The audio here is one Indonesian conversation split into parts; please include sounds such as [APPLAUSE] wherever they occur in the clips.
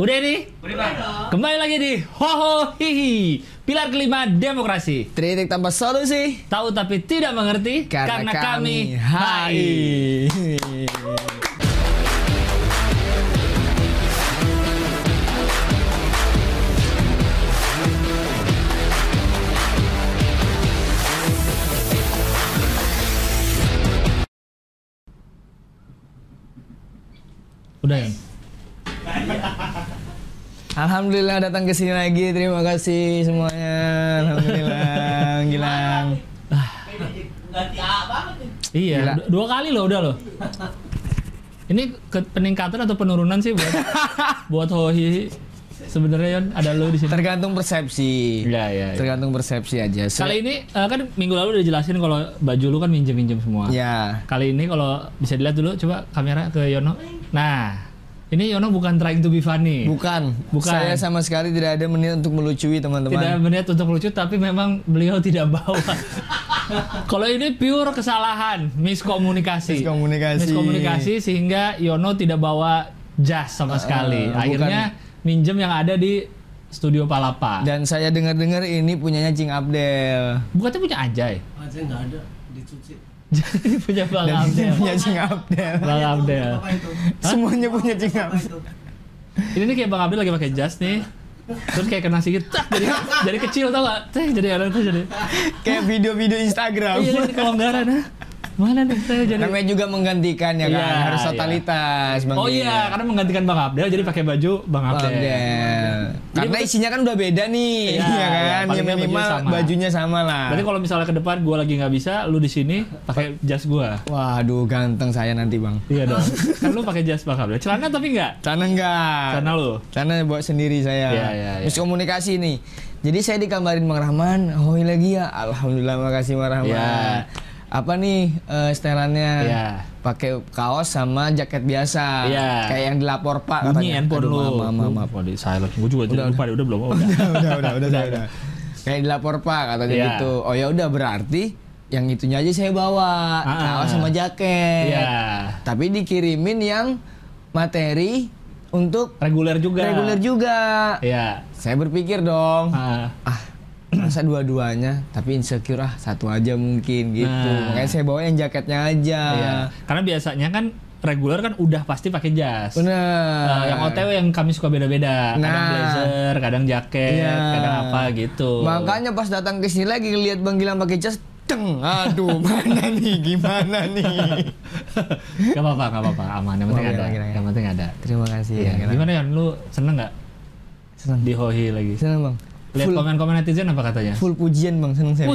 Udah ini? Kembali lagi di Hoho Hihi Pilar kelima demokrasi Tritik tanpa solusi Tahu tapi tidak mengerti karena, kami HI. Udah ya? [LAUGHS] Alhamdulillah datang ke sini lagi. Terima kasih semuanya. Alhamdulillah, [LAUGHS] Gilang. Iya, Gila. du- dua kali loh udah loh Ini ke- peningkatan atau penurunan sih buat [LAUGHS] buat Hohi sebenarnya Yon ada lo di sini. Tergantung persepsi. Iya, iya, iya. Tergantung persepsi aja. Se- Kali ini eh, kan minggu lalu udah jelasin kalau baju lu kan minjem-minjem semua. Ya. Kali ini kalau bisa dilihat dulu coba kamera ke Yono. Nah, ini Yono bukan trying to be funny. Bukan. Bukan. Saya sama sekali tidak ada menit untuk melucui tidak teman-teman. berniat untuk lucu tapi memang beliau tidak bawa. [LAUGHS] Kalau ini pure kesalahan, miskomunikasi. Miskomunikasi. Miskomunikasi sehingga Yono tidak bawa jas sama sekali. bukan. Akhirnya minjem yang ada di studio Palapa. Dan saya dengar-dengar ini punyanya Cing Abdel. Bukannya punya Ajay. aja nggak ada dicuci Jadi punya Bang Dan ini Abdel. [LAUGHS] punya Cing Abdel. Bang Abdel. Semuanya punya Cing apa Abdel. Ini nih kayak Bang Abdel lagi pakai jas nih. Terus kayak kena sikit, tak, jadi jadi kecil tau gak? Teh, jadi ada tuh jadi. Kayak video-video Instagram. Iya, kelonggaran. Mana nih saya jadi? Namanya juga menggantikan ya kan, Iya, harus iya. totalitas Bang Oh iya, karena menggantikan Bang Abdel jadi pakai baju Bang Bang Abdel. Abdel. Karena betul- isinya kan udah beda nih, Iya, [LAUGHS] ya iya, kan? paling ya minimal bajunya sama. bajunya sama lah. Berarti kalau misalnya ke depan gua lagi nggak bisa, lu di sini pakai jas gua. Waduh, ganteng saya nanti bang. Iya dong. [LAUGHS] kan lu pakai jas Bang Abdel. Celana tapi enggak. Celana enggak. Celana lu. Celana buat sendiri saya. Iya, iya, iya. Terus komunikasi nih. Jadi saya dikabarin Bang Rahman, hoi lagi ya. Alhamdulillah makasih Bang Rahman. Iya. Apa nih eh, setelannya? Iya. Pakai kaos sama jaket biasa. Iya. Kayak yang dilapor Pak Bunyi handphone lu. Maaf, maaf, maaf. Lu- Oh, di silent. Gua juga udah, lupa deh, udah belum. Oh, [LAUGHS] udah. udah, udah, udah, udah, udah, udah. Kayak dilapor Pak katanya Iya. gitu. Oh ya udah berarti yang itunya aja saya bawa, Ah. kaos sama jaket. Iya. Tapi dikirimin yang materi untuk Reguler juga. reguler juga. Iya. Saya berpikir dong, Ah. ah masa dua-duanya, tapi insecure ah satu aja mungkin gitu. Nah. Makanya saya bawa yang jaketnya aja. Iya. Karena biasanya kan reguler kan udah pasti pakai jas. Bener. Eh, yang OTW yang kami suka beda-beda. Kadang Nah. blazer, kadang jaket, Iya. kadang apa gitu. Makanya pas datang ke sini lagi lihat Bang Gilang pakai jas, teng, aduh [LAUGHS] mana nih, gimana nih? [LAUGHS] gak apa-apa, gak apa-apa, aman. Yang penting ada. Yang penting ada. Terima kasih. Iya. Gimana ya? Lu seneng nggak Senang. di Hohi lagi? Senang bang. Lihat komen-komen netizen apa katanya? full pujian bang, senang saya.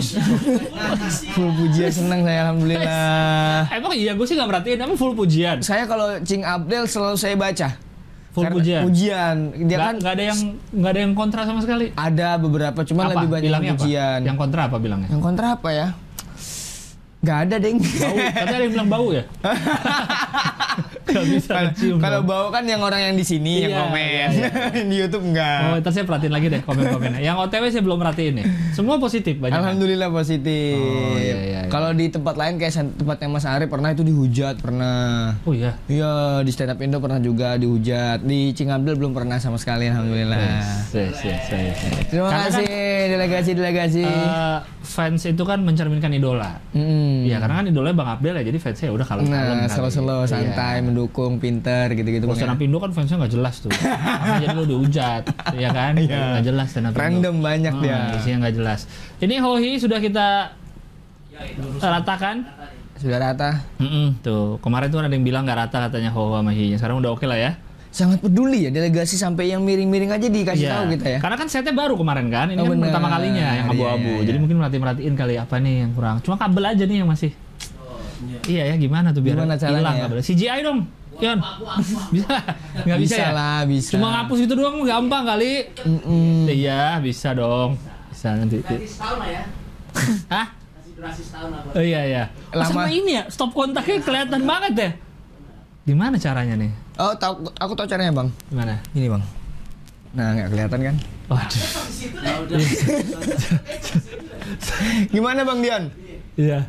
[LAUGHS] Full pujian senang saya alhamdulillah. [LAUGHS] Emang iya, gue sih nggak merhatiin. Emang full pujian. saya kalau Cing Abdel selalu saya baca. Full Karena- pujian. Pujian. Dia Nggak, kan nggak ada yang nggak ada yang kontra sama sekali. ada beberapa, cuma apa? lebih banyak bilangnya pujian. apa? Yang kontra apa bilangnya? Yang kontra apa ya? Gak ada deng. Bau. Katanya ada yang bilang bau ya? [LAUGHS] Gak [LAUGHS] bisa Kalau- kecium. Kalau dong. bau kan yang orang yang di sini yang Iya, komen. iya, iya. [LAUGHS] di YouTube enggak. Oh, ntar saya perhatiin lagi deh komen-komennya. Yang OTW saya belum perhatiin nih. Semua positif banyak. kan? Alhamdulillah positif. Oh, iya, iya, iya. Kalau di tempat lain kayak tempatnya Mas Ari pernah itu dihujat pernah. Oh iya. Iya di stand up Indo pernah juga dihujat. Di Cingabdel belum pernah sama sekali alhamdulillah. Yes, yes, yes, yes. Terima Karena kasih delegasi delegasi. Eh, fans itu kan mencerminkan idola. Mm. Iya, karena kan idolanya Bang Abdel ya, jadi fansnya udah kalau Nah, slow-slow, santai, mendukung, pinter, gitu-gitu. Kalau ya. stand up Indo kan fansnya nggak jelas tuh. Jadi lu dihujat, [LAUGHS] ya kan? Iya. Nggak jelas stand up Indo. Random banyak Ah, dia. Isinya nggak jelas. Ini Hohi sudah kita ratakan. Sudah rata. Mm-mm, tuh kemarin tuh ada yang bilang nggak rata katanya Ho sama Hi-nya. Sekarang udah oke lah ya. Sangat peduli ya delegasi sampai yang miring-miring aja dikasih Iya. tahu kita ya. Karena kan setnya baru kemarin kan. Ini Oh, kan pertama kalinya yang Iya, abu-abu. iya, iya. Jadi mungkin merhatiin merhatiin kali apa nih yang kurang. Cuma kabel aja nih yang masih. Iya ya gimana tuh biar Gimana caranya hilang ya? kabel. CGI dong. Yon. Bisa? Nggak bisa, ya? lah, bisa. Cuma ngapus itu doang gampang kali. Mm-mm. Iya, bisa dong. Bisa nanti. Kasih setahun lah ya [LAUGHS] Hah? kasih durasi setahun lah Oh iya iya. Oh, Lama. sama ini ya, stop kontaknya kelihatan banget ya. Gimana caranya nih? Oh, tahu aku tahu caranya, Bang. Gimana? Ini, Bang. Nah, nggak kelihatan kan? Waduh. ya udah [LAUGHS] Gimana, Bang Dion? Iya.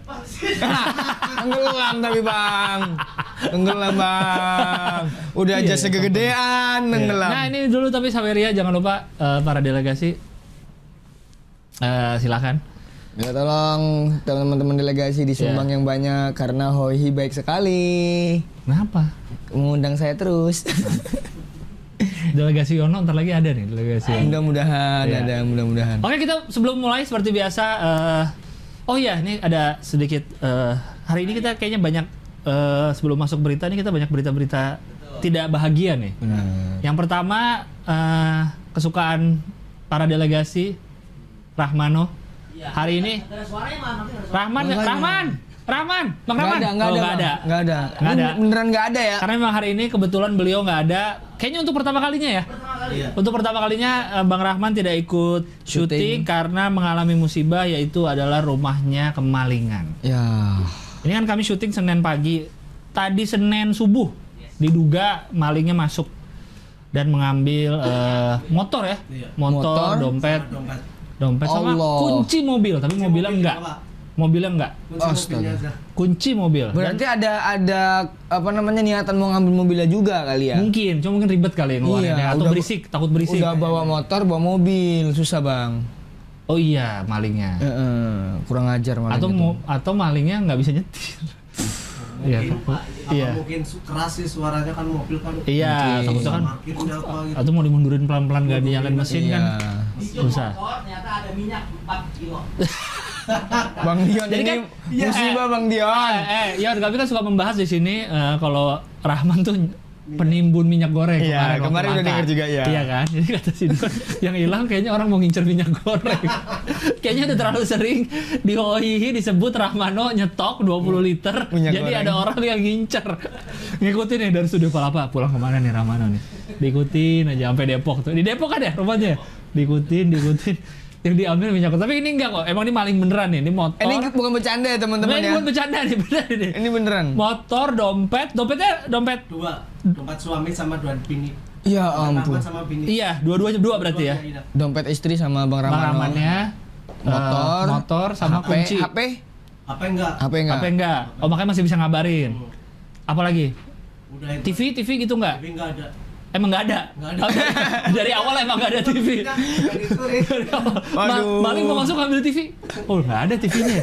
[LAUGHS] Tenggelam tapi, Bang. tenggelam bang. Udah Iya, aja segegedean tenggelam. Nah ini dulu tapi Saweria jangan lupa eh, para delegasi eh, silakan. Ya tolong teman-teman delegasi Iya. disumbang yang banyak karena Hoihi baik sekali. Kenapa? Mengundang saya terus. [LAUGHS] Delegasi Yono ntar lagi ada nih delegasi. Mudah-mudahan Iya. ada mudah-mudahan. Oke kita sebelum mulai seperti biasa. eh, oh iya ini ada sedikit eh, hari ini kita kayaknya banyak eh, sebelum masuk berita ini kita banyak berita-berita tidak bahagia nih. Benar. Yang pertama eh, kesukaan para delegasi Rahmano hari ini. Rahman. Rahman Rahman Bang Rahman ada, nggak Oh, ada, nggak Bang. ada nggak ada, ada. beneran nggak ada ya? karena memang hari ini kebetulan beliau nggak ada kayaknya untuk pertama kalinya ya Pertama kali ya. untuk pertama kalinya eh, Bang Rahman tidak ikut syuting karena mengalami musibah yaitu adalah rumahnya kemalingan Ya, ini kan kami syuting Senin pagi tadi Senin subuh diduga malingnya masuk dan mengambil eh, motor ya Iya. motor, Motor. dompet Dompet. dompet sama Allah. kunci mobil tapi mobilnya mobil, enggak Pak. Mobilnya enggak Kunci Astaga. kunci mobil Dan berarti ada ada apa namanya niatan mau ngambil mobilnya juga kali ya? mungkin cuma mungkin ribet kali ngeluarinnya Iya, atau udah- berisik takut berisik Udah bawa motor, bawa mobil, susah bang. oh iya malingnya Eh, eh, kurang ajar malah. atau gitu. atau malingnya nggak bisa nyetir iya Pak. Apa iya mungkin keras sih suaranya kan mobil kan. iya takutnya kan apa gitu. atau mau dimundurin pelan-pelan gak dinyalain mesin Iya. kan Susah. motor ternyata ada minyak 4 kilo. [LAUGHS] Bang Dion Jadi ini kan- iya. musibah Bang Dion. eh, eh ya kami kan suka membahas di sini eh, kalau Rahman tuh penimbun minyak goreng Iya, waktu kemarin udah denger juga, iya. Iya kan? Jadi kata si Don, yang hilang kayaknya orang mau ngincer minyak goreng. [LAUGHS] kayaknya udah terlalu sering di Hohihi disebut Rahmano nyetok 20 liter. Minyak jadi goreng. ada orang yang ngincer. Ngikutin nih dari studio Palapa, pulang ke mana nih Rahmano nih? Diikutin aja sampai Depok tuh. Di Depok kan ya rumahnya? Diikutin, diikutin. Yang diambil minyak goreng. Tapi ini enggak kok. Emang ini maling beneran nih. Ini motor. Eh, Ini bukan bercanda ya Nah, teman-teman ini ya. bukan bercanda nih, [LAUGHS] bener ini. Ini beneran. Motor, dompet, dompetnya dompet. Dua. Dompet suami sama dua bini. Ya ampun. sama bini. Iya, dua-duanya dua berarti ya. Dua-duanya, iya. Dompet istri sama Bang Bang Ramano. Rahmannya eh, motor, motor sama HP, kunci. HP, Apa enggak? HP enggak? HP enggak? Oh, makanya masih bisa ngabarin. Apalagi? Udah itu. TV, TV gitu enggak? Tapi enggak ada. Emang enggak ada? Nggak ada. [LAUGHS] Dari awal emang enggak ada TV. Dari awal. Ma- Waduh. maling mau masuk ambil TV. Oh, enggak ada TV-nya.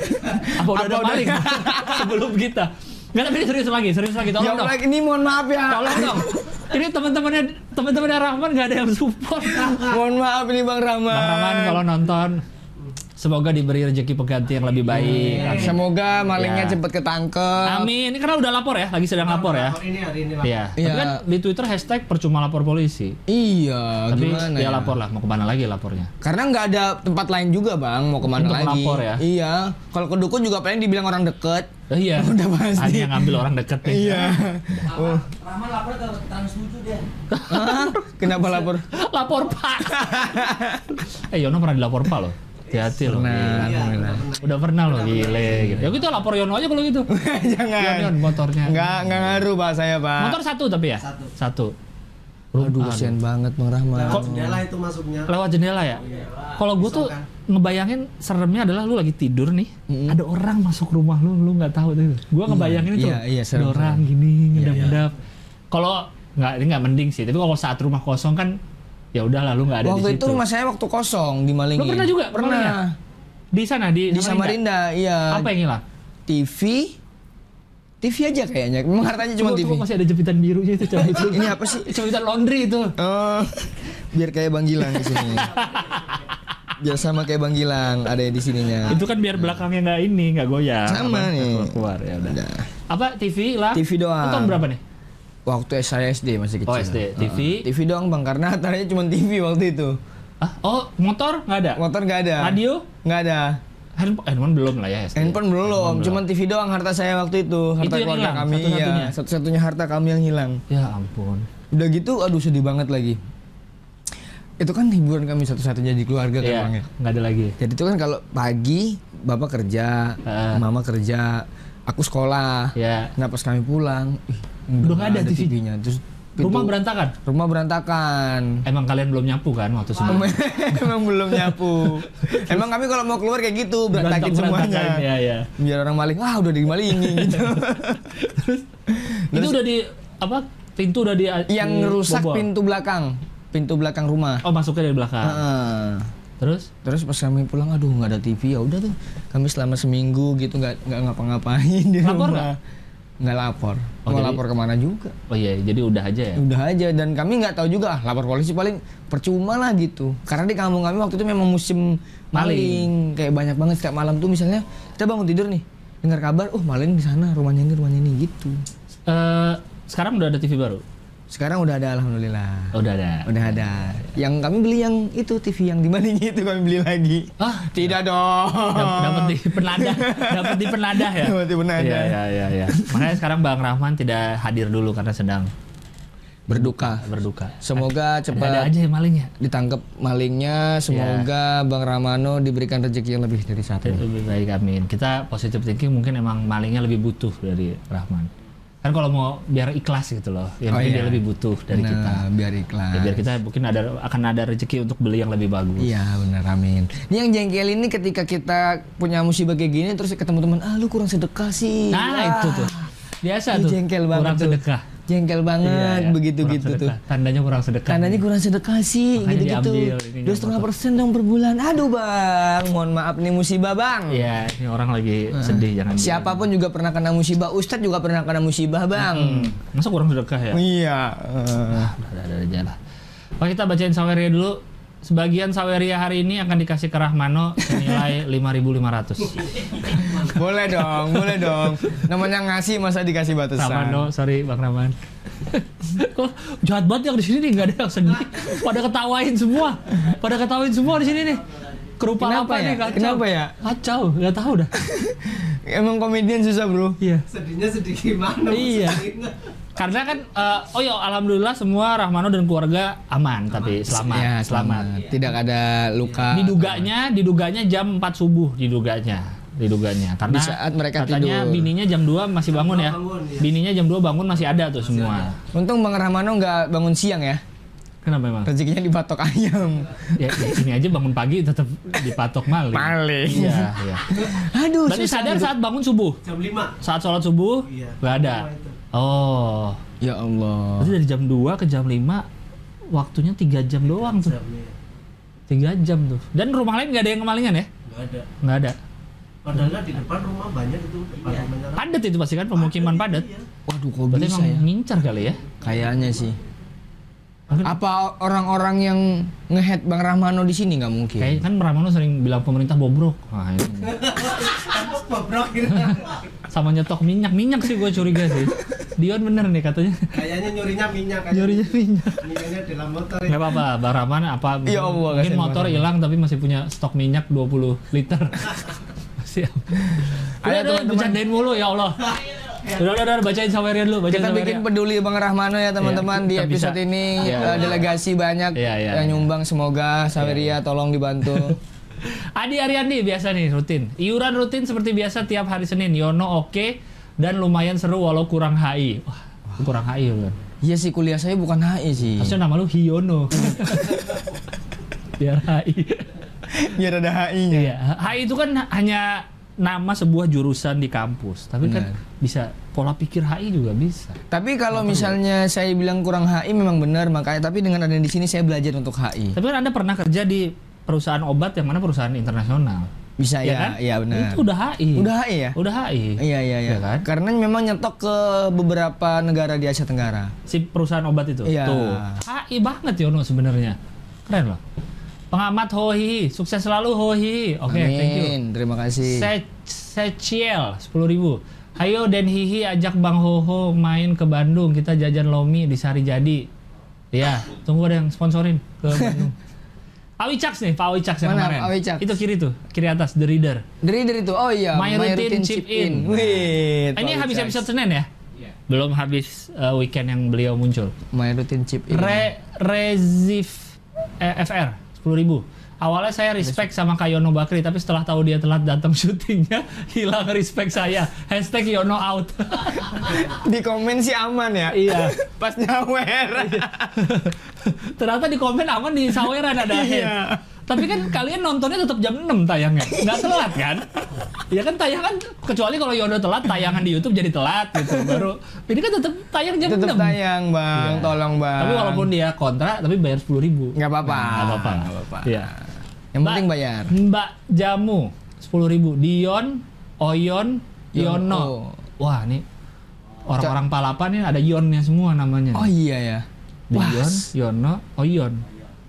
Apa udah Apa ada udah- maling [LAUGHS] sebelum kita? Enggak, tapi ini serius lagi, serius lagi. Ya Tolong dong. Allah, ini mohon maaf ya. Tolong dong. Ini teman-temannya teman-temannya Rahman enggak ada yang support. Mohon maaf ini Bang Rahman. Bang Rahman kalau nonton semoga diberi rezeki pengganti yang lebih baik. Amin. Semoga malingnya Ya. cepet ketangkep. Amin. Ini karena udah lapor ya, lagi sedang lapor ya. Ini hari ini lah. Iya. Tapi Iya. kan di Twitter hashtag percuma lapor polisi. Iya, Tapi gimana dia ya? lapor lah, mau ke mana lagi lapornya? Karena nggak ada tempat lain juga bang, mau ke mana Untuk lagi? melapor ya? Iya, kalau ke dukun juga paling dibilang orang deket. Eh, iya. [LAUGHS] Udah pasti. Hanya ngambil orang deket nih. Iya. Rahman lapor ke Trans 7 dia. Hah? Kenapa lapor? lapor Pak. [LAUGHS] eh Yono pernah dilapor Pak loh. Hati-hati loh. Pernah, Gila. alhamdulillah. Udah pernah loh, gile gitu. Ya kita lapor Yono aja kalau gitu. [LAUGHS] Jangan. Yon, motornya. Nggak nggak ngaruh pak saya pak. Motor satu tapi ya? Satu. Satu. Aduh kesian banget bang Rahman. Lewat jendela itu masuknya. Lewat jendela ya? Iya. Kalau gue tuh ngebayangin seremnya adalah lu lagi tidur nih, ada orang masuk rumah lu, lu nggak tahu tuh. Gue ngebayangin itu, iya, iya, ada orang gini ngedap-ngedap. Kalau nggak ini nggak mending sih, tapi kalau saat rumah kosong kan ya udah lalu nggak ada di Waktu situ. itu rumah saya waktu kosong di Malingin. Lu pernah juga Pernah. kemalinnya? di sana di, Di Samarinda, iya. Apa yang hilang? TV, TV aja kayaknya. Memang hartanya cuma TV. masih ada jepitan birunya itu coba [LAUGHS] itu. Ini apa sih? Jepitan laundry itu. Oh, biar kayak Bang Gilang di sini. biar sama kayak Bang Gilang ada di sininya. Itu kan biar belakangnya nggak ini, nggak goyang. Sama Apa, nih. Keluar ya udah. Udah. Apa TV lah? TV doang. Itu tahun berapa nih? Waktu saya SD masih kecil. Oh, SD. TV. Heeh. TV doang bang, karena hartanya cuma TV waktu itu. Ah, oh motor nggak ada? Motor nggak ada. Radio? Nggak ada. Handphone, handphone belum lah ya SD. Handphone belum, cuma TV doang harta saya waktu itu. Harta Itu keluarga hilang, kami, satu-satunya? iya. Satu-satunya harta kami yang hilang. Ya ampun. Udah gitu, aduh sedih banget lagi. Itu kan hiburan kami satu-satunya di keluarga kan Iya, bang ya. nggak ada lagi. Jadi itu kan kalau pagi bapak kerja, Heeh. mama kerja, aku sekolah. Ya. Nah pas kami pulang, ih, Udah nggak ada TV? TV-nya. Terus Pintu- Rumah berantakan. Rumah berantakan. Emang kalian belum nyapu kan waktu sebelumnya? [LAUGHS] Emang belum nyapu. [LAUGHS] Emang kami kalau mau keluar kayak gitu, berantakin semuanya. Ya, ya. Biar orang maling, ah udah dimalingi [LAUGHS] gitu. Itu udah di apa? Pintu udah di Yang di rusak bobol. pintu belakang, pintu belakang rumah. Oh, masuknya dari belakang. Heeh. Terus? Terus pas kami pulang, aduh nggak ada TV ya udah tuh. Kami selama seminggu gitu nggak nggak ngapa-ngapain di Lapor rumah. Nggak lapor. Oh, Mau jadi- lapor ke mana juga. Oh iya, jadi udah aja ya. Udah aja dan kami nggak tahu juga ah, lapor polisi paling percuma lah gitu. Karena di kampung kami waktu itu memang musim maling, kayak banyak banget setiap malam tuh misalnya kita bangun tidur nih dengar kabar, oh maling di sana rumahnya ini rumahnya ini gitu. Eh, sekarang udah ada TV baru. Sekarang udah ada alhamdulillah. Oh, udah ada. Udah ada. Yang kami beli yang itu TV yang dimalingi itu kami beli lagi. Ah, Tidak dong. Dap- dapat di penadah, dapat di penadah ya. Dapat di penadah. Iya, iya, iya, iya. Makanya sekarang Bang Rahman tidak hadir dulu karena sedang Berduka. berduka. Semoga Ada cepat aja yang malingnya. ditangkap malingnya. Semoga Bang Ramano diberikan rezeki yang lebih dari satu. Lebih baik amin. Kita positive thinking mungkin emang malingnya lebih butuh dari Rahman. Kan kalau mau biar ikhlas gitu loh. Ya Oh, mungkin iya. dia lebih butuh dari Nah, kita. biar ikhlas. Ya, biar kita mungkin ada akan ada rezeki untuk beli yang lebih bagus. Iya benar amin. Ini yang jengkel ini ketika kita punya musibah kayak gini terus ketemu teman, ah lu kurang sedekah sih. Nah, Wah, itu tuh. Biasa Ih, tuh. jengkel banget kurang tuh. sedekah. Jengkel banget Iya, iya. begitu Kurang gitu tuh. Tandanya kurang sedekah. Tandanya kurang sedekah sih Makanya gitu gitu. Dua setengah persen dong per bulan. Aduh bang, mohon maaf nih musibah bang. Iya, ini orang lagi sedih jangan. Siapa pun juga pernah kena musibah. Ustadz juga pernah kena musibah bang. Hmm. Masa kurang sedekah ya? Iya. eh. Udah ada aja lah. Oke kita bacain saweria dulu. Sebagian saweria hari ini akan dikasih ke Rahmano senilai [LAUGHS] 5.500. boleh dong, boleh dong. Namanya ngasih masa dikasih batasan. Rahmano, sorry Bang Rahman. [LAUGHS] Kok jahat banget yang di sini nih nggak ada yang sedih. Pada ketawain semua. Pada ketawain semua di sini nih. Kerupa Kenapa apa ya? nih kacau. Kenapa ya? Kacau, nggak tahu dah. [LAUGHS] Emang komedian susah bro. Iya. Sedihnya sedih gimana? Iya. Karena kan, eh, oh ya alhamdulillah semua Rahmano dan keluarga aman, tapi selamat, Ya, selamat. Tidak ada luka. Diduganya, diduganya jam 4 subuh diduganya, diduganya. Karena Di saat mereka katanya tidur. bininya jam 2 masih bangun ya. bangun, iya. Bininya jam 2 bangun masih ada tuh semua. Untung Bang Rahmano nggak bangun siang ya. Kenapa emang? Rezekinya dipatok ayam. Ya, ya, ini aja bangun pagi tetap dipatok maling. Maling. Iya, iya. [LAUGHS] Aduh, Berarti susah sadar hidup. saat bangun subuh. Jam 5. Saat sholat subuh Iya. nggak ada. Oh. Ya Allah. Berarti dari jam 2 ke jam 5 waktunya 3 jam doang tuh. Jam, iya. 3 jam tuh. Dan rumah lain nggak ada yang kemalingan ya? Nggak ada. Nggak ada. Padahal di depan rumah banyak itu depan rumahnya. Padat itu pasti kan pemukiman padat. Iya. Waduh, kok Berarti bisa emang ya? ngincar kali ya? Kayaknya sih. Mungkin- Apa orang-orang yang ngehead Bang Rahmano di sini nggak mungkin? Kayak kan Pramono sering bilang pemerintah bobrok. Wah, ini. [LAUGHS] Bobrok gitu. Sama nyetok minyak. Minyak sih gue curiga sih. Dion bener nih katanya. Kayaknya nyurinya minyak kan. Nyurinya minyak. Minyaknya dalam motor. Nggak apa-apa, Bang Rahman apa Ya Allah, mungkin motor hilang tapi masih punya stok minyak 20 liter. [LAUGHS] Masih. Ada teman-teman. bercandain mulu ya Allah. [LAUGHS] Udah, udah, udah, bacain saweria dulu, bacain Kita saweria. bikin peduli Bang Rahmano ya teman-teman Iya, di kita bisa. episode ini Iya. eh, delegasi banyak Iya, iya, yang iya. nyumbang semoga Saweria tolong dibantu. [LAUGHS] Adi Ariandi biasa nih rutin. Iuran rutin seperti biasa tiap hari Senin. Yono oke dan lumayan seru walau kurang HI. Wah, kurang HI kan. Iya sih kuliah saya bukan HI sih. Harusnya nama lu Hiono. [LAUGHS] Biar HI. Biar ada HI-nya. Iya, HI itu kan hanya nama sebuah jurusan di kampus. Tapi kan Benar. bisa pola pikir HI juga bisa. Tapi kalau misalnya saya bilang kurang HI memang benar makanya tapi dengan ada di sini saya belajar untuk HI. Tapi kan Anda pernah kerja di perusahaan obat yang mana perusahaan internasional. Bisa Iya ya, kan? iya benar. Itu udah HI. Udah HI ya? Udah HI. Iya iya iya. Iya kan? Karena memang nyetok ke beberapa negara di Asia Tenggara. Si perusahaan obat itu. Iya. Tuh. HI banget Yono sebenarnya. Keren loh. Pengamat Hohi, sukses selalu Hohi. Oke, thank you. Terima kasih. Se Seciel 10.000 ribu. Ayo Den Hihi ajak Bang Hoho main ke Bandung. Kita jajan lomi di Sari Jadi. Iya, tunggu ada yang sponsorin ke [LAUGHS] Bandung. Pak Wicaks nih, Pak Wicaks yang Mana kemarin. Wicaks? Itu kiri tuh, kiri atas, The Reader. Dari dari itu. Oh iya, My routine chip in. Wih. Ah, ini habis episode Senin ya? Belum habis uh, weekend yang beliau muncul. My routine chip in. Re Rezif eh, FR 10.000 ribu. Awalnya saya respect sama Kak Yono Bakri, tapi setelah tahu dia telat datang [LAUGHS] syutingnya, hilang respect saya. Hashtag Yono out. [LAUGHS] Di komen sih aman ya. Iya. [LAUGHS] Pas nyawer. Ternyata di komen aman di saweran ada Iya. Tapi kan kalian nontonnya tetap jam 6 tayangnya. Nggak telat kan? Ya kan tayangan, kecuali kalau Yono telat, tayangan di Youtube jadi telat gitu. Baru, ini kan tetap tayang jam Tetap 6. tayang bang, Iya. tolong bang. Tapi walaupun dia kontra, tapi bayar 10 ribu. nggak apa-apa. Nggak apa-apa. Nggak apa-apa. Iya. Yang Mbak- penting bayar. Mbak Jamu 10 ribu. Dion, Oyon, Yono. Yono. Wah ini orang-orang palapan nih ada Yonnya semua namanya. Oh iya ya. Dion, Yono, Oyon.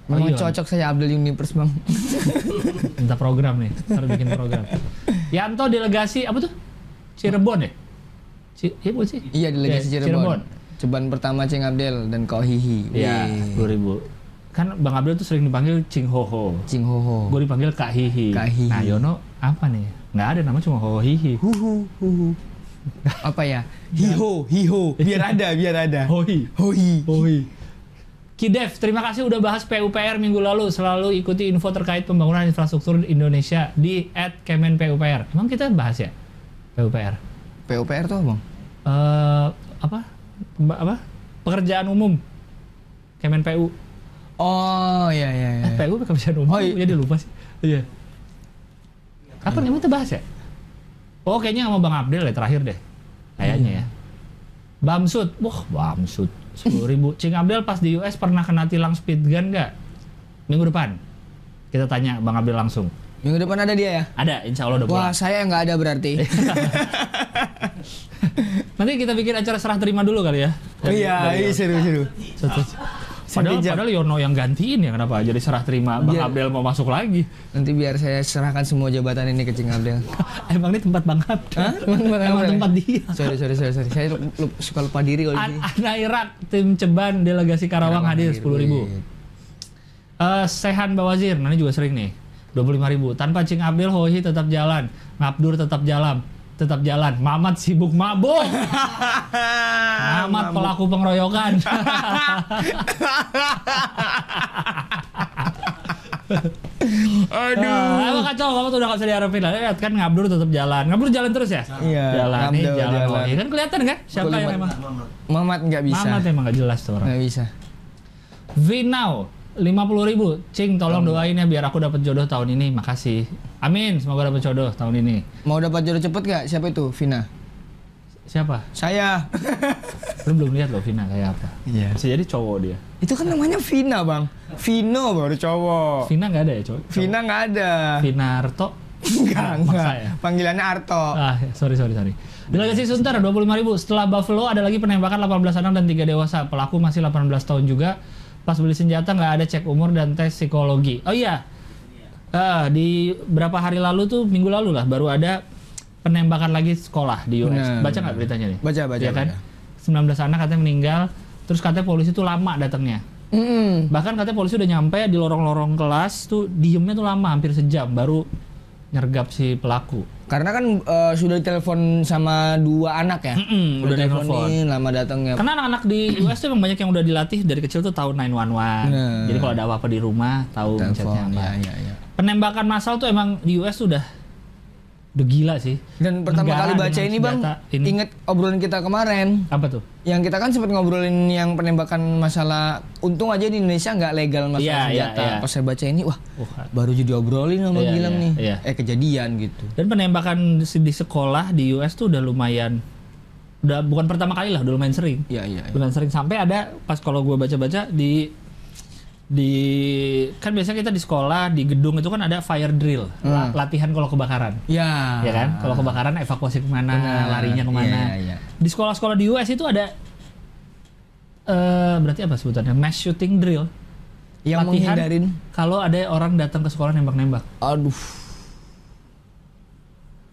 Memang Oyon. cocok saya Abdul Universe bang. [LAUGHS] Minta program nih, harus bikin program. Yanto delegasi apa tuh? Cirebon ya? Ci, iya bukan sih? iya delegasi Ya, Cirebon. Ceban pertama Ceng Abdel dan Ko Hihi. Iya. 10 ribu. Kan Bang Abdul tuh sering dipanggil Cing Ho Ho. Cing Ho Ho. Gue dipanggil Kak Hihi. Kak Hihi. Nah Yono apa nih? Nggak ada nama cuma Ho Hihi. Huhu, huhu. [LAUGHS] Apa ya? Hiho, hiho. Biar ada, biar ada. Hoi. Hoi. Hoi. Kidev, terima kasih udah bahas PUPR minggu lalu. Selalu ikuti info terkait pembangunan infrastruktur Indonesia di @kemenpupr. Emang kita bahas ya PUPR? PUPR tuh bang? Eh apa? Pemba- apa? Pekerjaan umum. Kemenpu. Oh iya iya iya. Eh, PU pekerjaan umum. Oh, iya. Jadi lupa sih. Iya. Kapan emang kita bahas ya? Oh, kayaknya sama Bang Abdel ya terakhir deh. Kayaknya ya. Bamsud. Wah, Bamsud. 10 ribu. Cing Abdel pas di US pernah kena tilang speed gun nggak? Minggu depan. Kita tanya Bang Abdel langsung. Minggu depan ada dia ya? Ada, insya Allah udah Wah pulang. saya nggak ada berarti. [LAUGHS] [LAUGHS] Nanti kita bikin acara serah terima dulu kali ya. Oh iya, iya seru seru. Padahal, Sekejap. padahal Yono yang gantiin ya kenapa jadi serah terima Bang Iya. Abdel mau masuk lagi. Nanti biar saya serahkan semua jabatan ini ke Cing Abdel. [LAUGHS] Emang ini tempat Bang Abdel. Hah? Emang tempat Emang Abdel? tempat dia. Sorry sorry sorry sorry. Saya suka lupa diri kalau di An. Anak Irak, tim Ceban, delegasi Karawang hadir 10 ribu. Eh, Sehan Bawazir, nanti juga sering nih. 25 ribu. Tanpa Cing Abdel, Hohi tetap jalan. Ngabdur tetap jalan. Tetap jalan. Mamat sibuk mabuk. Mamat pelaku pengeroyokan. Aduh. Ah, emang kacau, kamu tuh udah gak bisa diharapin lah. Lihat kan Ngabdur tetap jalan. Ngabdur jalan terus ya? Iya, Jalan nih, jalan. jalan. Hohi. Kan kelihatan kan? Siapa yang memang? Mamat nggak bisa. Mamat emang gak jelas tuh orang. Nggak bisa. Vinau 50 ribu Cing tolong doain ya biar aku dapat jodoh tahun ini Makasih Amin semoga dapat jodoh tahun ini Mau dapat jodoh cepet gak? Siapa itu? Vina. Siapa? Saya. [LAUGHS] Lu belum lihat loh Vina kayak apa Iya. Bisa jadi cowok dia Itu kan namanya Vina bang. Vino baru cowok. Vina nggak ada ya cowok? Vina nggak ada. Vinarto Enggak, Maksa enggak. ya? Panggilannya Arto. Ah ya, sorry sorry sorry Delegasi Sunter 25 ribu Setelah Buffalo ada lagi penembakan 18 anak dan 3 dewasa Pelaku masih 18 tahun juga Pas beli senjata nggak ada cek umur dan tes psikologi Oh iya Ah, di berapa hari lalu tuh minggu lalu lah baru ada penembakan lagi sekolah di US. Benar, Baca nggak beritanya nih? Baca, baca, Iya kan? baca. 19 anak katanya meninggal, terus katanya polisi tuh lama datangnya. Mm-mm. Bahkan katanya polisi udah nyampe di lorong-lorong kelas tuh diemnya tuh lama, hampir sejam baru nyergap si pelaku. Karena kan eh, sudah ditelepon sama dua anak ya. Mm-mm, udah telepon. diteleponin, lama datangnya. Karena anak-anak di US tuh emang banyak yang udah dilatih dari kecil tuh tahu 911. Nah. Jadi kalau ada apa-apa di rumah tahu mencetnya apa. ya, ya, ya. Penembakan massal tuh emang di US tuh udah gila sih. Dan pertama Negara kali baca ini bang, ini. inget obrolan kita kemarin. Apa tuh? Yang kita kan sempat ngobrolin yang penembakan masalah, untung aja di Indonesia nggak legal masalah Iya, iya, senjata. iya. Pas saya baca ini, wah Wah, baru jadi obrolin sama Iya, Gilang iya, nih. iya. Eh kejadian gitu. Dan penembakan di sekolah di US tuh udah lumayan udah bukan pertama kali lah, udah lumayan sering. Iya iya. iya. Lumayan sering sampai ada pas kalau gue baca-baca di di kan biasanya kita di sekolah di gedung itu kan ada fire drill, Hmm. latihan kalau kebakaran. Ya. Ya kan? Kalau kebakaran evakuasi ke mana, Benar. larinya ke mana. Iya, iya. Di sekolah-sekolah di US itu ada eh berarti apa sebutannya? Mass shooting drill. Yang Latihan menghindarin. kalau ada orang datang ke sekolah nembak-nembak. Aduh.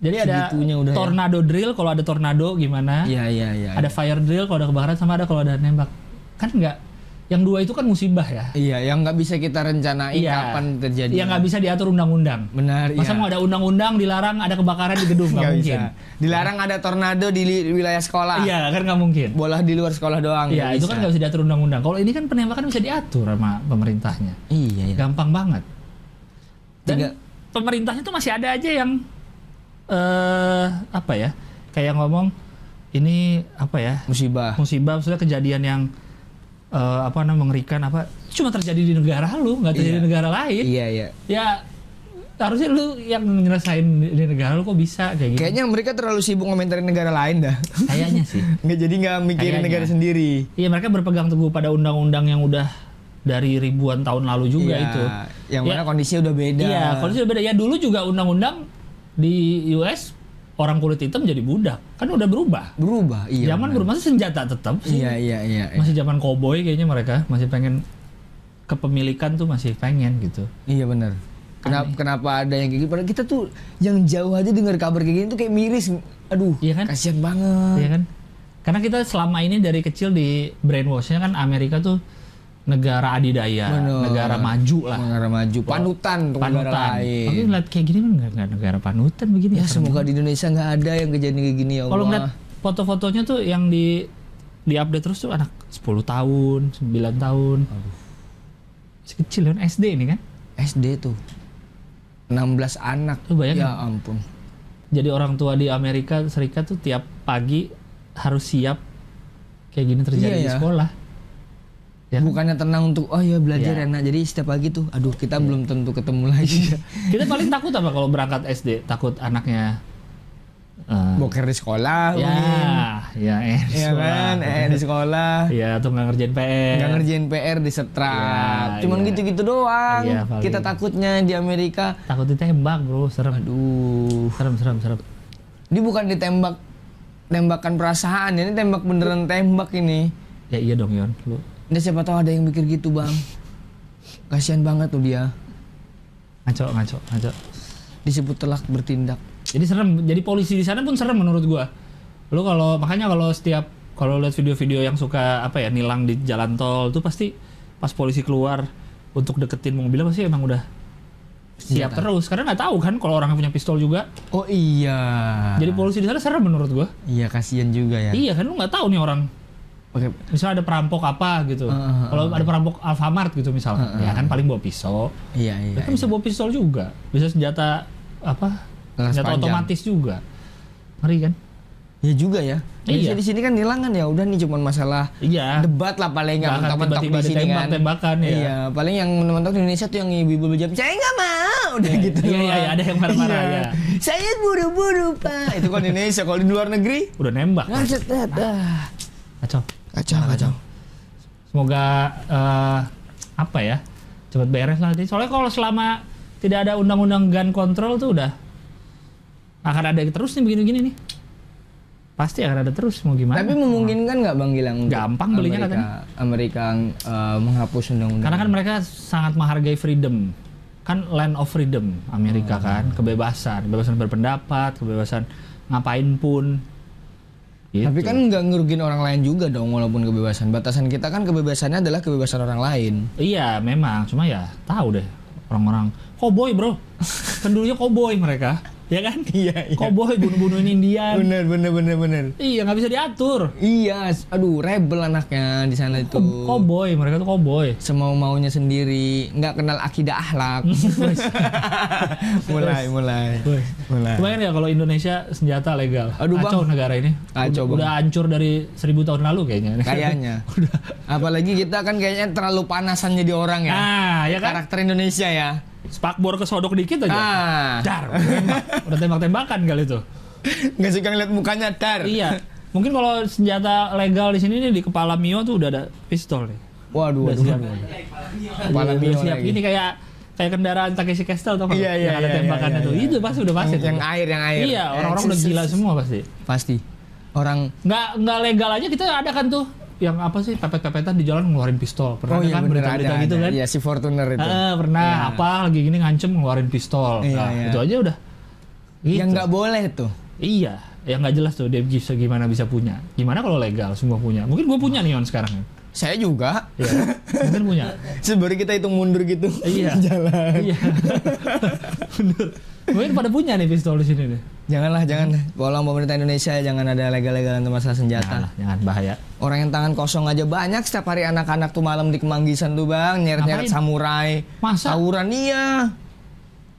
Jadi ada udah ya. tornado drill kalau ada tornado gimana? Iya iya iya. Ada fire drill kalau ada kebakaran sama ada kalau ada nembak. Kan enggak. Yang dua itu kan musibah ya. Iya, yang nggak bisa kita rencanain kapan terjadi. Yang nggak bisa diatur undang-undang. Benar, Masa iya. mau ada undang-undang dilarang ada kebakaran di gedung nggak mungkin. bisa. Dilarang ada tornado di wilayah sekolah. Iya kan nggak mungkin. Bola di luar sekolah doang. Iya itu kan nggak bisa diatur undang-undang. Kalau ini kan penembakan bisa diatur sama pemerintahnya. Iya, iya. Gampang banget. Dan Tiga. pemerintahnya tuh masih ada aja yang eh apa ya? Kayak ngomong ini apa ya? Musibah. musibah maksudnya kejadian yang eh, apa namanya mengerikan apa cuma terjadi di negara lu nggak terjadi Iya. di negara lain Iya iya. ya harusnya lu yang nyelesain di, negara lu kok bisa kayak gitu Kayaknya mereka terlalu sibuk ngomentarin negara lain dah. kayaknya sih [LAUGHS] Nggak jadi nggak mikirin Kayaknya. negara sendiri. iya mereka berpegang teguh pada undang-undang yang udah dari ribuan tahun lalu juga Iya, itu Yang Ya. mana kondisinya udah beda. iya kondisi beda ya dulu juga undang-undang di US orang kulit hitam jadi budak kan udah berubah berubah. Iya. zaman berubah masih senjata tetap sih Iya iya iya. iya. masih zaman koboi kayaknya mereka masih pengen kepemilikan tuh masih pengen gitu Iya benar. Kenapa kenapa ada yang kayak gitu? Padahal kita tuh yang jauh aja dengar kabar kayak gini tuh kayak miris. Aduh, Iya kan? kasihan banget. Iya kan? Karena kita selama ini dari kecil di brainwashnya kan Amerika tuh negara adidaya, Bener. negara maju lah, Negara maju, panutan untuk negara panutan. lain. Tapi ngeliat kayak gini kan nggak negara panutan begini. Ya serem semoga di Indonesia nggak ada yang kejadian kayak gini ya Allah. Kalau ngeliat foto-fotonya tuh yang di di update terus tuh anak 10 tahun, 9 tahun. Masih kecil kan SD ini kan. SD tuh 16 anak. Lu bayangin. Ya ampun. Jadi orang tua di Amerika Serikat tuh tiap pagi harus siap kayak gini terjadi Iya di ya. sekolah. Ya kan? Bukannya tenang untuk oh ya belajar Iya. enak. Jadi setiap pagi tuh aduh kita belum tentu ketemu lagi. [LAUGHS] Kita paling takut apa kalau berangkat SD? Takut anaknya eh, Boker di sekolah ya, mungkin. ya, eh, di Iya sekolah. kan? Eh di sekolah. Iya, atau nggak ngerjain PR. Nggak ngerjain PR di setrap. Iya, Cuman iya. gitu-gitu doang. Iya, paling. Kita takutnya di Amerika. Takut ditembak, bro. Serem. Aduh. Serem, serem, serem. Ini bukan ditembak tembakan perasaan, ini tembak beneran tembak ini. Ya iya dong, Yon. Lu Ini siapa tahu ada yang mikir gitu, Bang. Kasihan banget tuh dia. ngaco, ngaco, ngaco. Disebut telak bertindak. Jadi serem. Jadi polisi di sana pun serem menurut gua. Lu kalau makanya kalau setiap kalau lihat video-video yang suka apa ya nilang di jalan tol tuh pasti pas polisi keluar untuk deketin mobilnya pasti emang udah siap terus karena nggak tahu kan kalau orang punya pistol juga Oh iya. jadi polisi di sana serem menurut gua Iya, kasihan juga ya. iya kan lu nggak tahu nih orang Oke. misalnya ada perampok apa gitu Heeh, kalau ada perampok Alfamart gitu misalnya ya kan paling bawa pisau Iya, iya. Dia kan bisa bawa pistol juga bisa senjata apa senjata panjang. otomatis juga ngeri kan Iya juga ya. Iya. Iya. di sini kan nilangan ya udah nih cuman masalah iya debat lah paling nggak mentok-mentok di sini kan. ditembak-tembakan, ya. Iya, paling yang mentok di Indonesia tuh yang ibu-ibu berjam, saya nggak mau, udah Iya, gitu. iya, iya, doang. ada yang marah-marah, Iya. ya. Saya buru-buru pak. Itu kan Indonesia, kalau di luar negeri, udah nembak nggak set- ah. kacau kacau kacau. semoga eh, apa ya cepat beres lah nanti. soalnya kalau selama tidak ada undang-undang gun control tuh udah akan ada terus nih begini-begini nih pasti akan ada terus mau gimana Tapi memungkinkan nggak bang Gilang? Gampang belinya Amerika, katanya. Amerika eh, menghapus undang-undang. karena kan mereka sangat menghargai freedom kan land of freedom Amerika Oh. kan kebebasan kebebasan berpendapat kebebasan ngapain pun Gitu. Tapi kan nggak ngerugiin orang lain juga dong walaupun kebebasan. Batasan kita kan kebebasannya adalah kebebasan orang lain. Iya memang, cuma ya tahu deh orang-orang koboi bro, [LAUGHS] kan dulunya koboi mereka, ya kan? [LAUGHS] Iya, Koboi bunuh-bunuhin Indian. Bener bener bener bener. Iya nggak bisa diatur. Iya, aduh rebel anaknya di sana itu. Ko- Koboi, mereka tuh koboi. Semau maunya sendiri, nggak kenal akidah akhlak. [LAUGHS] mulai mulai Woi. mulai. Kebayang ya kalau Indonesia senjata legal. Aduh, Bang. Kacau negara ini. Kacau, udah, Bang. udah hancur dari seribu tahun lalu kayaknya. [LAUGHS] Kayaknya. Apalagi kita kan kayaknya terlalu panasan jadi orang ya. Ah, ya kan? Karakter Indonesia ya. Spakbor kesodok dikit aja. Ah. Dar, udah tembak. udah tembak-tembakan kali itu. Nggak suka ngeliat mukanya dar. iya. Mungkin kalau senjata legal di sini nih di kepala Mio tuh udah ada pistol nih. Waduh, Udah waduh, siap. waduh. Kepala Mio siap. lagi. Ini kayak kayak kendaraan Takeshi Castle tau nggak? Iya, iya, Yang ada iya, tembakannya iya, tuh. iya, Itu pasti udah pasti. Yang, tuh. yang air, yang air. Iya, Eh, orang-orang udah gila semua pasti. Pasti. Orang Nggak nggak legal aja kita ada kan tuh yang apa sih pepet-pepetan di jalan ngeluarin pistol. Pernah Oh iya kan berita-berita gitu ada. kan? Iya si Fortuner itu. Ah, pernah apa lagi gini ngancem ngeluarin pistol. Iya, Nah, iya. itu aja udah. Gitu. Yang nggak boleh tuh. Iya, yang nggak jelas tuh dia bisa gimana bisa punya. Gimana kalau legal semua punya? Mungkin gue punya nih on sekarang. Saya juga. Iya, mungkin punya. [LAUGHS] Sebaru kita hitung mundur gitu. Iya. [LAUGHS] Jalan. Iya. [LAUGHS] Bener. Mungkin pada punya nih pistol di sini nih. Janganlah, jangan. Tolong pemerintah Indonesia jangan ada legal-legalan untuk masalah senjata. Jangan, jangan bahaya. Orang yang tangan kosong aja banyak setiap hari anak-anak tuh malam di Kemanggisan tuh bang nyeret-nyeret samurai. Masa? Tawuran iya.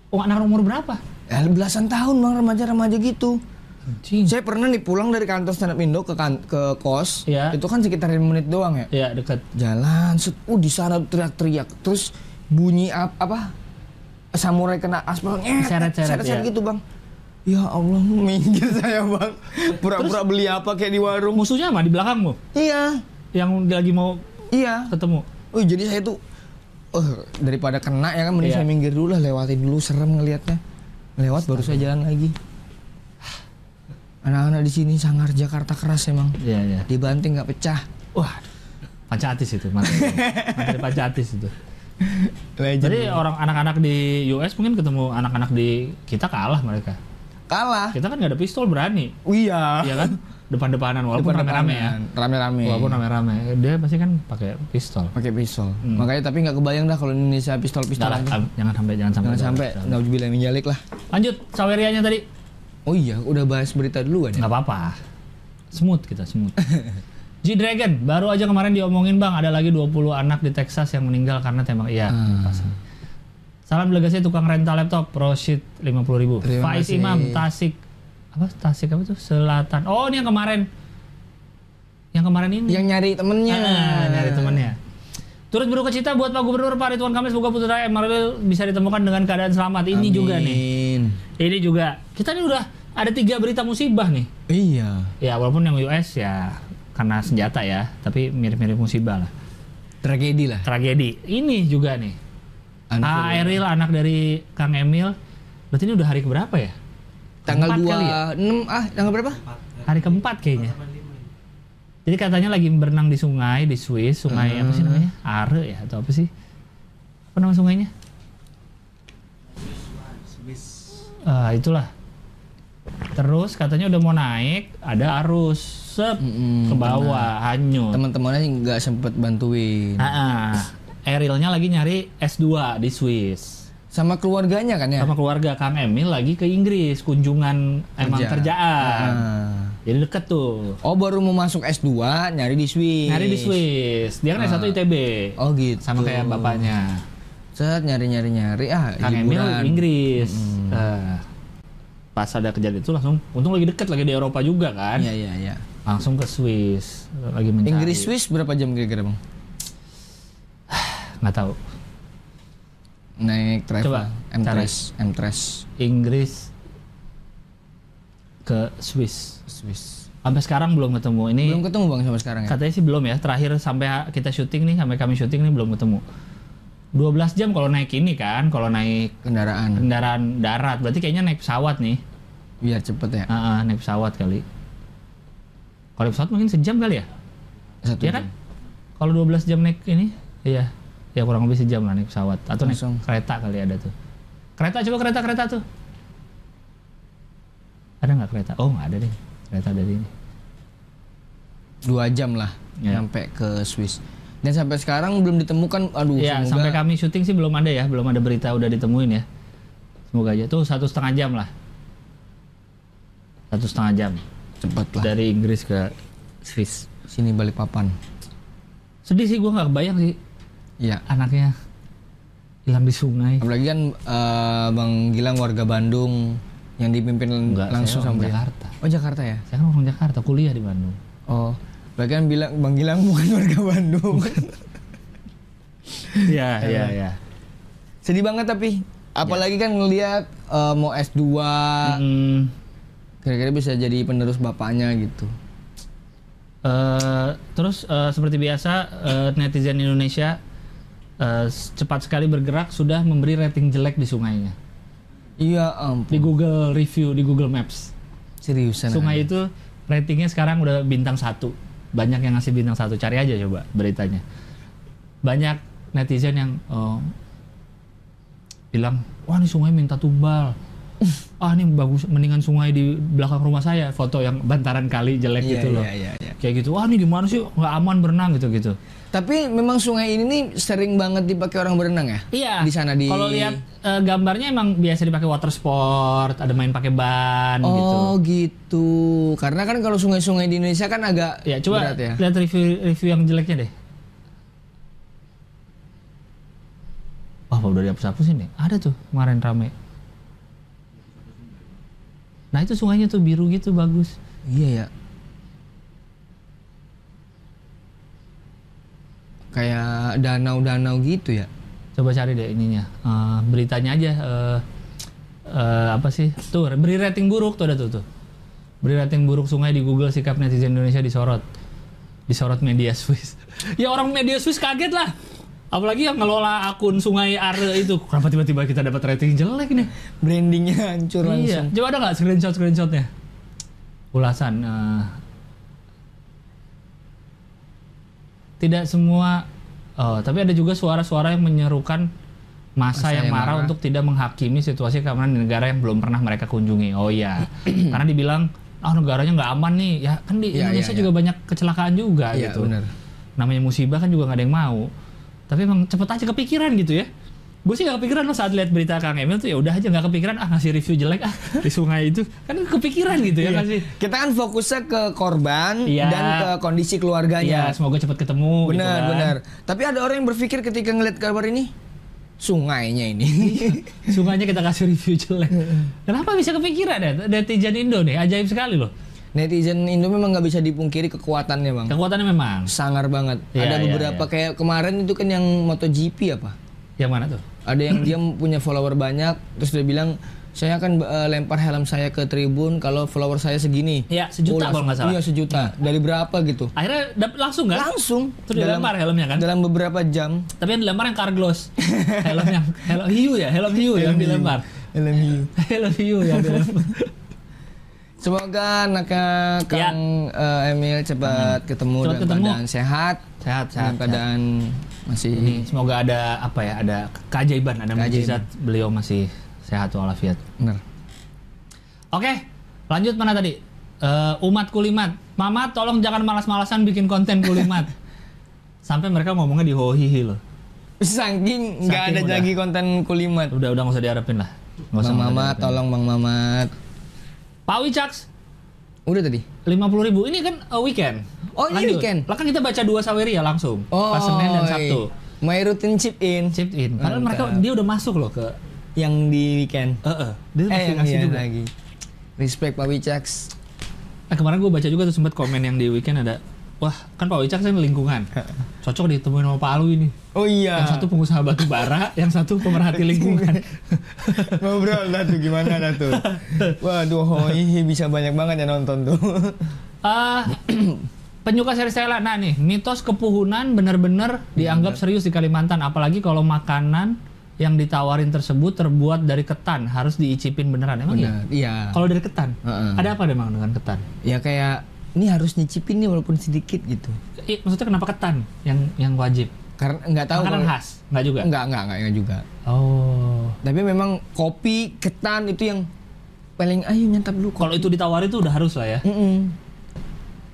Oh, anak umur berapa? Ya, belasan tahun bang remaja-remaja gitu. Anjing. Saya pernah nih pulang dari kantor stand up Indo ke kan- ke kos. Iya. Itu kan sekitar 5 menit doang ya. Ya, dekat. Jalan, set, uh di sana teriak-teriak. Terus bunyi ap- apa? Samurai kena aspal nyet, Seret-seret, seret-seret ya. gitu bang. Ya Allah, [LAUGHS] minggir saya bang. Pura-pura beli apa kayak di warung. Musuhnya apa di belakangmu? Iya, Yang lagi mau iya. ketemu. Oh jadi saya tuh, eh daripada kena ya kan, mending Iya. saya minggir dulu lah, lewatin dulu, serem ngelihatnya. Lewat baru saya jalan lagi. Anak-anak di sini sangar Jakarta keras emang. Iya, iya. Dibanting nggak pecah. Wah, pancatis itu, materi [LAUGHS] pancatis itu. Legend. Jadi orang anak-anak di US mungkin ketemu anak-anak di kita kalah mereka. kalah. Kita kan nggak ada pistol berani, Oh, iya. ya kan? Depan-depanan walaupun rame-rame ya. Rame-rame. Walaupun rame-rame, dia pasti kan pakai pistol. pakai pistol. Hmm. Makanya tapi nggak kebayang dah kalau Indonesia pistol-pistolan. Jangan, jangan sampai, jangan sampai. Jangan sampai nauzubillah min jalik lah. Lanjut, sawerianya tadi. Oh iya, udah bahas berita duluan ya. Nggak apa-apa. Smooth kita, smooth. [LAUGHS] G-Dragon, baru aja kemarin diomongin bang, ada lagi 20 anak di Texas yang meninggal karena tembak. Iya, pas. Salam delegasi tukang rental laptop, Proshit 50 ribu. Terima Faiz kasih. Imam, Tasik. Apa Tasik apa tuh? Selatan. Oh ini yang kemarin. Yang kemarin ini. Yang nyari temennya. Ah, nyari temannya. Turut berduka cita buat Pak Gubernur Pak Ridwan Kamil semoga putra Emeril bisa ditemukan dengan keadaan selamat. Ini juga nih. Amin. Ini juga. Kita nih udah ada tiga berita musibah nih. Iya. Ya walaupun yang US ya karena senjata ya, tapi mirip-mirip musibah lah. Tragedi lah. Tragedi. Ini juga nih. Anak Ah, Eril anak dari Kang Emil. Berarti ini udah hari keberapa ya? tanggal 2 kali ya? 6 ah tanggal berapa? Hari keempat kayaknya. Jadi katanya lagi berenang di sungai di Swiss, sungai apa sih namanya? Are ya atau apa sih? Apa nama sungainya? Ah, itulah. Terus katanya udah mau naik, ada arus sep Mm-mm, ke bawah, hanyut. Teman-temannya nggak sempet bantuin. Ah, ah. Erilnya lagi nyari S2 di Swiss. Sama keluarganya kan ya? Sama keluarga Kang Emil lagi ke Inggris kunjungan emang Kerja. kerjaan. Ah. Jadi deket tuh. Oh baru mau masuk S2 nyari di Swiss. Nyari di Swiss. Dia kan S1 ITB. Oh gitu. Sama kayak bapaknya. Set nyari nyari nyari ah Kang Emil. Inggris. Eh, pas ada kejadian itu langsung untung lagi deket lagi di Eropa juga kan. Iya iya iya. Langsung ke Swiss lagi mencari. Inggris Swiss berapa jam kira-kira bang? nggak tahu. Naik travel. Coba, M-Trace. M-Trace. Inggris ke Swiss. Swiss. Sampai sekarang belum ketemu. Ini Belum ketemu bang sampai sekarang ya? Katanya sih belum ya. Terakhir sampai kita syuting nih, sampai kami syuting nih belum ketemu. 12 jam kalau naik ini kan, kalau naik Kendaraan. kendaraan darat, berarti kayaknya naik pesawat nih. Biar cepet ya. Ah, ah, naik pesawat kali. Kalau pesawat mungkin sejam kali ya? Satu Iya kan? Kalau 12 jam naik ini, iya. Ya kurang lebih sejam lah naik pesawat atau naik Langsung. kereta kali ada tuh. Kereta coba kereta kereta tuh. Ada nggak kereta? Oh nggak ada deh. Kereta dari ini. Dua jam lah Ya. sampai ke Swiss. Dan sampai sekarang belum ditemukan. Aduh, Iya, semoga sampai kami syuting sih belum ada ya, belum ada berita udah ditemuin ya. Semoga aja tuh satu setengah jam lah, satu setengah jam cepet lah. dari Inggris ke Swiss. Sini balik papan. Sedih sih, gua nggak kebayang sih Iya. anaknya hilang di sungai. Apalagi kan eh, Bang Gilang warga Bandung yang dipimpin Enggak, langsung sama. Jakarta. Oh Jakarta ya? Saya kan orang Jakarta, kuliah di Bandung. Oh, berarti kan bilang Bang Gilang [LAUGHS] bukan warga Bandung. Iya, iya, iya. Sedih banget tapi apalagi kan ngelihat eh, mau S2 Hmm, kira-kira bisa jadi penerus bapaknya gitu. eh, terus eh, seperti biasa eh, netizen Indonesia eh, cepat sekali bergerak sudah memberi rating jelek di sungainya. Iya Di ampun. Google Review, di Google Maps. Seriusan. Sungai aja. itu ratingnya sekarang udah bintang satu. Banyak yang ngasih bintang satu. Cari aja coba beritanya. Banyak netizen yang eh, bilang, wah ini sungai minta tumbal. Ah ini bagus, mendingan sungai di belakang rumah saya. Foto yang bantaran kali jelek Iya, gitu loh. iya, iya, iya. Kayak gitu, wah ini gimana sih nggak aman berenang gitu-gitu. Tapi memang sungai ini nih sering banget dipakai orang berenang ya? Iya. Di sana di Kalau lihat eh, gambarnya emang biasa dipakai water sport, ada main pakai ban gitu. Oh gitu. Karena kan kalau sungai-sungai di Indonesia kan agak Ya coba berat ya. lihat review review yang jeleknya deh. Wah udah dihapus-hapusin nih. Ada tuh kemarin rame. Nah itu sungainya tuh biru gitu bagus. Iya ya. Kayak danau-danau gitu ya. Coba cari deh ininya. Eh, beritanya aja. eh, eh, apa sih? Tuh beri rating buruk tuh ada tuh tuh. Beri rating buruk sungai di Google sikap netizen Indonesia disorot. Disorot media Swiss. [LAUGHS] ya orang media Swiss kaget lah. Apalagi yang ngelola akun sungai Are itu. Kenapa tiba-tiba kita dapat rating jelek nih? Brandingnya hancur Iya. langsung. Coba ada nggak screenshot screenshotnya? Ulasan. eh, tidak semua. Oh, tapi ada juga suara-suara yang menyerukan masa, Masa yang, yang marah, marah. untuk tidak menghakimi situasi keamanan di negara yang belum pernah mereka kunjungi. Oh iya, [CLEARS THROAT] karena dibilang ah negaranya nggak aman nih. Ya kan di Iya, Indonesia iya, juga banyak kecelakaan juga Iya, gitu. benar. Namanya musibah kan juga nggak ada yang mau. Tapi emang cepet aja kepikiran gitu ya. Gue sih gak kepikiran loh saat lihat berita Kang Emil tuh ya udah aja nggak kepikiran ah ngasih review jelek ah di sungai itu kan kepikiran gitu ya Iya. kan sih. Kita kan fokusnya ke korban Iya. dan ke kondisi Iya, keluarganya. semoga cepet ketemu. gitu benar, kan. benar. Tapi ada orang yang berpikir ketika ngeliat kabar ini, sungainya ini. Sungainya kita kasih review jelek. [LAUGHS] Kenapa bisa kepikiran ya? Netizen Indo nih, ajaib sekali loh. Netizen Indo memang nggak bisa dipungkiri kekuatannya bang. Kekuatannya memang. Sangar banget. Iya, ada iya, beberapa iya. kayak kemarin itu kan yang MotoGP apa? Yang mana tuh? Ada yang [CLEARS THROAT] dia punya follower banyak, terus dia bilang saya akan eh, lempar helm saya ke tribun kalau follower saya segini. Iya, sejuta Oh, kalau nggak salah. Iya sejuta. Dari berapa gitu? Akhirnya dap- langsung kan? Langsung. Terus dilempar helmnya kan? Dalam beberapa jam. Tapi yang dilempar yang Carglass. [LAUGHS] helm yang helm hiu ya, helm hiu yang dilempar. Helm hiu. [LAUGHS] helm hiu yang dilempar. [LAUGHS] Semoga anaknya Kang eh, Emil cepat ketemu Cepat dalam ketemu. keadaan sehat, Sehat, dalam sehat. keadaan masih Ini semoga ada apa ya? Ada keajaiban, ada mujizat beliau masih sehat walafiat. benar. Oke, lanjut mana tadi? Eh, umat kulimat. Mama tolong jangan malas-malasan bikin konten kulimat. [LAUGHS] Sampai mereka ngomongnya di hohihi loh. Saking nggak ada udah. lagi konten kulimat. Udah udah nggak usah diharapin lah. Nggak usah Bang Mamat, tolong Bang Mamat. Pak Wicaks, Udah tadi. 50.000 ribu. Ini kan eh, weekend. Oh, ini weekend? Lah kan kita baca dua Saweria langsung. Oh, pas Senin dan. Sabtu. My routine chip in Chip in. Padahal mereka dia udah masuk loh ke yang di weekend. eh eh, dia Eh, masih yang ngasih juga. lagi. Respect Pak Wicaks. Eh, kemarin gue baca juga tuh sempat komen yang di weekend ada Wah, kan Pak Wicak kan lingkungan. Cocok ditemuin sama Pak Alu ini. Oh iya. Yang satu pengusaha batu bara, yang satu pemerhati lingkungan. [LAUGHS] ngobrol dah tuh gimana dah tuh. Waduh, hoi bisa banyak banget yang nonton tuh. [LAUGHS] Ah, [CLEARS THROAT] penyuka seri Stella. Nah nih, mitos kepuhunan bener-bener dianggap serius di Kalimantan. Apalagi kalau makanan yang ditawarin tersebut terbuat dari ketan. Harus diicipin beneran. Emang iya? Benar. Iya. Kalau dari ketan? Heeh. Ada apa emang dengan ketan? Ya kayak ini harus nyicipin nih walaupun sedikit gitu. Eh, maksudnya kenapa ketan yang yang wajib? Karena nggak tahu Makanan kalau- khas? Nggak juga? Enggak, enggak, enggak, enggak juga. Oh. Tapi memang kopi, ketan itu yang paling ayo nyantap dulu. Kalau itu ditawarin tuh udah harus lah ya. Mm-mm.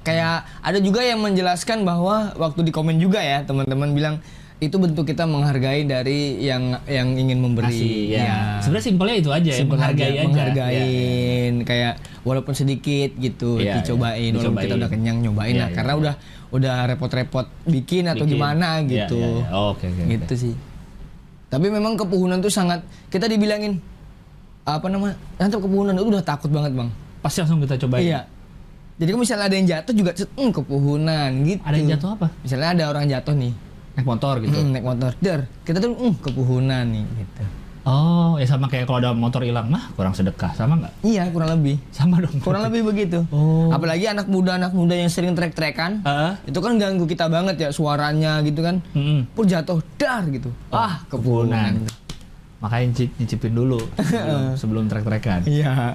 Kayak ada juga yang menjelaskan bahwa waktu di komen juga ya teman-teman bilang itu bentuk kita menghargai dari yang yang ingin memberi. Kasih, ya. Iya. Sebenarnya simpelnya itu aja ya, Simpel menghargai aja, aja. Iya, menghargain kayak walaupun sedikit gitu Iya, dicobain, iya, walaupun kita udah kenyang nyobain Iya, lah iya, karena iya. udah udah repot-repot bikin atau Bikin. gimana Iya, gitu. iya, iya. Oh, Oke, oke. oke. gitu sih. Tapi memang kepuhunan tuh sangat kita dibilangin apa nama nantap kepuhunan itu udah takut banget bang. Pasti langsung kita cobain. Iya. Jadi kalau misalnya ada yang jatuh juga "Hmm, kepuhunan gitu. Ada yang jatuh apa? Misalnya ada orang jatuh nih Naik motor gitu. hmm, naik motor, der kita tuh "Hmm, kepuhunan nih gitu. Oh, ya sama kayak kalau ada motor hilang, mah kurang sedekah, sama nggak? Iya kurang lebih. Sama dong. Kurang lebih begitu. Oh. Apalagi anak muda anak muda yang sering trek-trekan, Heeh. itu kan ganggu kita banget ya suaranya gitu kan. Mm-mm. Pur jatuh dar gitu. ah kepuhunan. kepuhunan. Makanya nyici- nyicipin dulu sebelum, [LAUGHS] sebelum trek-trekan. Iya.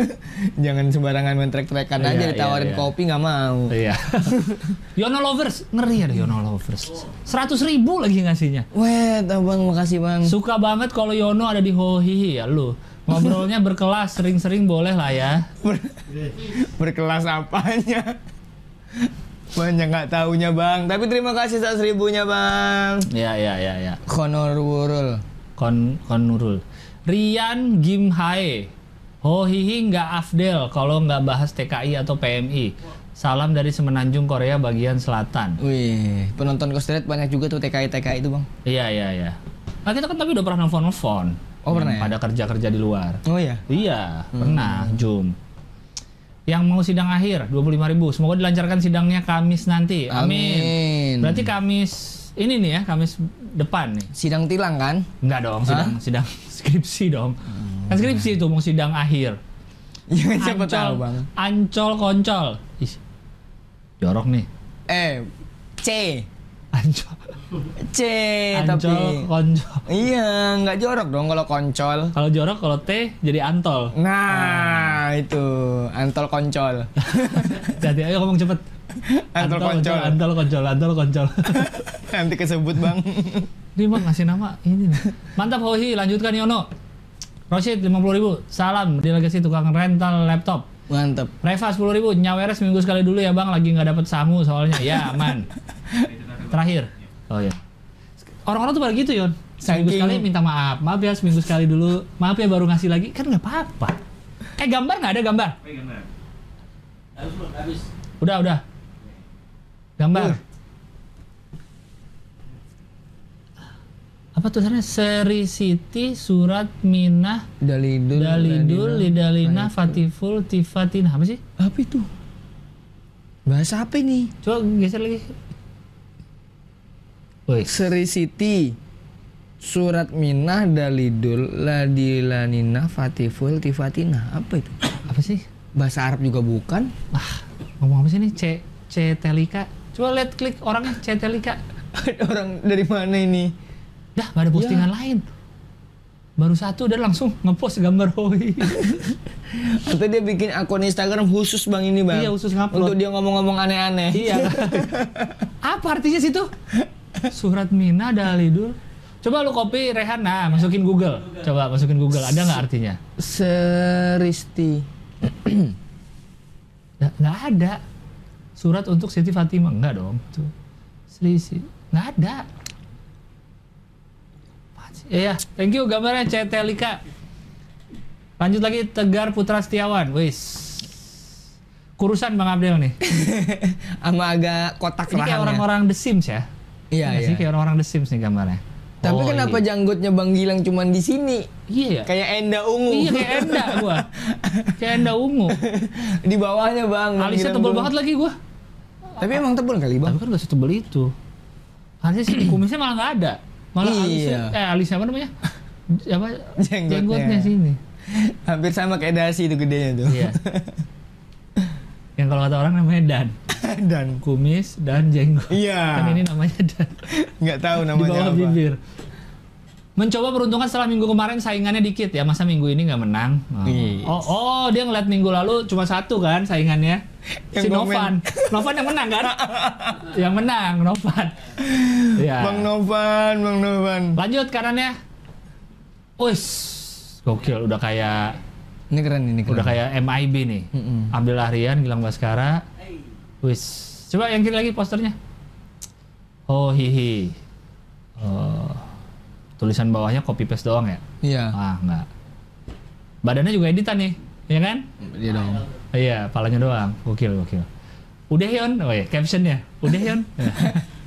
[LAUGHS] Jangan sembarangan main trek-trekan Iya, aja iya, ditawarin iya. kopi nggak mau. Iya. [LAUGHS] Yono lovers, ngeri ada Yono lovers. Seratus ribu lagi ngasihnya. Weh, bang, makasih bang. Suka banget kalau Yono ada di Hohihi ya lu. Ngobrolnya berkelas, sering-sering boleh lah ya. Berkelas apanya? Banyak nggak taunya bang. Tapi terima kasih saat seribunya bang. Ya, ya, ya, ya. Honor Wurul. Kon Konurul. Rian Gimhae. Hohihi nggak afdel kalau nggak bahas TKI atau PMI. Salam dari Semenanjung Korea bagian selatan. Wih, penonton Kostret banyak juga tuh TKI TKI itu bang. Iya iya iya. Nah kita kan tapi udah pernah nelfon nelfon. Oh, pernah ya? Pada kerja kerja di luar. Oh ya. Iya pernah Zoom. Yang mau sidang akhir 25.000. Semoga dilancarkan sidangnya Kamis nanti. Amin. Amin. Berarti Kamis ini nih ya, Kamis depan nih. Sidang tilang kan? Enggak dong, sidang sidang [LAUGHS] skripsi dong. Kan skripsi itu mau sidang akhir. [LAUGHS] Ya siapa Ancol, tahu bang. Ancol koncol. Ih, jorok nih. Eh, C, Ancol. C Ancol tapi. koncol. Iya, nggak jorok dong kalau koncol. Kalau jorok kalau T jadi antol. Nah, itu antol koncol. [LAUGHS] Jadi ayo ngomong cepet. Antol koncol. Antol koncol, antol koncol. [LAUGHS] Nanti kesebut bang. Ini bang ngasih nama ini nih. Mantap Hohi, lanjutkan Yono. Rosid 50 ribu, salam delegasi tukang rental laptop. Mantep. Reva 10 ribu, nyaweres minggu sekali dulu ya bang, lagi nggak dapet samu soalnya. Ya aman. Terakhir. Oh ya. Orang-orang tuh pada gitu Yon. Seminggu Saking- sekali minta maaf. Maaf ya seminggu sekali dulu. Maaf ya baru ngasih lagi. Kan nggak apa-apa. Eh gambar nggak ada gambar? Udah udah. Gambar. Uh. Apa tulisannya? Seri Siti Surat Minah Dalidul. Dalidul. Lidalina Fatiful Tifatina Apa sih? Apa itu? Bahasa apa ini? Coba geser lagi. Woi, Seri Siti. Surat Minah Dalidul Ladilanina Fatiful Tifatina. Apa itu? apa sih? Bahasa Arab juga bukan? Ah, ngomong apa sih ini? C C Telika. Coba lihat klik orangnya C Telika. [LAUGHS] Orang dari mana ini? Dah, gak ada postingan lain. Baru satu dan langsung ngepost gambar Hoi. [LAUGHS] Atau dia bikin akun Instagram khusus bang ini bang? Iya, khusus ngupload. Untuk dia ngomong-ngomong aneh-aneh. iya. [LAUGHS] apa artinya situ? Surat Mina Dalidul. Coba lu copy Rehana, masukin Google. Coba masukin Google. Ada nggak artinya? Seristi. [CLEARS THROAT] Nggak ada. Surat untuk Siti Fatimah enggak dong. Tuh. Selisih. Nggak ada. Iya, thank you gambarnya C. Telika. Lanjut lagi Tegar Putra Setiawan. Wis. Kurusan Bang Abdel nih. [LAUGHS] Sama agak kotak Ini kayak orang-orang The Sims ya. Iya, iya. sih kayak orang-orang The Sims nih gambarnya. Tapi Oh, kenapa iya. janggutnya Bang Gilang cuman di sini? Iya ya. Kayak Enda Ungu. Iya kayak Enda gua. [LAUGHS] Kayak Enda ungu. di bawahnya Bang. Alisnya tuh. banget lagi gua. Tapi emang tebel kali Bang. Tapi kan gak setebel itu. Alisnya sih [CLEARS THROAT] kumisnya malah nggak ada. Malah Iya. alisnya, eh alisnya apa namanya? Apa? Jenggotnya. sini. Hampir sama kayak dasi itu gedenya tuh. Iya. [LAUGHS] Yang kalau kata orang namanya Dan. [LAUGHS] Dan Kumis dan jenggot. iya. Kan ini namanya Dan. nggak tahu Di namanya bawah apa. bibir. Mencoba peruntungan setelah minggu kemarin saingannya dikit ya. Masa minggu ini nggak menang? Oh. Iya. oh, oh, dia ngeliat minggu lalu cuma satu kan saingannya. Yang si. Novan. [LAUGHS] Novan yang menang kan? yang menang, Novan. [LAUGHS] Ya. Bang Novan, Bang Novan. Lanjut kanannya. Wis, gokil udah kayak Ini keren ini keren. udah kayak MIB nih. Mm-mm. Abdul Ahrian, Gilang Baskara. Wis. Coba yang kiri lagi posternya. Oh hihi. Oh. Tulisan bawahnya copy paste doang ya? Iya. Ah, enggak. Badannya juga editan nih, ya kan? Iya dong. Iya, palanya doang. Gokil, gokil. Udah Yon, oh ya, captionnya. Udah Yon.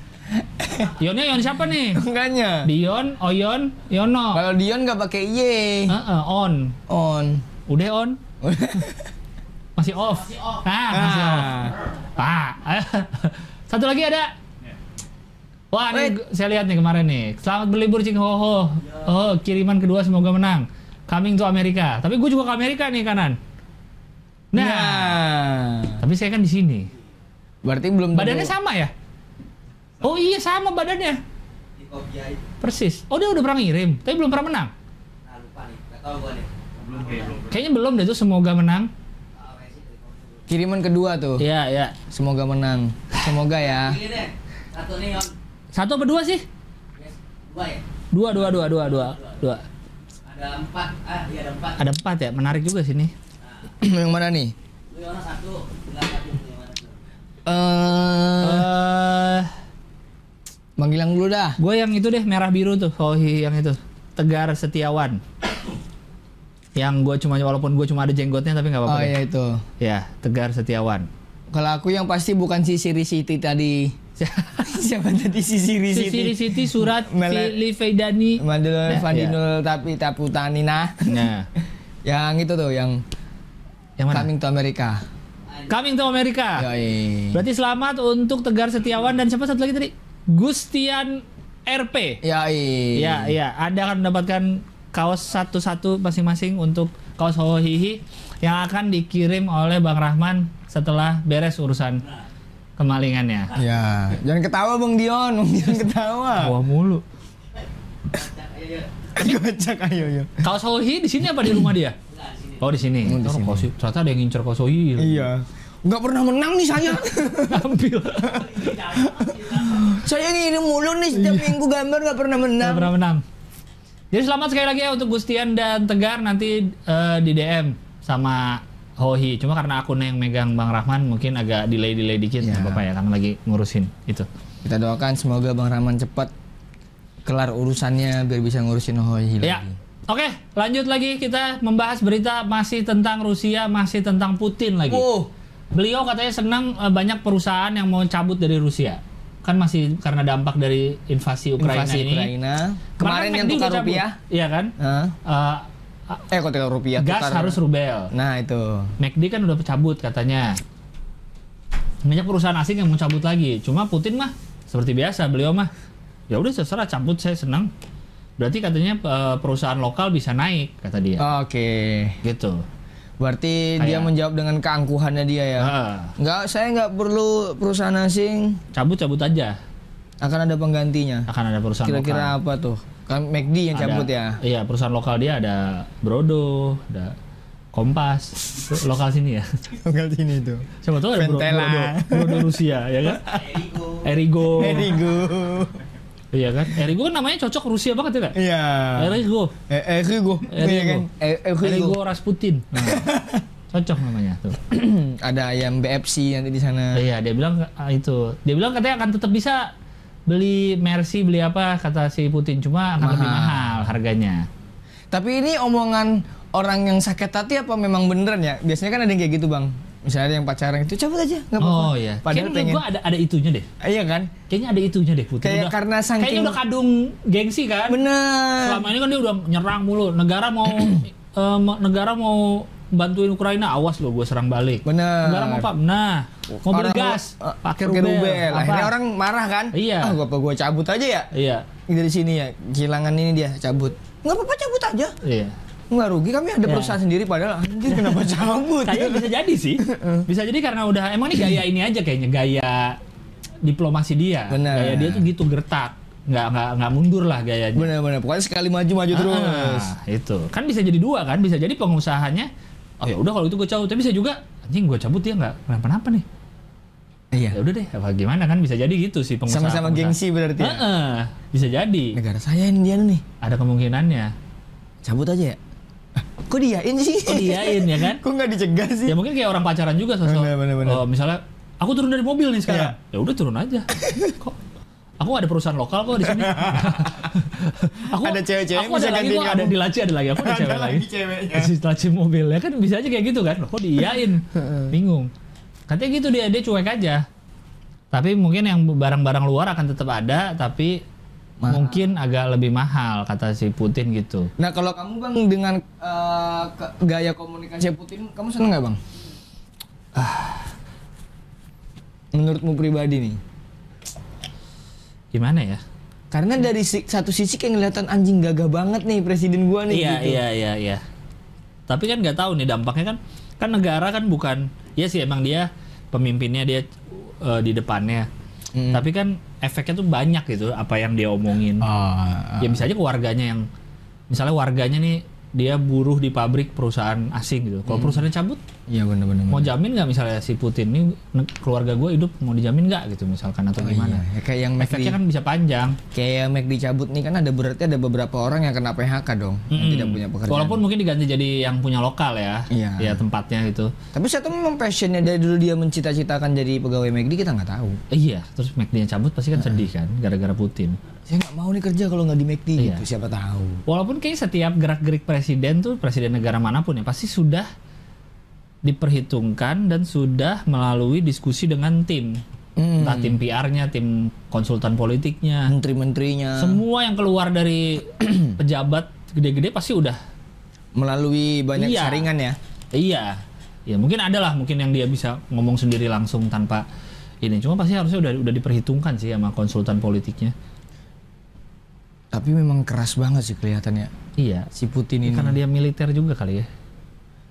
[LAUGHS] Yonnya Yon siapa nih? Enggaknya. Dion, Oyon, Yono. Kalau Dion nggak pakai Y. Heeh, on. On. Udah on. [LAUGHS] Masih off. Ah, masih off. Ah. [LAUGHS] Satu lagi ada. Wah, ini Wait. saya lihat nih kemarin nih. Selamat berlibur Cing Ho Ho. Oh, kiriman kedua semoga menang. Coming to Amerika. Tapi gue juga ke Amerika nih kanan. Nah, Nah. tapi saya kan di sini. Berarti belum tentu- Badannya sama ya? Oh iya sama badannya. Persis. Oh dia udah pernah ngirim, tapi belum pernah menang. Kayaknya belum deh tuh semoga menang. Kiriman kedua tuh. Iya, iya. Semoga menang. Semoga ya. Satu nih, Yon. Satu apa dua sih? Yes. Dua ya? Dua, dua, dua, dua, dua, dua. Ada empat. Ah, iya ada empat. Ada empat ya, menarik juga sini. [CLEARS THROAT] yang mana nih? Lu satu. Satu. Yang mana tuh? Eh, Eh, Bang Gilang dulu dah. gue yang itu deh merah biru tuh, oh yang itu Tegar Setiawan. Yang gue cuma walaupun gue cuma ada jenggotnya tapi nggak apa-apa. Oh deh. iya itu. Ya, Tegar Setiawan. Kalau aku yang pasti bukan si Siri Siti tadi. [LAUGHS] Siapa tadi si Siri Sisi Siti? Siti surat Mele- Fili Feidani. Mandul Nah, tapi Taputanina. Nah, [LAUGHS] yang itu tuh yang yang mana? Coming to America. Coming to America. Yoi. Berarti selamat untuk Tegar Setiawan dan siapa satu lagi tadi? Gustian RP. Yoi. Iya, iya. Anda akan mendapatkan kaos satu-satu masing-masing untuk kaos Hohihi yang akan dikirim oleh Bang Rahman setelah beres urusan kemalingannya. Ya, jangan ketawa Bang Dion, Bang Dion ketawa. Wah mulu. Kocak ayo yo. Kaos Hohihi di sini apa di rumah dia? Oh di sini. Oh, di Oh, sini. ternyata ada yang ngincer kaos Hohihi. Iya. Nggak pernah menang nih saya. [LAUGHS] Ambil. [LAUGHS] saya ngirim mulu nih setiap minggu gambar nggak pernah menang. Nggak pernah menang. Jadi selamat sekali lagi ya untuk Gustian dan Tegar nanti eh, di DM sama Hohi. Cuma karena akunnya yang megang Bang Rahman mungkin agak delay-delay dikit Ya. apa-apa ya karena lagi ngurusin itu. Kita doakan semoga Bang Rahman cepat kelar urusannya biar bisa ngurusin Hoi Ya. lagi. Oke, lanjut lagi kita membahas berita masih tentang Rusia, masih tentang Putin lagi. Oh, Beliau katanya senang eh, banyak perusahaan yang mau cabut dari Rusia. Kan masih karena dampak dari invasi Ukraina invasi ini. Ukraina. Kemarin Kemarin yang tukar rupiah. Iya kan? Hah? Eh, Eh kok tukar rupiah? gas tukar- harus rubel. Nah itu. McD kan udah cabut katanya. Banyak perusahaan asing yang mau cabut lagi. Cuma Putin mah seperti biasa beliau mah ya udah terserah cabut saya senang. Berarti katanya eh, perusahaan lokal bisa naik kata dia. Oke. Gitu. Berarti dia Kayak- menjawab dengan keangkuhannya dia ya. Ah, Nggak, saya nggak perlu perusahaan asing. cabut-cabut aja. Akan ada penggantinya. Akan ada perusahaan Kira-kira lokal. apa tuh? Kan McD yang Ada- cabut ya. Iya, perusahaan lokal dia ada Brodo, ada Kompas, lokal sini ya. [LAUGHS] Lokal sini tuh. Siapa tahu ada Bro- Ventela. Brodo, Brodo Rusia ya kan? Erigo. Erigo. Erigo. Iya kan? Erigo kan namanya cocok Rusia banget ya kan? Iya. Erigo. Eh, Erigo. Erigo. Iya kan? Eh, Erigo. Erigo Rasputin. [LAUGHS] Nah, cocok namanya tuh. ada ayam BFC nanti di sana. Iya, dia bilang ah, itu. Dia bilang katanya akan tetap bisa beli Mercy, beli apa kata si Putin, cuma akan lebih Mahal. mahal harganya. Tapi ini omongan orang yang sakit hati apa memang beneran ya? Biasanya kan ada yang kayak gitu bang. Misalnya ada yang pacaran itu cabut aja, nggak apa-apa. Oh iya. Padahal Kayaknya pengen. gua ada ada itunya deh. Ah, Iya kan? Kayaknya ada itunya deh Putin. Kayak Udah- karena saking- Kayaknya udah kadung gengsi kan. Bener. Selama ini kan dia udah nyerang mulu. Negara mau [CLEARS THROAT] eh, negara mau bantuin Ukraina, awas lo gue serang balik. Bener. Mau apa? Nah, mau beli gas, eh, pakai rubel. Apa? Akhirnya orang marah kan? Iya. Ah, gua apa gua cabut aja ya? Iya, Dari sini ya, kehilangan ini dia cabut. Nggak apa-apa cabut aja. iya. Nggak rugi kami ada Ya. perusahaan sendiri padahal anjir kenapa [LAUGHS] cabut? Kayaknya bisa [LAUGHS] jadi sih. Bisa jadi karena udah emang ini gaya ini aja kayaknya gaya diplomasi dia. Bener. Gaya dia tuh gitu gertak. Nggak nggak nggak mundur lah gayanya. Bener-bener, pokoknya sekali maju maju terus. Ah, itu kan bisa jadi dua kan bisa jadi pengusahanya oh ya udah kalau itu gue cabut tapi bisa juga anjing gue cabut dia nggak kenapa-napa nih Iya. ya udah deh apa gimana kan bisa jadi gitu sih pengusaha Sama-sama gengsi berarti ya? Bisa jadi Negara saya ini dia nih. ada kemungkinannya Cabut aja ya? Ah, Kok diain sih? oh diain ya kan [LAUGHS] Kok nggak dicegah sih? ya mungkin kayak orang pacaran juga sosok Bener, bener, bener. Oh, misalnya aku turun dari mobil nih sekarang Iya. ya udah turun aja [LAUGHS] kok aku ada perusahaan lokal kok di sini [LAUGHS] aku Ada cewek-cewek aku bisa ada lagi ada di laci ada lagi aku ada, Ada cewek lagi lagi ceweknya. si laci mobil ya kan bisa aja kayak gitu kan Loh, kok diiyain [LAUGHS] bingung katanya gitu dia dia cuek aja tapi mungkin yang barang-barang luar akan tetap ada tapi Mahal. mungkin agak lebih mahal kata si Putin gitu Nah kalau kamu bang dengan ke- gaya komunikasi Putin, kamu seneng nggak bang? Ah. Menurutmu pribadi nih? Gimana ya Karena dari si- satu sisi kayak ngeliatan anjing gagah banget nih presiden gua nih Iya gitu. iya iya iya. Tapi kan nggak tahu nih dampaknya kan kan negara kan bukan ya sih emang dia pemimpinnya dia eh, di depannya. Hmm. Tapi kan efeknya tuh banyak gitu apa yang dia omongin. Ah, Ya bisa aja ke warganya yang misalnya warganya nih dia buruh di pabrik perusahaan asing gitu. Kalau perusahaannya cabut, Iya benar-benar. mau jamin nggak misalnya si Putin ne- keluarga gue hidup mau dijamin nggak gitu misalkan atau Oh, gimana? iya. Ya, kayak yang Efeknya kan bisa panjang. kayak yang McD cabut nih kan ada berarti ada beberapa orang yang kena PHK dong, yang Mm-mm. tidak punya pekerjaan. Walaupun mungkin diganti jadi yang punya lokal ya, Iya. ya tempatnya gitu. Tapi saya tuh memang passionnya dari dulu dia mencita-citakan jadi pegawai McD kita nggak tahu. Iya, terus McD-nya cabut pasti kan sedih kan, gara-gara Putin. Saya nggak mau nih kerja kalau nggak di McD Iya. gitu. Siapa tahu. Walaupun kayak setiap gerak-gerik presiden tuh, presiden negara mana pun ya, pasti sudah diperhitungkan dan sudah melalui diskusi dengan tim. Hmm. Entah tim PR-nya, tim konsultan politiknya. Menteri-menterinya Semua yang keluar dari [CLEARS THROAT] pejabat gede-gede pasti udah melalui banyak Iya. saringan ya. Iya. ya mungkin ada lah mungkin yang dia bisa ngomong sendiri langsung tanpa ini cuma pasti harusnya udah udah diperhitungkan sih sama konsultan politiknya Tapi memang keras banget sih kelihatannya iya si Putin ini. karena dia militer juga kali ya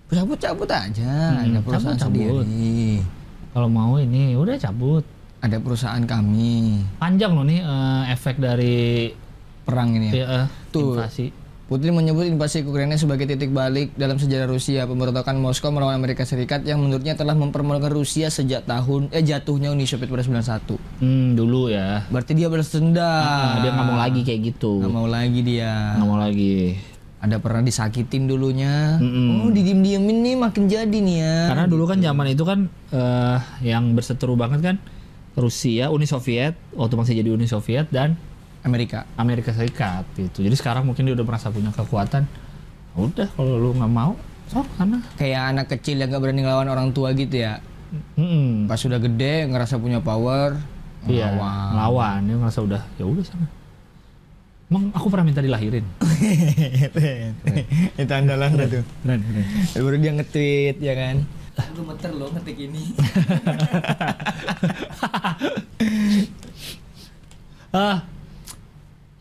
cabut-cabut aja, Hmm, ada perusahaan cabut-cabut. sendiri. kalau mau ini udah cabut Ada perusahaan kami. panjang loh nih eh, efek dari Perang ini ya. ya, eh, Tuh. invasi Putin menyebut invasi ke Ukraina sebagai titik balik dalam sejarah Rusia. Pemberontakan Moskow melawan Amerika Serikat yang menurutnya telah mempermalukan Rusia sejak tahun eh jatuhnya Uni Soviet pada 91. hmm, dulu ya Berarti dia balas dendam. Ah, dia nggak mau lagi kayak gitu Nggak mau lagi dia. nggak mau lagi Ada pernah disakitin dulunya. Mm-mm. Oh, didiem-diemin nih makin jadi nih ya. Karena dulu kan zaman itu kan eh, yang berseteru banget kan Rusia, Uni Soviet, waktu masih jadi Uni Soviet dan Amerika. Amerika Serikat gitu. Jadi sekarang mungkin dia udah merasa punya kekuatan. Udah kalau lu nggak mau, sok sana. Kayak anak kecil yang gak berani ngelawan orang tua gitu ya. Mm-mm. Pas sudah gede ngerasa punya power. Iya, ngelawan. lawan. Dia merasa udah, ya udah sana. Emang aku pernah minta dilahirin. [LAUGHS] itu andalan itu. Keren, keren. Baru dia nge-tweet ya kan. Lu meter lo ngetik ini. [LAUGHS] Ah,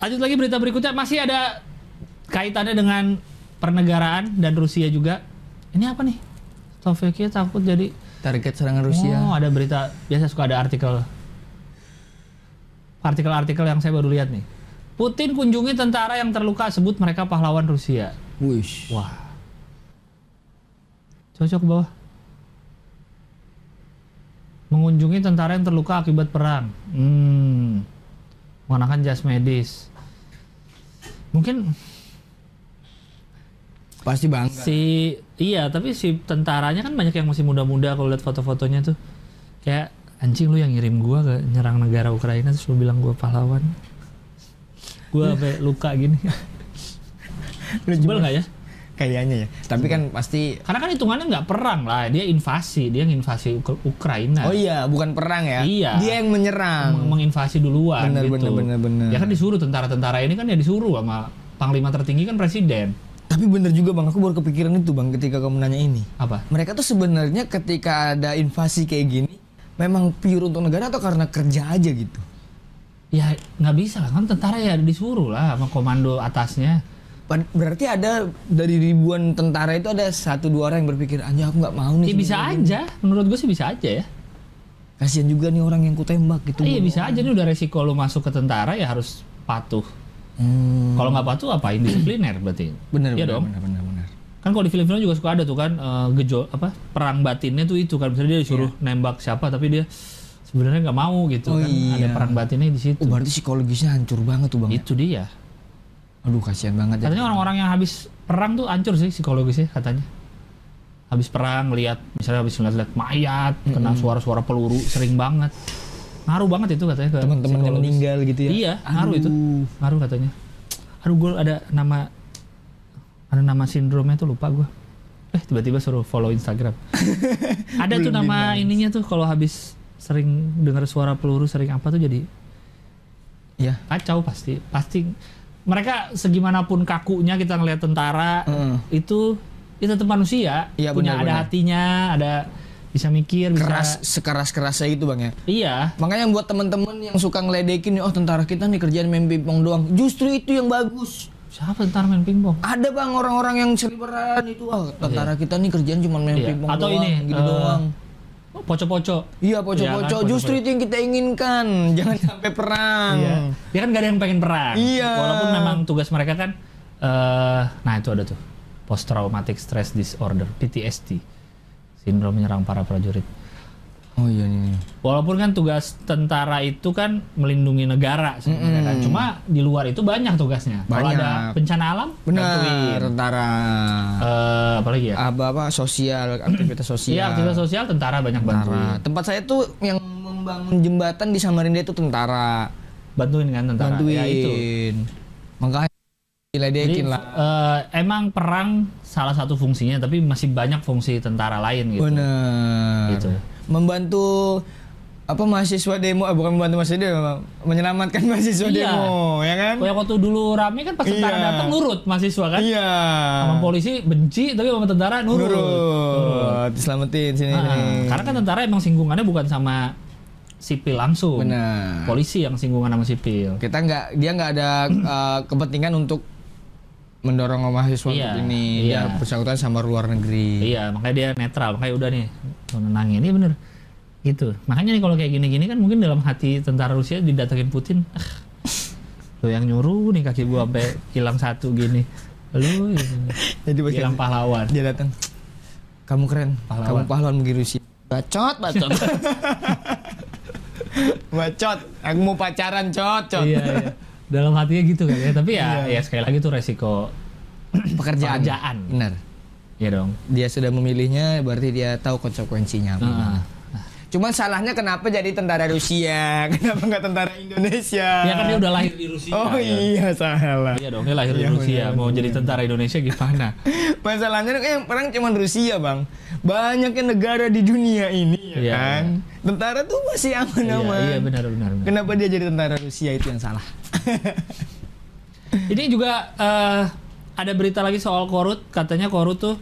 lanjut lagi berita berikutnya masih ada kaitannya dengan pernegaraan dan Rusia juga. Ini apa nih? Slovakia takut jadi Target serangan Rusia. Oh, ada berita biasa suka ada artikel artikel-artikel yang saya baru lihat nih. Putin kunjungi tentara yang terluka sebut mereka pahlawan Rusia. Wush. Wah. Cocok ke bawah. Mengunjungi tentara yang terluka akibat perang. Hmm. Mengenakan jas medis. Mungkin Pasti bangga. si iya, tapi si tentaranya kan banyak yang masih muda-muda kalau lihat foto-fotonya tuh. Kayak anjing lu yang ngirim gua ke nyerang negara Ukraina terus lu bilang gua pahlawan. Gua sampai luka gini. Sebel nggak ya? Kayaknya ya. Tapi kan pasti Karena kan hitungannya nggak perang lah, dia invasi, dia nginvasi Uk- Ukraina. Oh iya, bukan perang ya. Iya. Dia yang menyerang. Meng- menginvasi duluan Bener, gitu. bener, bener, bener. Ya kan disuruh tentara-tentara ini kan ya disuruh sama panglima tertinggi kan presiden. Tapi bener juga Bang, aku baru kepikiran itu Bang ketika kamu nanya ini. Apa? Mereka tuh sebenarnya ketika ada invasi kayak gini memang pure untuk negara atau karena kerja aja gitu. Ya nggak bisa lah kan tentara ya disuruh lah sama komando atasnya. Berarti ada dari ribuan tentara itu ada satu dua orang yang berpikir anjir aku nggak mau nih. Ya bisa aja, menurut gue sih bisa aja ya. Kasihan juga nih orang yang kutembak gitu. Iya bisa aja nih udah resiko lu masuk ke tentara ya harus patuh. Hmm. Kalau nggak patuh apa indisipliner berarti. Bener, Iya bener, dong. bener, bener, bener. Kan kalau di film-film juga suka ada tuh kan eh, gejol apa perang batinnya tuh itu kan misalnya dia disuruh nembak siapa tapi dia sebenarnya nggak mau gitu Oh, kan ada iya. perang batinnya di situ. Oh berarti psikologisnya hancur banget tuh bang. ya? Itu dia. Aduh kasihan banget ya. Katanya orang-orang yang habis perang tuh hancur sih psikologisnya katanya. Habis perang lihat misalnya habis ngeliat mayat, kena suara-suara peluru sering banget. Ngaruh banget itu katanya ke Teman-teman yang meninggal gitu ya. Iya, ngaruh itu. Ngaruh katanya. Aduh gue ada nama ada nama sindromnya tuh lupa gue. Eh tiba-tiba suruh follow Instagram. [LAUGHS] ada tuh nama ininya tuh kalau habis sering dengar suara peluru sering apa tuh jadi Ya. kacau pasti pasti mereka segimanapun kakunya kita ngelihat tentara Heeh. itu itu tetap manusia Iya, punya ada benar-benar. hatinya ada bisa mikir bisa Keras sekeras kerasnya itu bang ya. iya Makanya buat teman-teman yang suka ngeledekin, oh tentara kita nih kerjaan main pingpong doang. Justru itu yang bagus. siapa tentara main pingpong Ada bang orang-orang yang seliberan itu, oh tentara kita nih kerjaan cuma main Iya. pingpong atau doang, ini gitu eh, doang. Poco-poco Iya Iya poco-poco, kan, justru itu yang kita inginkan. [LAUGHS] Jangan sampai perang. Iya. Ya kan gak ada yang pengen perang. Iya. Walaupun memang tugas mereka kan eh nah itu ada tuh post traumatic stress disorder PTSD. Sindrom menyerang para prajurit. Oh iya nih. Walaupun kan tugas tentara itu kan melindungi negara sebenarnya kan. Cuma di luar itu banyak tugasnya. Kalau ada bencana alam Benar, tentara. Eh, apalagi ya? Apa apa sosial, aktivitas sosial. Iya, aktivitas sosial tentara banyak bantuin. Tempat saya tuh yang membangun jembatan di Samarinda itu tentara. Bantuin kan tentara. Bantuin. Ya itu. Makanya diledekin lah. eh, emang perang salah satu fungsinya tapi masih banyak fungsi tentara lain gitu. Bener. Gitu. Membantu apa mahasiswa demo, eh, bukan membantu mahasiswa demo, menyelamatkan [LAUGHS] mahasiswa Iya. demo, ya kan? Kayak waktu dulu rame kan pas tentara Iya. datang nurut mahasiswa kan. Iya. Sama polisi benci tapi sama tentara nurut. Nurut. Diselamatin sini. Ah, sini. karena kan tentara emang singgungannya bukan sama sipil langsung. Benar. Polisi yang singgungan sama sipil. Kita nggak, dia nggak ada eh, kepentingan untuk mendorong mahasiswa Iya, untuk ini. iya. Dia bersangkutan sama luar negeri. Iya, makanya dia netral. Makanya udah nih, mau nenangin. Ini bener. Gitu. Makanya nih kalau kayak gini-gini kan mungkin dalam hati tentara Rusia didatengin Putin. Ah, lo yang nyuruh nih kaki gua sampai hilang satu gini. Lu gitu. Jadi hilang pahlawan. dia datang. Kamu keren. Pahlawan. Kamu pahlawan bagi Rusia. Bacot, bacot. [LAUGHS] bacot. Aku mau pacaran, cot, cot. iya, iya. Dalam hatinya gitu kan ya. Tapi ya, ya sekali lagi tuh resiko [CLEARS THROAT] Pekerjaan. Pekerjaan. Benar. ya dong. Dia sudah memilihnya, berarti dia tahu konsekuensinya. apa. Cuman salahnya kenapa jadi tentara Rusia? [LAUGHS] Kenapa nggak tentara Indonesia? Ya kan dia udah lahir di Rusia. Oh ya. iya salah. Iya dong, dia lahir Iya, di Rusia. benar, Mau benar. jadi tentara Indonesia gimana? [LAUGHS] Masalahnya kan yang perang cuma Rusia bang. Banyaknya negara di dunia ini ya Iya, kan. Tentara tuh masih iya, aman-aman. iya benar benar. benar. Kenapa dia jadi tentara Rusia itu yang salah? [LAUGHS] Ini juga eh, ada berita lagi soal Korut. Katanya Korut tuh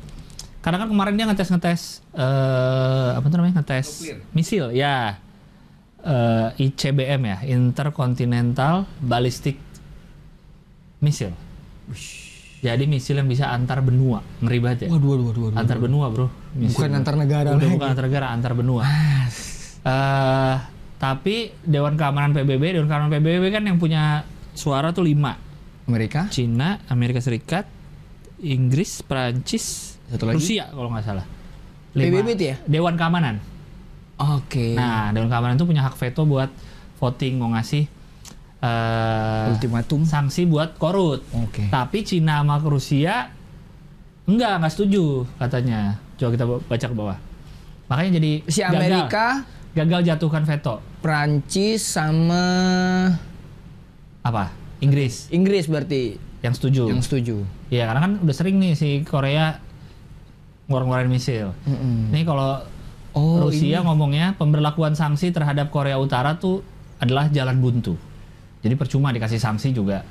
karena kan kemarin dia ngetes ngetes eh apa namanya ngetes misil ya Eh, ICBM ya Intercontinental Ballistic Missile. Jadi misil yang bisa antar benua, ngeri banget ya. Waduh, waduh, waduh, waduh. Antar benua bro. Misil. Bukan antar negara Udah lagi. bukan antar negara, antar benua. Eh, tapi Dewan Keamanan PBB, Dewan Keamanan PBB kan yang punya suara tuh lima. Amerika? Cina, Amerika Serikat, Inggris, Prancis, Satu lagi? Rusia kalau nggak salah. PBB itu ya? Dewan Keamanan. Oke. Nah, Dewan Keamanan itu punya hak veto buat voting mau ngasih eh, Ultimatum. sanksi buat korut. Oke. Tapi Cina sama Rusia enggak, nggak setuju katanya. Coba kita baca ke bawah. Makanya jadi Si gagal. Amerika, gagal jatuhkan veto. Prancis sama Apa? Inggris Inggris berarti yang setuju. yang setuju. Iya, karena kan udah sering nih si Korea ngeluarin misil. Mm-mm. Nih kalau Oh, Rusia ini. ngomongnya pemberlakuan sanksi terhadap Korea Utara tuh adalah jalan buntu. Jadi percuma dikasih sanksi juga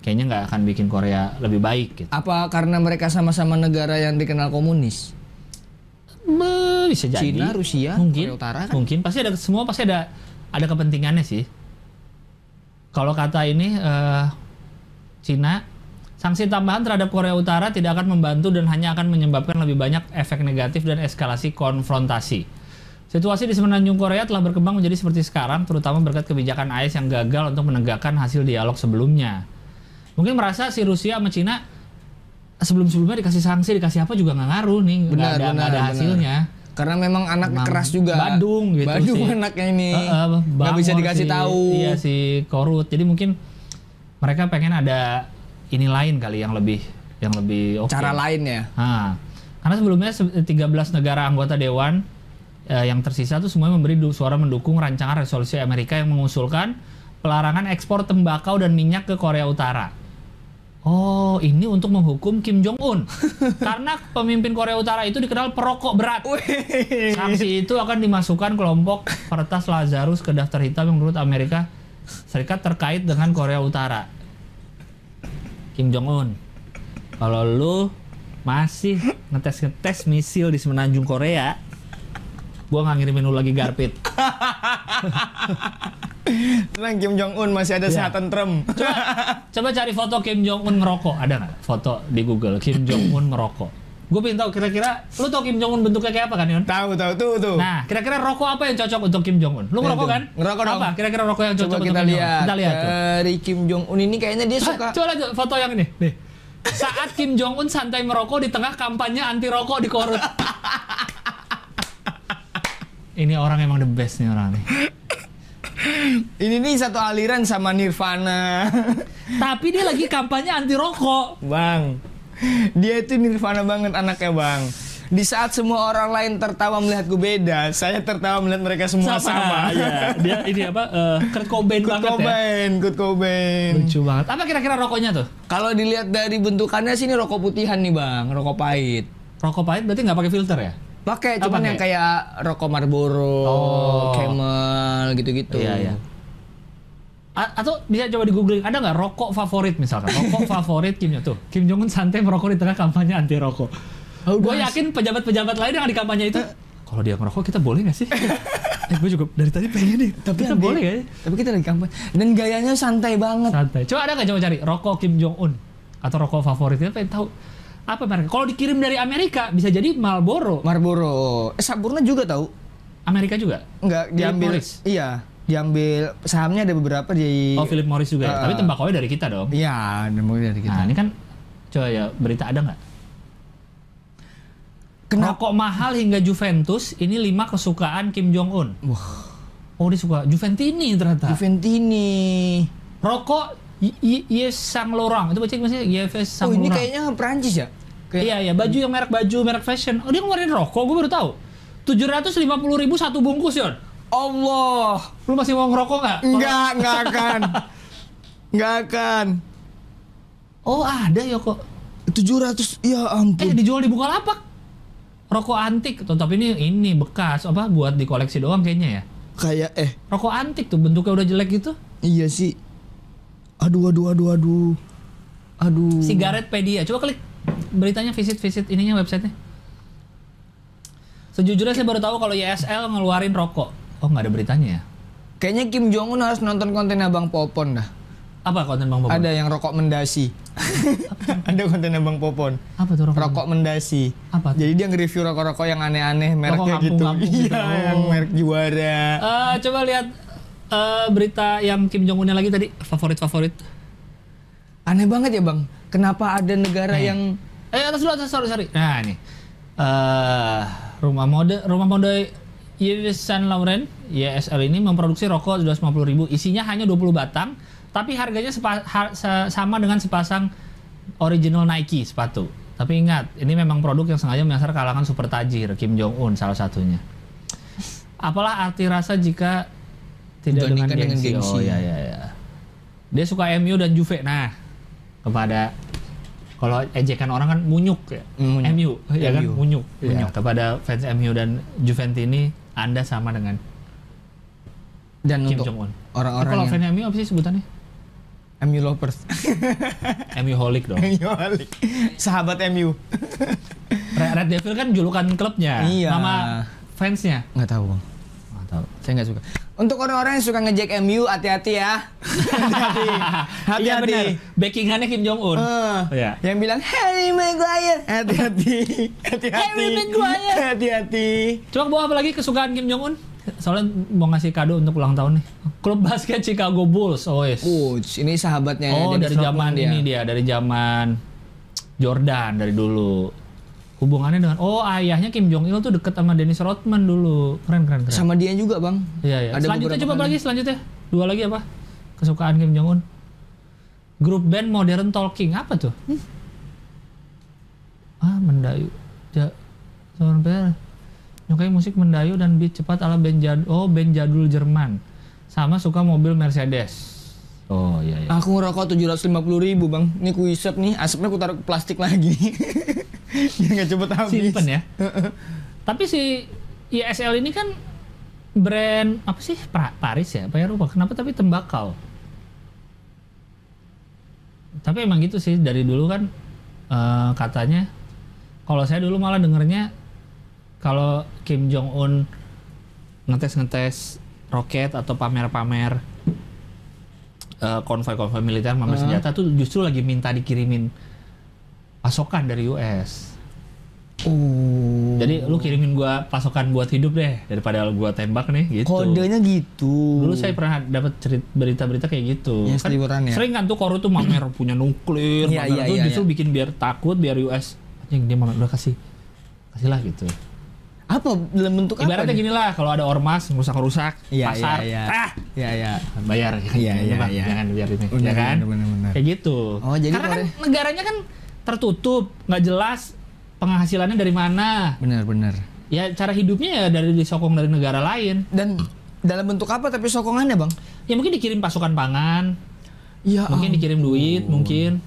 kayaknya nggak akan bikin Korea lebih baik gitu. Apa karena mereka sama-sama negara yang dikenal komunis? Be- bisa jadi. Cina, Rusia, mungkin, Korea Utara kan? Mungkin pasti ada semua pasti ada ada kepentingannya sih. Kalau kata ini eh, Cina sanksi tambahan terhadap Korea Utara tidak akan membantu dan hanya akan menyebabkan lebih banyak efek negatif dan eskalasi konfrontasi. Situasi di semenanjung Korea telah berkembang menjadi seperti sekarang, terutama berkat kebijakan AS yang gagal untuk menegakkan hasil dialog sebelumnya. Mungkin merasa si Rusia sama Cina sebelum-sebelumnya dikasih sanksi, dikasih apa juga nggak ngaruh nih, nggak Benar, ada, benar, ada benar. hasilnya. Karena memang anak Emang keras juga. Badung gitu Badung sih. anaknya ini. Heeh, Nggak bisa dikasih si- tahu. Iya si Korut. Jadi mungkin mereka pengen ada ini lain kali yang lebih yang lebih oke. Cara lain ya. Nah, karena sebelumnya se- 13 negara anggota dewan eh, yang tersisa tuh semuanya memberi suara mendukung rancangan resolusi Amerika yang mengusulkan pelarangan ekspor tembakau dan minyak ke Korea Utara. Oh, ini untuk menghukum Kim Jong Un. [LAUGHS] Karena pemimpin Korea Utara itu dikenal perokok berat. Sanksi itu akan dimasukkan kelompok peretas Lazarus ke daftar hitam yang menurut Amerika Serikat terkait dengan Korea Utara. Kim Jong Un. Kalau lu masih ngetes-ngetes misil di semenanjung Korea, gua nggak ngirimin lu lagi garpit. [LAUGHS] Tenang Kim Jong Un masih ada Iya. sehat tentrem. Coba, coba cari foto Kim Jong Un ngerokok, ada nggak? Foto di Google Kim Jong Un merokok. Gue pengen tahu kira-kira, lu tau Kim Jong Un bentuknya kayak apa kan, Yon? tahu tahu tuh tuh. Nah, kira-kira rokok apa yang cocok untuk Kim Jong Un? Lu ngerokok kan? Ngerokok dong. Apa? Kira-kira rokok yang cocok Coba untuk kita Kim Jong Un? lihat. Kita lihat. Dari Kim Jong Un ini kayaknya dia suka. Coba lihat foto yang ini. Nih. Saat Kim Jong Un santai merokok di tengah kampanye anti rokok di Korut. ini orang emang the best nih orang nih. Ini nih satu aliran sama Nirvana. Tapi dia lagi kampanye anti rokok. bang, dia itu Nirvana banget anaknya bang. Di saat semua orang lain tertawa melihatku beda, saya tertawa melihat mereka semua sama. ya. [LAUGHS] Dia ini apa? eh, Kurt Cobain Kurt banget ya. Cobain, Kurt Cobain. Lucu banget. Apa kira-kira rokoknya tuh? Kalau dilihat dari bentukannya sih ini rokok putihan nih bang, rokok pahit. Rokok pahit berarti nggak pakai filter ya? Pakai, cuman nggak? yang kayak rokok Marlboro, Oh. Camel gitu-gitu. Iya, iya. A- atau bisa coba di googling ada nggak rokok favorit misalkan rokok favorit Kim Jong tuh Kim Jong Un santai merokok di tengah kampanye anti rokok. Oh, gue yakin pejabat-pejabat lain yang di kampanye itu kalau dia ngerokok kita boleh nggak sih? [LAUGHS] eh gue juga dari tadi pengen nih. Tapi kita boleh nggak? Tapi kita lagi kampanye. Dan gayanya santai banget. Santai. Coba ada nggak coba cari rokok Kim Jong Un atau rokok favorit kita pengen tahu apa mereka. Kalau dikirim dari Amerika bisa jadi Marlboro. Marlboro. Eh, Saburna juga tahu. Amerika juga. Enggak, diambil. Iya, diambil sahamnya ada beberapa di Oh Philip Morris juga. ya? Eh, Tapi tembakaunya dari kita dong. Iya, mungkin dari kita. Nah ini kan coba ya berita ada nggak? Kenapa? Rokok mahal hingga Juventus ini lima kesukaan Kim Jong Un. Wah, Oh dia suka Juventini ternyata. Juventini. Rokok Yves Saint Laurent itu baca maksudnya Yves Saint Oh, ini Laurent. kayaknya Prancis ya? Kayak Iya iya baju yang merek baju merek fashion. Oh dia ngeluarin rokok gue baru tahu. Tujuh ratus lima puluh ribu satu bungkus Yon. Allah. Lu masih mau ngerokok nggak? Enggak, enggak akan. [LAUGHS] Enggak akan. Oh ada ya kok. 700 ya Eh ampun. dijual di Bukalapak. Rokok antik tuh tapi ini ini bekas apa buat dikoleksi doang kayaknya ya. Kayak eh Rokok antik tuh bentuknya udah jelek gitu. iya sih. Aduh aduh aduh aduh. Aduh. Sigaretpedia. Coba klik beritanya visit-visit ininya websitenya. Sejujurnya saya baru tahu kalau YSL ngeluarin rokok. Oh nggak ada beritanya ya? Kayaknya Kim Jong Un harus nonton konten Abang Popon dah. Apa konten Bang Bobo? Ada yang rokok mendasi. [LAUGHS] Ada konten Abang Popon. Apa tuh rokok? Rokok mendasi. Apa tuh? Jadi dia nge-review rokok-rokok yang aneh-aneh mereknya Rokok gitu. kampung-kampung [LAUGHS] Iya, gitu. yang Oh. merek juara. Eh, coba lihat eh, berita yang Kim Jong Unnya lagi tadi favorit-favorit. Aneh banget ya, Bang. Kenapa ada negara Nih. yang Eh atas dulu atas sorry sorry. Nah ini eh rumah mode rumah mode Yves Saint Laurent YSL ini memproduksi rokok 250 ribu isinya hanya 20 batang tapi harganya sepa- ha- se- sama dengan sepasang original Nike sepatu. Tapi ingat ini memang produk yang sengaja menyasar kalangan super tajir Kim Jong Un salah satunya. Apalah arti rasa jika tidak dengan Dibandingkan dengan gengsi? gengsi. Oh ya ya ya. Dia suka MU dan Juve. Nah, kepada kalau ejekan orang kan munyuk ya. Munyuk. MU, ya kan MU. munyuk. Ya, Munyuk. kepada fans MU dan Juventini Anda sama dengan dan Kim untuk Jong Un. orang-orang kalau fans MU apa sih sebutannya? MU lovers. [LAUGHS] MU holic dong. MU balik. Sahabat MU. Red Red Devil kan julukan klubnya. Iya. Nama fansnya. Nggak tahu, Bang. Nggak tahu. Saya nggak suka. Untuk orang-orang yang suka ngejek MU, hati-hati ya. hati-hati. [LAUGHS] Hati-hati. Iya benar. Backingannya Kim Jong Un. Eh, Iya. Yang bilang Harry Maguire, hati-hati, hati-hati, Harry Maguire. hati-hati. Coba bawa apa lagi kesukaan Kim Jong Un? Soalnya mau ngasih kado untuk ulang tahun nih. Klub basket Chicago Bulls. Oh, yes. Coach, ini sahabatnya. Oh, dari zaman ini dia, dari zaman Jordan dari dulu. Hubungannya dengan oh ayahnya Kim Jong Il tuh deket sama Dennis Rodman dulu. Keren keren keren. Sama dia juga, Bang. Iya iya. Ada Selanjutnya coba apa lagi selanjutnya. Dua lagi apa? Kesukaan Kim Jong Un. Grup band Modern Talking apa tuh? Ah, Mendayu. Ja, sampai nyukai musik Mendayu dan beat cepat ala band jadul. Oh, band jadul Jerman. Sama suka mobil Mercedes. Oh iya iya. Aku ngerokok 750 ribu bang. Ini ku isep nih, asapnya ku taruh ke plastik lagi. [LAUGHS] Biar nggak cepet habis. Simpen ya. Tapi si ISL ini kan brand apa sih pra- Paris ya? Apa ya lupa. Kenapa tapi tembakau? Tapi emang gitu sih dari dulu kan eh, katanya. Kalau saya dulu malah dengernya kalau Kim Jong Un ngetes ngetes roket atau pamer-pamer eh, konvoi-konvoi militer, pamer Heeh. senjata tuh justru lagi minta dikirimin pasokan dari US. Oh. Jadi lu kirimin gua pasokan buat hidup deh daripada gua tembak nih gitu. kodenya gitu. Dulu saya pernah dapat berita-berita kayak gitu. Yang seliweran ya? Sering kan tuh Koru tuh mamer [CLEARS THROAT] punya nuklir, Iya, pamer iya, tuh iya, justru iya. bikin biar takut biar US anjing dia mamer udah kasih kasihlah gitu. Apa dalam bentuk Ibaratnya apa? nih? gini lah kalau ada ormas rusak-rusak Iya, pasar, iya, iya. ah Iya, iya. bayar Iya, iya, Bang, iya. jangan biar ini ya kan benar, benar. kayak gitu Oh, jadi karena kan negaranya kan tertutup nggak jelas penghasilannya dari mana Benar, benar. ya cara hidupnya ya dari disokong dari negara lain Dan dalam bentuk apa tapi sokongannya bang? ya mungkin dikirim pasukan pangan Ya mungkin ampun. dikirim duit mungkin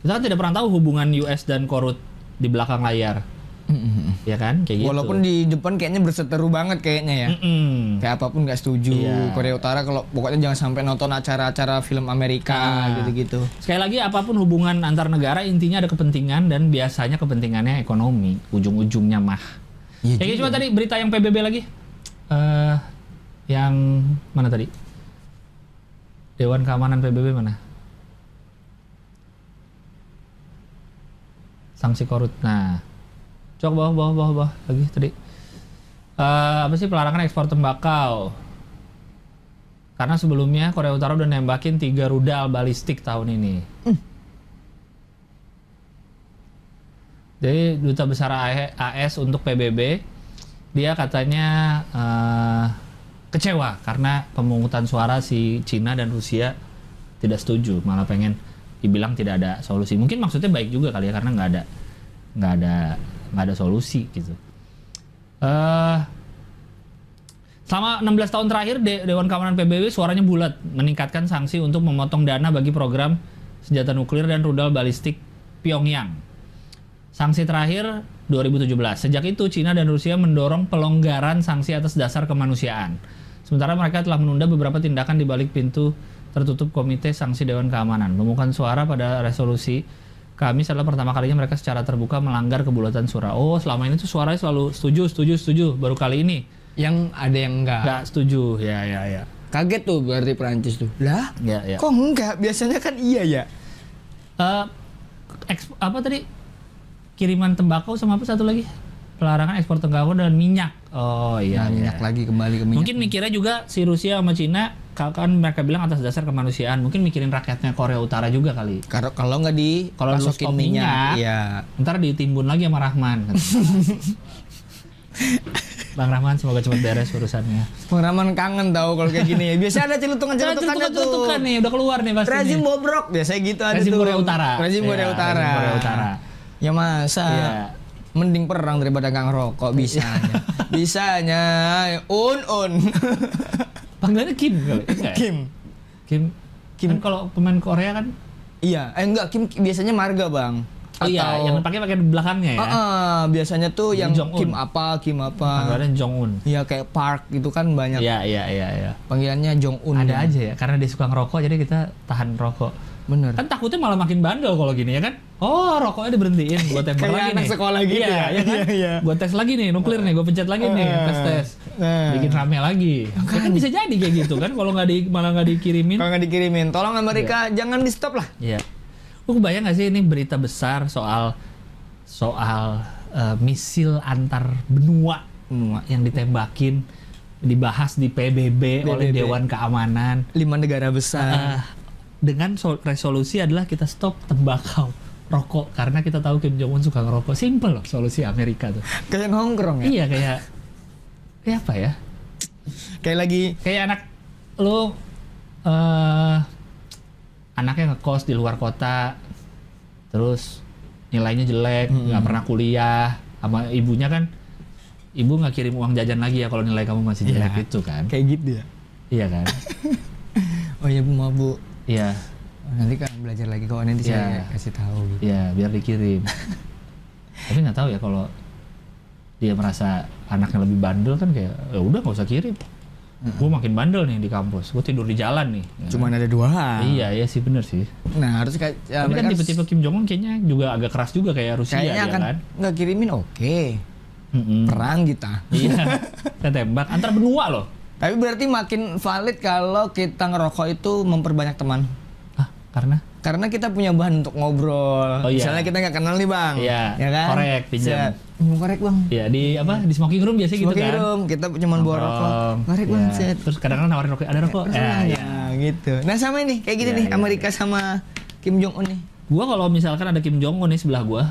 kita kan tidak pernah tahu hubungan US dan Korut di belakang layar Mm-mm. ya kan? Kayak gitu. Walaupun di depan kayaknya berseteru banget kayaknya ya. Mm-mm. Kayak apa pun nggak setuju. Iya. Korea Utara kalau pokoknya jangan sampai nonton acara-acara film Amerika Ah. gitu-gitu. Sekali lagi apa pun hubungan antar negara intinya ada kepentingan dan biasanya kepentingannya ekonomi ujung-ujungnya mah. Ya, juga. coba tadi berita yang PBB lagi. eh yang mana tadi? Dewan Keamanan PBB mana? Sanksi korut. Nah, coba bawah bawah bawah bawah lagi tadi. Eh apa sih pelarangan ekspor tembakau? Karena sebelumnya Korea Utara udah nembakin tiga rudal balistik tahun ini. Jadi duta besar AS untuk PBB dia katanya eh, kecewa karena pemungutan suara si Cina dan Rusia tidak setuju, malah pengen dibilang tidak ada solusi. Mungkin maksudnya baik juga kali ya karena nggak ada nggak ada nggak ada solusi gitu. Eh Selama 16 tahun terakhir De- Dewan Keamanan PBB suaranya bulat meningkatkan sanksi untuk memotong dana bagi program senjata nuklir dan rudal balistik Pyongyang. Sanksi terakhir 2017. Sejak itu Cina dan Rusia mendorong pelonggaran sanksi atas dasar kemanusiaan. Sementara mereka telah menunda beberapa tindakan di balik pintu tertutup Komite Sanksi Dewan Keamanan. Pemungutan suara pada resolusi Kamis adalah pertama kalinya mereka secara terbuka melanggar kebulatan suara. Oh, selama ini tuh suaranya selalu setuju, setuju, setuju. Baru kali ini Yang ada yang enggak. nggak setuju. Ya, ya, ya. Kaget tuh berarti Perancis tuh. Lah, Ya, ya. kok enggak? Biasanya kan iya ya. Eh, eks- apa tadi? Kiriman tembakau sama apa satu lagi? Pelarangan ekspor tembakau dan minyak. Oh iya, Nah, iya. minyak lagi kembali ke minyak. Mungkin mikirnya juga si Rusia sama Cina kan mereka bilang atas dasar kemanusiaan. Mungkin mikirin rakyatnya Korea Utara juga kali. kalau kalau nggak di Kalau lu masukin stop minyak, ya Ntar ditimbun lagi sama Rahman. [LAUGHS] Bang Rahman semoga cepat beres urusannya. pengalaman kangen tahu kalau kayak gini ya. Biasanya ada celutukan-celutukan tuh. Celutukan nih, udah keluar nih pasti Rezim bobrok biasanya gitu ada Rezim tuh. Korea Utara. Rezim Iya, Korea Utara. rezim Korea Utara. Ya masa Iya. mending perang daripada nggak ngerokok bisanya. bisanya un un. [LAUGHS] Panggilannya Kim kali. [LAUGHS] Ya? Kim. Kim. Kim. Kan kalau pemain Korea kan Iya, eh enggak Kim biasanya marga, Bang. Oh iya, Atau- yang pakai pakai belakangnya ya. Ah, ah, biasanya tuh yang Un. Kim apa, Kim apa. Panggilannya Jong Un. Iya kayak Park gitu kan banyak Iya, iya, iya, iya. panggilannya Jong Un. Ada aja ya, karena dia suka ngerokok jadi kita tahan rokok. Bener. Kan takutnya malah makin bandel kalau gini ya kan? Oh, rokoknya diberhentiin, gua [LAUGHS] tembak lagi anak nih. sekolah gitu iya, ya? Iya, kan? Iya, iya. Gua tes lagi nih, nuklir nih, gua pencet lagi nih, Eh, tes tes. nah. Bikin rame lagi. Ya kan bisa jadi kayak gitu kan kalau nggak di malah nggak dikirimin. Kalau nggak dikirimin, tolong Amerika jangan di stop lah. Iya. Lu kebayang gak sih ini berita besar soal soal eh, misil antar benua Benua. yang ditembakin dibahas di PBB, oleh PBB. Dewan Keamanan Lima negara besar. Eh, dengan sol- resolusi adalah kita stop tembakau rokok karena kita tahu Kim Jong Un suka ngerokok simple loh solusi Amerika tuh Kayak nongkrong ya. iya kayak kayak apa ya Kayak lagi kayak anak lu eh anaknya ngekos di luar kota terus nilainya jelek nggak pernah kuliah sama ibunya kan ibu nggak kirim uang jajan lagi ya kalau nilai kamu masih jelek Iya. itu kan kayak gitu ya. iya kan [LAUGHS] Oh iya Bu, maaf Bu. Iya Nanti kan belajar lagi kok nanti Iya. saya kasih tahu gitu. iya biar dikirim [LAUGHS] tapi nggak tahu ya kalau dia merasa anaknya lebih bandel kan kayak ya udah nggak usah kirim gue makin bandel nih di kampus gue tidur di jalan nih Ya. Cuman ada dua hal. iya iya sih bener sih Nah harus kayak ya, Tapi kan tipe-tipe Kim Jong Un kayaknya juga agak keras juga kayak Rusia kayaknya ya akan kan? nggak kirimin oke. Mm-mm. Perang kita. Iya, [LAUGHS] kita tembak antar benua loh. Tapi berarti makin valid kalau kita ngerokok itu memperbanyak teman. Ah, karena Karena kita punya bahan untuk ngobrol. Oh, iya. Misalnya kita nggak kenal nih bang. Iya, Ya kan? korek, pinjam. Mau korek bang. ya di apa di smoking room biasa gitu Smoking kan. room, kita cuma bawa rokok. Korek bang. Iya. Set. Terus kadang-kadang nawarin rokok, ada rokok. Ya, ya. Ya, gitu. Nah sama ini kayak gini Iya, nih iya, Amerika sama Kim Jong Un nih. Gua kalau misalkan ada Kim Jong Un nih sebelah gua,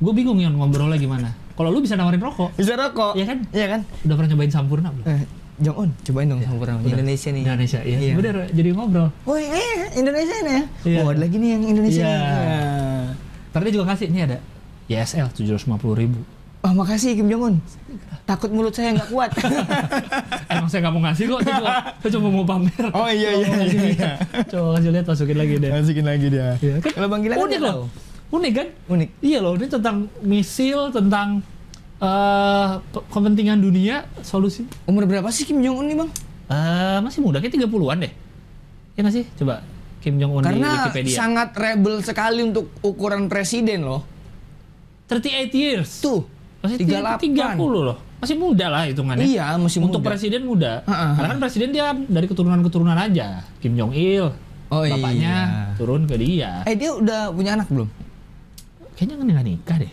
gua bingung ya ngobrolnya gimana. Kalau lu bisa nawarin rokok, Bisa rokok. Iya kan? Iya kan? udah pernah nyobain sampurna belum? Eh, Jong Un, cobain dong sama orang. Indonesia nih. Indonesia, iya. Iya. Bener, jadi ngobrol. Oh iya, Indonesia ini ya. Iya. Oh ada lagi nih yang Indonesia. Iya. nih. Iya. Ntar dia juga kasih, ini ada YSL 750 ribu. Oh makasih Kim Jong Un. Takut mulut saya nggak kuat. [LAUGHS] Emang saya nggak mau ngasih kok, saya cuma, saya cuma mau pamer. Oh, iya, Coba iya, kasih iya, lihat. Coba kasih lihat, masukin lagi deh. Masukin lagi dia. Iya, kan Kalau Bang Gilang kan unik nggak loh. Unik kan? Unik. Iya loh, ini tentang misil, tentang pe- kepentingan dunia solusi Umur berapa sih Kim Jong Un nih bang? Eh masih muda kayak 30-an deh. Ya nggak sih? Coba Kim Jong Un di Karena Wikipedia. sangat rebel sekali untuk ukuran presiden loh. 38 years. Tuh, Masih 38. 30 loh. Masih muda lah hitungannya. Iya, masih Untuk muda. presiden muda. Ha-ha. Karena kan presiden dia dari keturunan-keturunan aja. Kim Jong Il. Oh, bapaknya iya. turun ke dia. Eh dia udah punya anak belum? Kayaknya nggak nikah deh.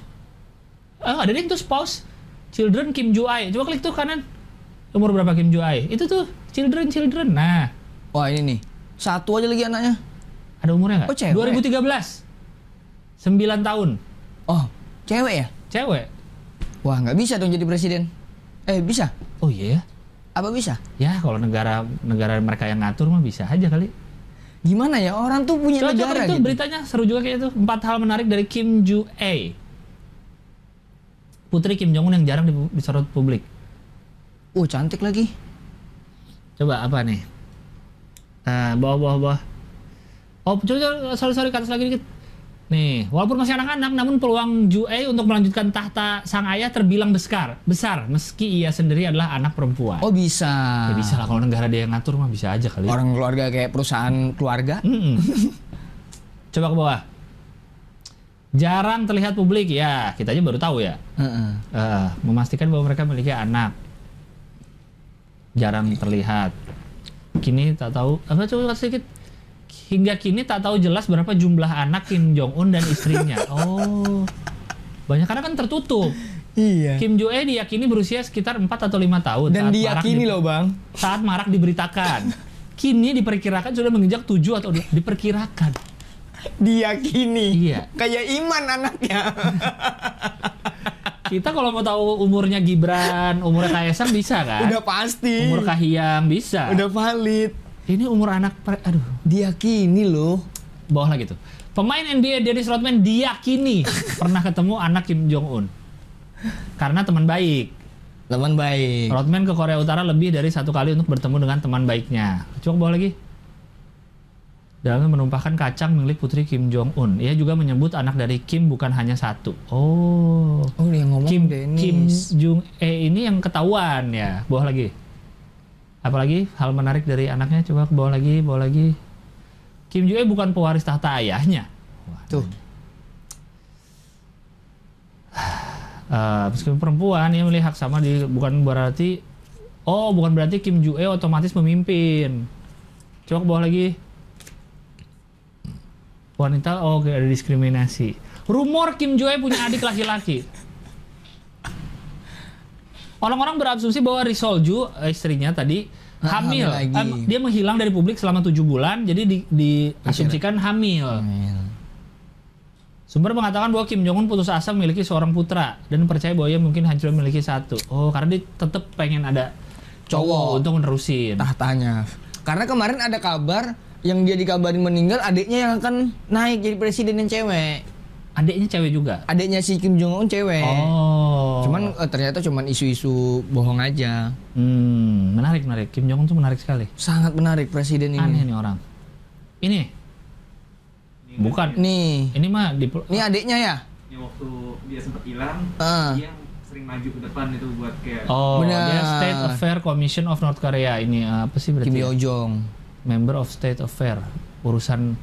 Ah, ada deh tuh spouse. Children Kim Ju Ai. Coba klik tuh kanan. Umur berapa Kim Ju Ai? Itu tuh children children. Nah, Wah ini nih, satu aja lagi anaknya. ada umurnya nggak? Oh, cewek. 2013. 9 tahun. Oh, cewek ya? Cewek. Wah nggak bisa dong jadi presiden. Eh bisa? Oh iya ya. Apa bisa? Ya kalau negara negara mereka yang ngatur mah bisa aja kali. Gimana ya orang tuh punya Coba coba negara itu gitu. beritanya seru juga kayak itu. Empat hal menarik dari Kim Ju A. Putri Kim Jong Un yang jarang di- disorot publik. Oh cantik lagi. Coba apa nih? Nah, bawah bawah bawah. Oh, coba, coba sorry sorry ke atas lagi dikit. Nih, walaupun masih anak-anak, namun peluang Ju A untuk melanjutkan tahta sang ayah terbilang besar, besar meski ia sendiri adalah anak perempuan. Oh bisa. Ya bisa lah kalau negara dia yang ngatur mah bisa aja kali. Orang keluarga kayak perusahaan keluarga. Mm-mm. [LAUGHS] Coba ke bawah. Jarang terlihat publik ya, kita aja baru tahu ya. Heeh. Eh, memastikan bahwa mereka memiliki anak. Jarang terlihat. Kini tak tahu apa coba sedikit. Hingga kini tak tahu jelas berapa jumlah anak Kim Jong Un dan istrinya. [LAUGHS] Oh. Banyak karena kan tertutup. Iya. Kim Jo E diyakini berusia sekitar 4 atau 5 tahun. Dan saat diyakini di- loh bang. Saat marak diberitakan. [LAUGHS] Kini diperkirakan sudah menginjak 7 atau diperkirakan. Diyakini. Iya. Kayak iman anaknya. [LAUGHS] Kita kalau mau tahu umurnya Gibran, umurnya Kaisang bisa kan? Udah pasti. Umur Kahiyang bisa. Udah valid. Ini umur anak aduh, Diyakini loh. bawah lagi tuh. Pemain NBA Dennis Rodman diyakini [LAUGHS] pernah ketemu anak Kim Jong Un. Karena teman baik. Teman baik. Rodman ke Korea Utara lebih dari satu kali untuk bertemu dengan teman baiknya. Coba bawah lagi. Dalam menumpahkan kacang milik putri Kim Jong Un. Ia juga menyebut anak dari Kim bukan hanya satu. Oh. Oh yang ngomong Kim Kim Dennis. Jung E ini yang ketahuan ya. Bawah lagi. Apalagi hal menarik dari anaknya coba ke bawah lagi, bawah lagi. Kim Jong E bukan pewaris tahta ayahnya. Wah, Tuh. Eh, meskipun perempuan ia memilih hak sama di bukan berarti oh bukan berarti Kim Jong E otomatis memimpin. Coba ke bawah lagi. Wanita oh ada diskriminasi. Rumor Kim Jong E punya adik laki-laki. Orang-orang berasumsi bahwa Ri Solju eh, istrinya tadi Ah, hamil. hamil. Em, dia menghilang dari publik selama tujuh bulan, jadi di- diasumsikan hamil. Sumber mengatakan bahwa Kim Jong Un putus asa memiliki seorang putra dan percaya bahwa ia mungkin hanya memiliki satu. Oh, karena dia tetap pengen ada cowok Cowok. untuk menerusin. Tahtanya. Karena kemarin ada kabar yang dia dikabarin meninggal, adiknya yang akan naik jadi presiden yang cewek. Adiknya cewek juga. Adiknya si Kim Jong Un cewek. Oh. Cuman eh, ternyata cuman isu-isu bohong aja. hmm, menarik menarik. Kim Jong Un tuh menarik sekali. Sangat menarik presiden Aneh ini. nih orang. Ini. Bukan. Nih, Ini mah di ini adiknya ya? yang waktu dia sempat hilang Ah. dia sering maju ke depan itu buat kayak Oh, Benar. dia State Affair Commission of North Korea. Ini eh, apa sih berarti? Kim ya? Yo Jong. Member of State Affair, urusan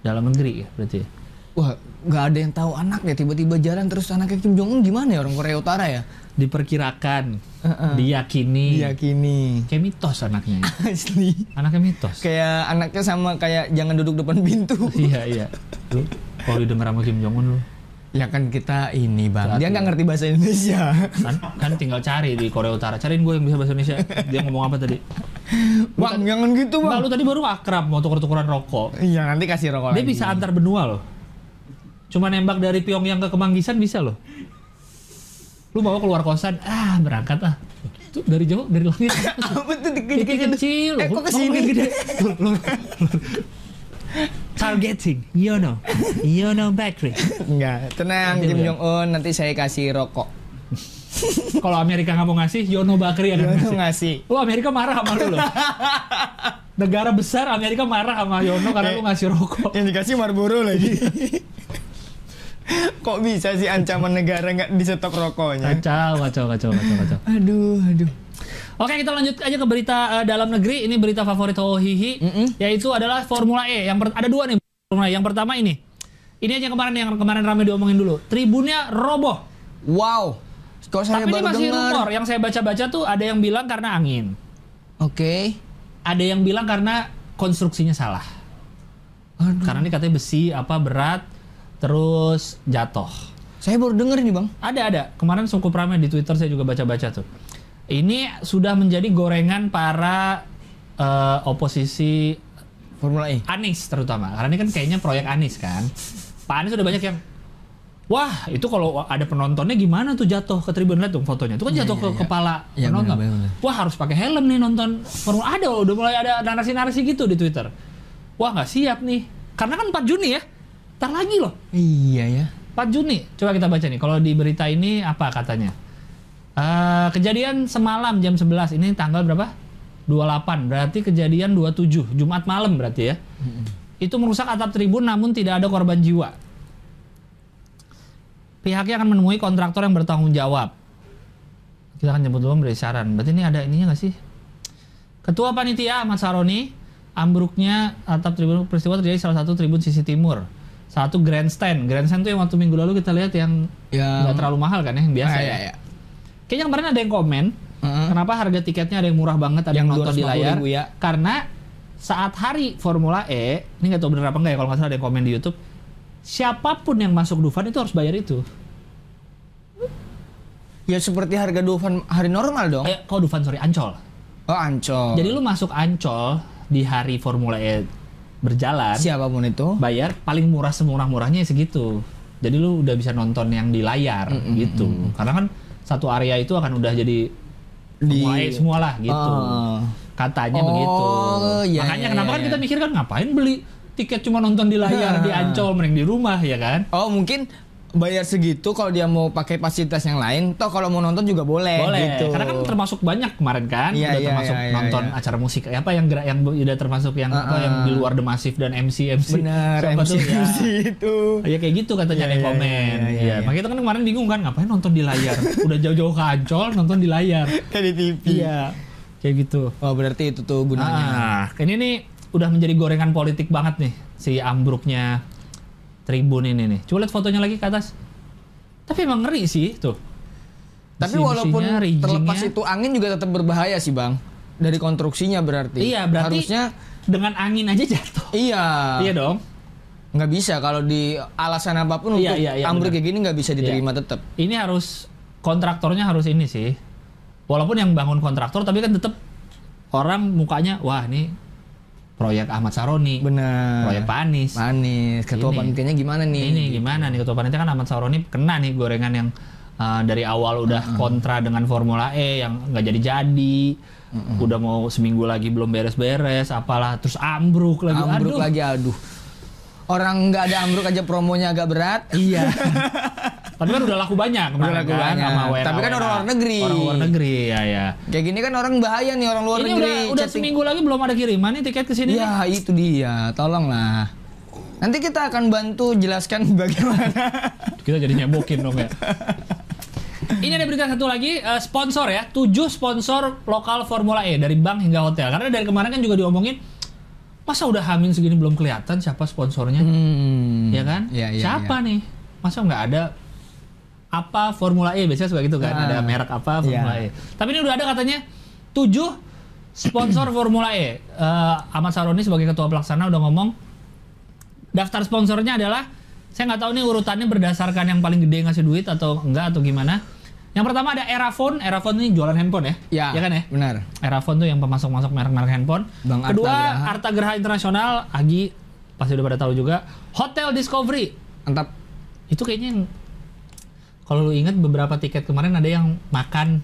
dalam negeri ya berarti. ya? Wah, nggak ada yang tahu anaknya tiba-tiba jalan terus anaknya Kim Jong Un gimana ya orang Korea Utara ya? Diperkirakan, Heeh. diyakini, Diyakini. kayak mitos anaknya. ya. [LAUGHS] Asli. Anaknya mitos. Kayak anaknya sama kayak jangan duduk depan pintu. [LAUGHS] iya iya. Lu kalau didengar sama Kim Jong Un lu ya kan kita ini bang, dia nggak ngerti bahasa Indonesia. kan, kan tinggal cari di Korea Utara. Cariin gue yang bisa bahasa Indonesia. Dia ngomong apa tadi? bang, jangan gitu bang. lu tadi baru akrab mau tuker-tukeran rokok. Iya nanti kasih rokok Dia lagi. bisa antar benua loh. Cuma nembak dari Pyongyang ke Kemanggisan bisa loh. Lu bawa keluar kosan, ah berangkat ah. Itu dari jauh, dari langit. [LAUGHS] Apa tuh Kecil, dikit-dikit? kecil. Eh kok ke sini? gede. [LAUGHS] Targeting, you know, you know bakery. Enggak, tenang Nanti Kim ya. Jong Un, nanti saya kasih rokok. Kalau Amerika nggak mau ngasih, Yono Bakri akan Yono ngasih. ngasih. Lu Amerika marah sama lu loh. Negara besar Amerika marah sama Yono karena lu ngasih rokok. Yang dikasih Marlboro lagi. Kok bisa sih ancaman negara nggak di stop rokoknya? Kacau, kacau, kacau, kacau, kacau. Aduh, aduh. Oke, kita lanjut aja ke berita eh, dalam negeri. Ini berita favorit Hohihi, Mm-mm. yaitu adalah Formula E. Yang ada dua nih Formula E. Yang pertama ini. Ini aja yang kemarin yang kemarin ramai diomongin dulu. Tribunnya roboh. Wow. Kok saya Tapi ini baru masih dengar? rumor. Yang saya baca-baca tuh ada yang bilang karena angin. Oke. Ada yang bilang karena konstruksinya salah. Aduh. Karena ini katanya besi apa berat terus jatuh. Saya baru denger nih, Bang. Ada ada. Kemarin cukup ramai di Twitter saya juga baca-baca tuh. Ini sudah menjadi gorengan para eh, oposisi Formula E. Anies terutama. Karena ini kan kayaknya proyek Anies kan. Pak Anies udah banyak yang Wah, itu kalau ada penontonnya gimana tuh jatuh ke tribun lihat dong fotonya. Itu kan Iya, jatuh iya, ke iya. kepala Iya, penonton. benar, benar, Wah, harus pakai helm nih nonton Formula ada udah mulai ada narasi-narasi gitu di Twitter. Wah, nggak siap nih. Karena kan 4 Juni ya. Ntar lagi loh. Iya ya. 4 Juni. Coba kita baca nih. Kalau di berita ini apa katanya? Eh, kejadian semalam jam 11. Ini tanggal berapa? 28. Berarti kejadian 27. Jumat malam berarti ya. Itu merusak atap tribun namun tidak ada korban jiwa. Pihaknya akan menemui kontraktor yang bertanggung jawab. Kita akan nyebut dulu beri saran. Berarti ini ada ininya nggak sih? Ketua Panitia Ahmad Saroni, ambruknya atap tribun peristiwa terjadi di salah satu tribun sisi timur. Satu grandstand. Grandstand tuh yang waktu minggu lalu kita lihat yang Yang nggak terlalu mahal kan ya, yang biasa Ah, ya. iya, iya. Kayaknya kemarin ada yang komen, Heeh. kenapa harga tiketnya ada yang murah banget, ada yang, Yang nonton di layar. 250.000 ya. Karena saat hari Formula E, ini nggak tahu bener apa enggak ya kalau nggak salah ada yang komen di YouTube, siapa pun yang masuk Dufan itu harus bayar itu. Ya seperti harga Dufan hari normal dong. Eh, kok Dufan sorry Ancol. Oh, Ancol. Jadi lu masuk Ancol di hari Formula E berjalan, siapa pun itu. bayar paling murah semurah-murahnya ya segitu. Jadi lu udah bisa nonton yang di layar gitu. Karena kan satu area itu akan udah jadi Di- semua lah gitu. Oh. Katanya Oh, begitu. iya, Makanya iya, kenapa iya, kan iya. kita mikir kan ngapain beli tiket cuma nonton di layar di [LAUGHS] Ancol mending di rumah ya kan? Oh, mungkin bayar segitu kalau dia mau pakai fasilitas yang lain, toh kalau mau nonton juga boleh, Boleh. gitu. Karena kan termasuk banyak kemarin kan, Iya, udah iya, termasuk iya, iya, nonton iya. acara musik apa yang gerak yang udah termasuk yang apa Ah, yang ah. di luar The Massive dan MC MC. Benar, MC, tuh [LAUGHS] ya? MC itu. Ya kayak gitu katanya Iya, yang iya, komen. iya. makanya kita kan kemarin bingung kan ngapain nonton di layar. Udah jauh-jauh ke Ancol nonton di layar. [LAUGHS] Kayak di TV. Iya. Kayak gitu. Oh, berarti itu tuh gunanya. Ah, ini nih udah menjadi gorengan politik banget nih si ambruknya tribun ini nih. Coba lihat fotonya lagi ke atas. Tapi emang ngeri sih tuh. Tapi walaupun terlepas itu angin juga tetap berbahaya sih, Bang. Dari konstruksinya berarti. Iya, berarti harusnya dengan angin aja jatuh. iya. Iya dong. Nggak bisa kalau di alasan apa pun Iya, untuk iya, iya, ambruk kayak gini nggak bisa diterima tetap. Ini harus kontraktornya harus ini sih. Walaupun yang bangun kontraktor tapi kan tetap orang mukanya wah ini proyek Ahmad Saroni, Benar. proyek Pak Anies. Manis. Ketua Ini. panitianya gimana nih? Ini gimana nih ketua panitia kan Ahmad Saroni kena nih gorengan yang uh, dari awal udah kontra dengan Formula E yang nggak jadi-jadi. Udah mau seminggu lagi belum beres-beres, apalah terus ambruk lagi. ambruk Aduh. lagi aduh. Orang nggak ada ambruk aja promonya agak berat. Iya. [LAUGHS] Tapi kan udah laku banyak kemarin Udah laku kan, banyak. sama WNA, Tapi kan orang luar negeri. Orang luar negeri ya ya. Kayak gini kan orang bahaya nih orang luar Ini negeri. udah udah chatting. seminggu lagi belum ada kiriman nih tiket ke sini. nih. Ya itu dia, tolonglah. Nanti kita akan bantu jelaskan [LAUGHS] bagaimana. Kita jadi nyebokin dong ya. Ini ada berita satu lagi, eh, sponsor ya. Tujuh sponsor lokal Formula E dari bank hingga hotel. Karena dari kemarin kan juga diomongin, masa udah hamin segini belum kelihatan siapa sponsornya, Hmm. ya kan? Iya, iya, siapa iya. nih? Masa nggak ada apa Formula E biasanya suka gitu kan? Ah. Ada merek apa Formula Iya. E. Tapi ini udah ada katanya tujuh sponsor [CLEARS THROAT] Formula E. Eh, Ahmad Saroni sebagai ketua pelaksana udah ngomong daftar sponsornya adalah saya nggak tahu nih urutannya berdasarkan yang paling gede ngasih duit atau enggak atau gimana. Yang pertama ada Erafone, Erafone ini jualan handphone ya, Ya, kan ya? Benar. Erafone tuh yang pemasok-masok merek-merek handphone. Bang Arta Kedua Graha. Arta Graha Internasional, Agi pasti udah pada tahu juga. Hotel Discovery Mantap. itu kayaknya yang kalau lu ingat beberapa tiket kemarin ada yang makan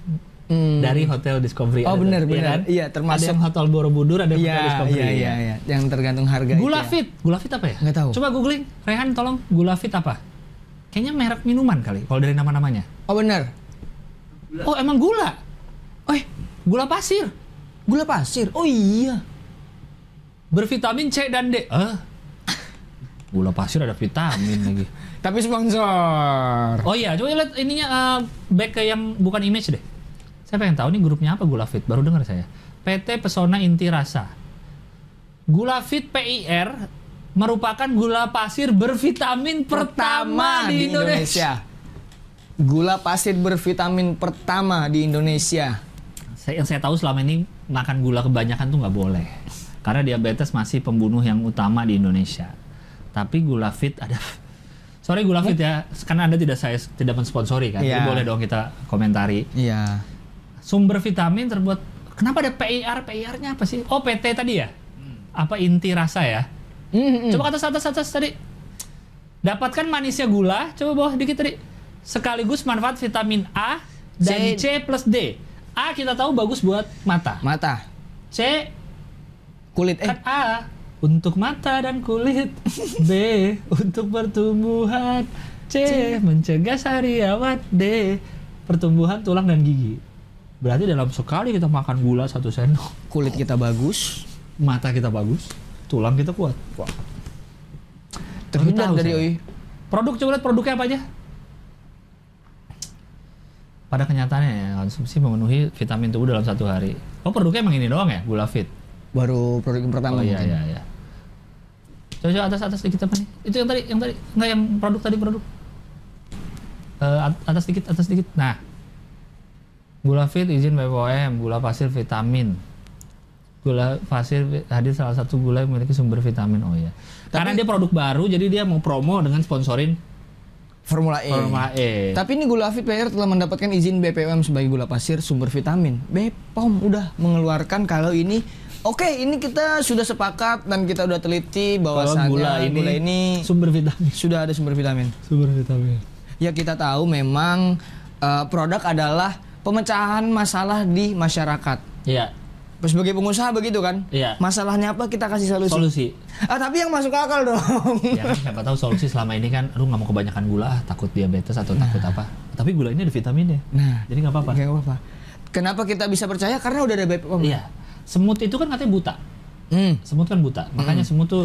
Hmm. dari Hotel Discovery. Oh, benar, iya benar. kan? Iya, termasuk- ada yang Hotel Borobudur, ada yang Iya, Hotel Discovery. iya, iya, ya. iya. Yang tergantung harga itu Gula ya. Fit, Gula Fit apa ya? Nggak tahu. Coba googling, Rehan tolong Gula Fit apa? Kayaknya merek minuman kali, kalau dari nama-namanya. Oh benar. Oh emang gula? Eh, Gula pasir, gula pasir. Oh iya. bervitamin C dan D. Eh, Gula pasir ada vitamin lagi. Tapi sponsor. Oh iya, coba lihat ininya eh, back ke yang bukan image deh. Saya pengen tahu nih grupnya apa Gula Fit, baru dengar saya. PT Pesona Inti Rasa. Gula Fit PIR merupakan gula pasir bervitamin pertama, di, Indonesia. Gula pasir bervitamin pertama di Indonesia. Saya, yang saya tahu selama ini makan gula kebanyakan tuh nggak boleh. Karena diabetes masih pembunuh yang utama di Indonesia. Tapi gula fit ada Sorry gula fit ya, karena Anda tidak saya tidak mensponsori kan. Jadi Iya. boleh dong kita komentari. Iya. Sumber vitamin terbuat Kenapa ada PIR? PIR-nya apa sih? Oh, PT tadi ya? Apa inti rasa ya? Mm-mm. Coba ke atas atas atas tadi. Dapatkan manisnya gula, coba bawah dikit tadi. Sekaligus manfaat vitamin A dan C, C. plus D. A kita tahu bagus buat mata. Mata, C kulit eh kan A untuk mata dan kulit. [LAUGHS] B untuk pertumbuhan. C mencegah sariawan. D pertumbuhan tulang dan gigi. Berarti dalam sekali kita makan gula satu sendok, kulit kita bagus. mata kita bagus, tulang kita kuat. Wah. Terhindar dari saya. OI. Produk coba lihat produknya apa aja. Pada kenyataannya ya, konsumsi memenuhi vitamin tubuh dalam satu hari. Oh produknya emang ini doang ya, gula fit. Baru produk yang pertama oh iya mungkin. iya iya. Coba coba atas atas dikit apa nih? Itu yang tadi yang tadi enggak yang produk tadi produk. At- atas dikit atas dikit. Nah. Gula fit izin BPOM, gula pasir vitamin. Gula pasir hadir salah satu gula yang memiliki sumber vitamin. Oh iya. Karena dia produk baru jadi dia mau promo dengan sponsorin Formula E. Formula E. Tapi ini gula Fit PR telah mendapatkan izin BPOM sebagai gula pasir sumber vitamin. BPOM udah mengeluarkan kalau ini Oke, ini kita sudah sepakat dan kita udah teliti bahwasannya gula gula ini, ini, sumber vitamin. sudah ada sumber vitamin. Sumber vitamin. Ya kita tahu memang eh, produk adalah pemecahan masalah di masyarakat. Iya, Sebagai pengusaha begitu kan? Iya. Masalahnya apa kita kasih solusi. solusi. Ah tapi yang masuk akal dong. ya kan siapa tahu solusi selama ini kan lu nggak mau kebanyakan gula takut diabetes atau takut apa tapi gula ini ada vitaminnya Nah, jadi nggak apa-apa Nggak apa-apa. Kenapa kita bisa percaya? Karena udah ada BPOM. iya semut itu kan katanya buta Hmm. semut kan buta makanya semut tuh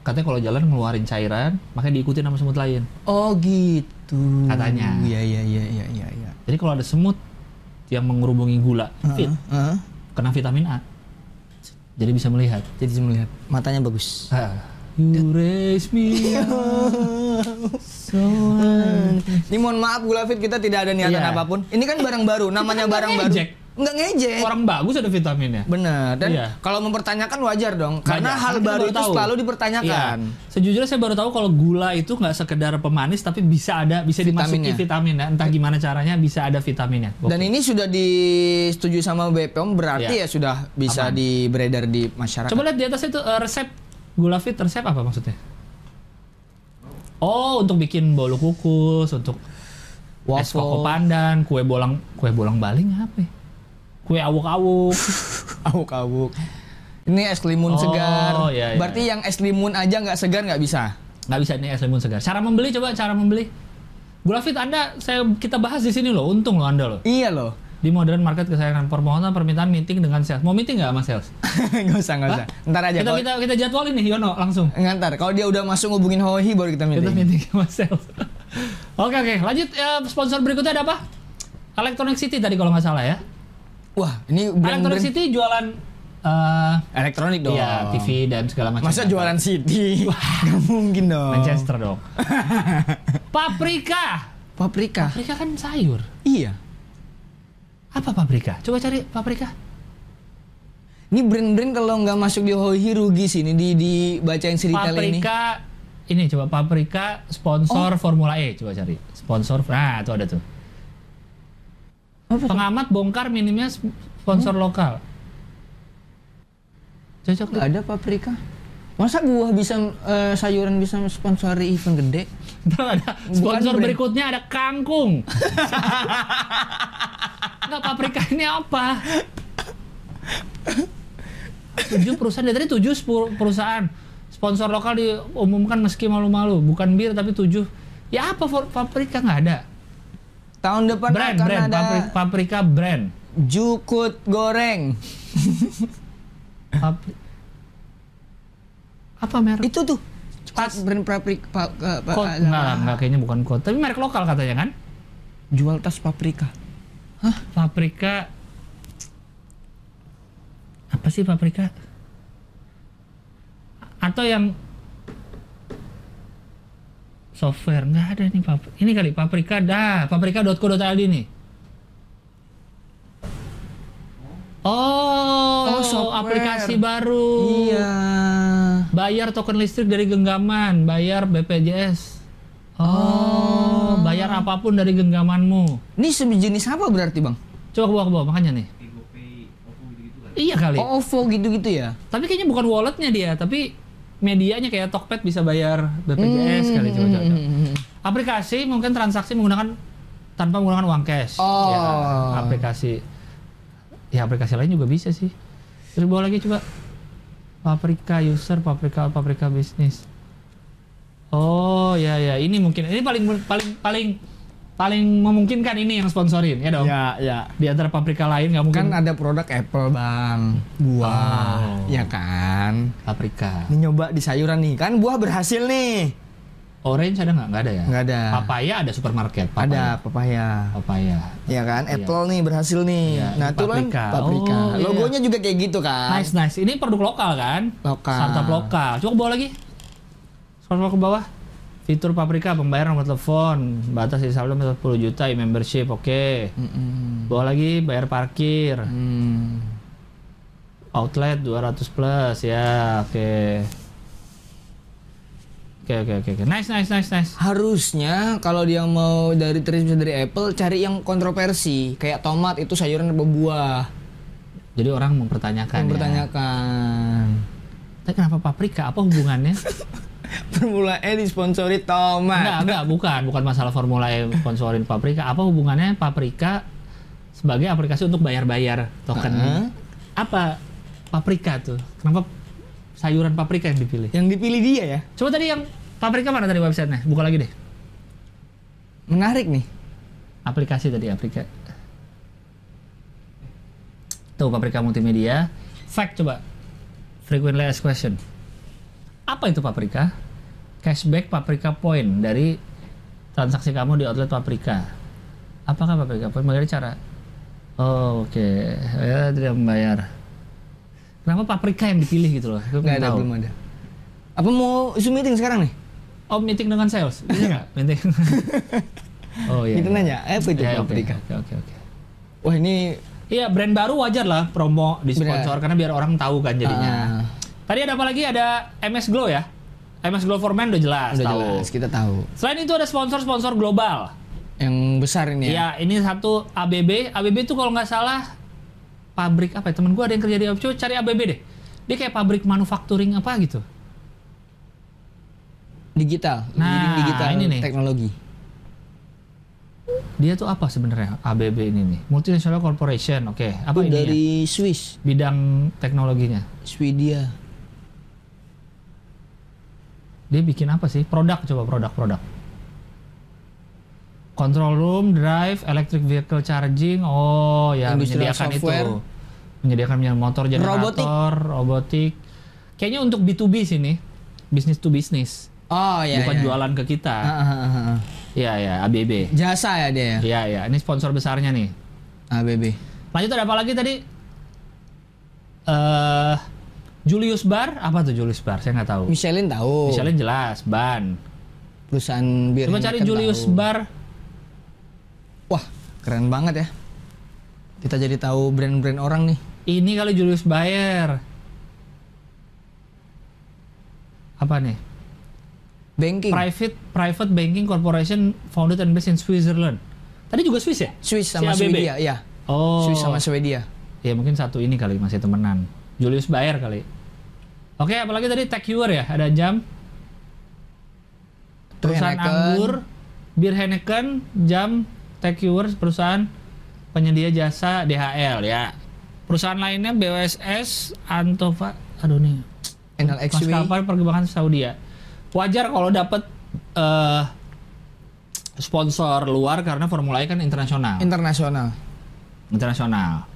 katanya kalau jalan ngeluarin cairan makanya diikutin sama semut lain Oh gitu. Katanya. Iya iya iya iya iya. iya. jadi kalau ada semut yang mengerubungi gula fit Heeh. kena vitamin A jadi bisa melihat Jadi saya melihat matanya bagus. ah. you raise me so. [LAUGHS] Ini mohon maaf Gula Fit kita tidak ada niatan Iya. apa pun. Ini kan barang baru, namanya barang baru. Enggak ngejek. orang bagus ada vitaminnya Benar. Dan Iya. kalau mempertanyakan wajar dong, karena Banyak, hal karena baru baru itu tahu. selalu dipertanyakan. Iya. Sejujurnya saya baru tahu kalau gula itu nggak sekedar pemanis tapi bisa ada bisa dimasuki Vitaminnya. vitamin ya. Entah gimana caranya bisa ada vitaminnya. Dan ini sudah disetujui sama BPOM berarti Iya. ya sudah bisa Aman. di beredar di masyarakat. Coba lihat di atas itu eh, resep gula fit resep apa maksudnya? Oh, untuk bikin bolu kukus, untuk es Waffle. koko pandan, kue bolang kue bolang baling apa? ya? Kue awuk-awuk. [LAUGHS] Awuk-awuk. Ini es limun Oh, segar. iya, iya, Berarti yang es limun aja nggak segar nggak bisa. nggak bisa nih es limun segar. Cara membeli coba cara membeli. Gula fit Anda saya kita bahas di sini loh. Untung loh Anda loh. Iya loh. Di modern market kesayangan permohonan permintaan meeting dengan sales. Mau meeting nggak sama sales? [LAUGHS] nggak usah nggak usah. Ntar aja. kita, kalau- kita kita jadwalin nih Yono langsung. Ngantar. Kalau dia udah masuk ngubungin Hohi baru kita Kita meeting. meeting sama sales. [LAUGHS] oke oke lanjut ya, sponsor berikutnya ada apa? Electronic City tadi kalau nggak salah ya. Wah, ini Electronic brand-brand City jualan eh elektronik dong. iya, TV dan segala macam. Masa jualan City? [LAUGHS] Nggak mungkin dong. Manchester dong. [LAUGHS] paprika. Paprika. Paprika kan sayur. Iya. Apa paprika? Coba cari paprika. Ini brand-brand kalau nggak masuk di Hohi rugi sih. Ini di dibacain cerita ini. Paprika ini coba paprika sponsor Formula E coba cari. Sponsor nah itu ada tuh. Apa? Pengamat bongkar minimnya sponsor lokal. Cocok Nggak ada paprika. Masa buah bisa eh, sayuran bisa sponsori event gede? Ada sponsor brand. berikutnya ada kangkung. Enggak paprika ini apa? Tujuh perusahaan dari tadi tujuh perusahaan sponsor lokal diumumkan meski malu-malu bukan bir tapi tujuh ya apa for- paprika nggak ada Tahun depan brand akan brand ada papri- paprika brand jukut goreng. Papri- apa merek Itu tuh tas brand paprika pa, pa- pa- Colt enggak kayaknya bukan Colt. Tapi merek lokal katanya kan? jual tas paprika. Paprika apa sih paprika? Atau yang software nggak ada nih pap ini kali paprika dah paprika.co.id nih oh, Oh, software. aplikasi baru Iya. bayar token listrik dari genggaman bayar BPJS oh, bayar apa pun dari genggamanmu Ini sejenis apa berarti, Bang? coba ke bawah ke bawah makanya nih Kayak GoPay, OVO gitu-gitu kan. iya kali Oh, OVO gitu-gitu ya. Tapi kayaknya bukan walletnya dia, tapi medianya kayak Tokped bisa bayar BPJS kali coba coba. coba. Hmm. Aplikasi mungkin transaksi menggunakan tanpa menggunakan uang cash. Oh. Ya, aplikasi. Ya aplikasi lain juga bisa sih. Terus bawa lagi coba. Paprika user, paprika paprika bisnis. Oh ya ya, ini mungkin ini paling paling paling paling memungkinkan ini yang sponsorin ya dong. Ya, ya. Di antara paprika lain nggak mungkin Kan ada produk Apple, Bang. Buah, Oh. ya kan? paprika. Ini nyoba di sayuran nih. Kan buah berhasil nih. Orange ada nggak? Nggak ada ya? Nggak ada. Papaya ada supermarket. Ada papaya. Papaya. Ya kan? Iya. Apple nih berhasil nih. Iya, nah, itu kan paprika. paprika. Oh, iya. Logonya juga kayak gitu kan. Nice nice. Ini produk lokal kan? Lokal. Startup lokal. Coba ke bawah lagi. Scroll ke bawah. Fitur paprika pembayaran nomor telepon, batas saldo 40 juta, e-membership, oke. Mm-mm. Bawah lagi bayar parkir, Hmm. outlet 200 plus ya, oke. Oke oke oke oke. Nice nice nice nice. Harusnya kalau dia mau dari terinspirasi dari Apple cari yang kontroversi kayak tomat itu sayuran apa buah. Jadi orang mempertanyakan. ya. Mempertanyakan. Tapi kenapa paprika? Apa hubungannya? [LAUGHS] Formula E disponsori tomat. Enggak, enggak, bukan, bukan masalah Formula E sponsorin Paprika. Apa hubungannya Paprika sebagai aplikasi untuk bayar-bayar token? Heeh. Apa Paprika tuh? Kenapa sayuran paprika yang dipilih? Yang dipilih dia ya. Coba tadi yang Paprika mana tadi websitenya? Buka lagi deh. Menarik nih. Aplikasi tadi, aplikasi. Tuh, Paprika Multimedia. Fact coba. Frequently asked question. Apa itu Paprika? Cashback Paprika Point dari transaksi kamu di outlet Paprika. Apakah Paprika Point? Bagaimana cara? Oh, oke. Ya, tidak membayar. Kenapa Paprika yang dipilih gitu loh? Pengen ada, tahu. belum ada. Apa mau Zoom meeting sekarang nih? Oh, meeting dengan sales? Bisa nggak? [LAUGHS] Meeting. oh iya. Kita iya. nanya, apa itu Ya, oke, paprika? Oke, oke, oke. Wah ini Iya, brand baru wajar lah promo di sponsor karena biar orang tahu kan jadinya. ah, Tadi ada apa lagi? Ada MS Glow ya? MS Glow for Men udah jelas udah tahu. jelas kita tahu. Selain itu ada sponsor-sponsor global. Yang besar ini ya. Iya, ini satu ABB. ABB itu kalau nggak salah pabrik apa ya? Temen gue ada yang kerja di ABB. Coba cari ABB deh. Dia kayak pabrik manufacturing apa gitu. Digital, Nah, digital ini nih. teknologi. Dia tuh apa sebenarnya ABB ini nih? Multinational Corporation. Oke, apa Itu ini? dari Swiss, Bidang teknologinya. Swedia. Dia bikin apa sih? Produk coba produk-produk. Control room, drive, electric vehicle charging. Oh, ya Industrial menyediakan software. itu. Menyediakan motor generator, robotik. Kayaknya untuk B2B sini. Business to business. Oh iya. bukan iya. jualan ke kita. Iya, ya, ABB. Jasa ya dia ya. Iya, ya. Ini sponsor besarnya nih. ABB. Lanjut ada apa lagi tadi? Eh Julius Bar, apa tuh Julius Bar? Saya nggak tahu. Michelin tahu. Misalnya jelas, ban. Perusahaan bir. Coba cari Julius tahu. Bar. Wah, keren banget ya. Kita jadi tahu brand-brand orang nih. Ini kali Julius Bayer. Apa nih? Banking. Private Private Banking Corporation founded and based in Switzerland. Tadi juga Swiss ya? Swiss Si sama ABB? Swedia, ya. Oh. Swiss sama Swedia. Ya mungkin satu ini kali masih temenan. Julius Bayer kali. Oke, apalagi tadi TechViewer ya, ada jam. Perusahaan Heineken. anggur, bir Heineken, jam, TechViewer, perusahaan penyedia jasa DHL ya. Perusahaan lainnya BWSS, Antova, aduh nih, NLXW. maskapai perkembangan Saudi ya. Wajar kalau dapat eh, sponsor luar karena Formula E kan internasional. Internasional. internasional.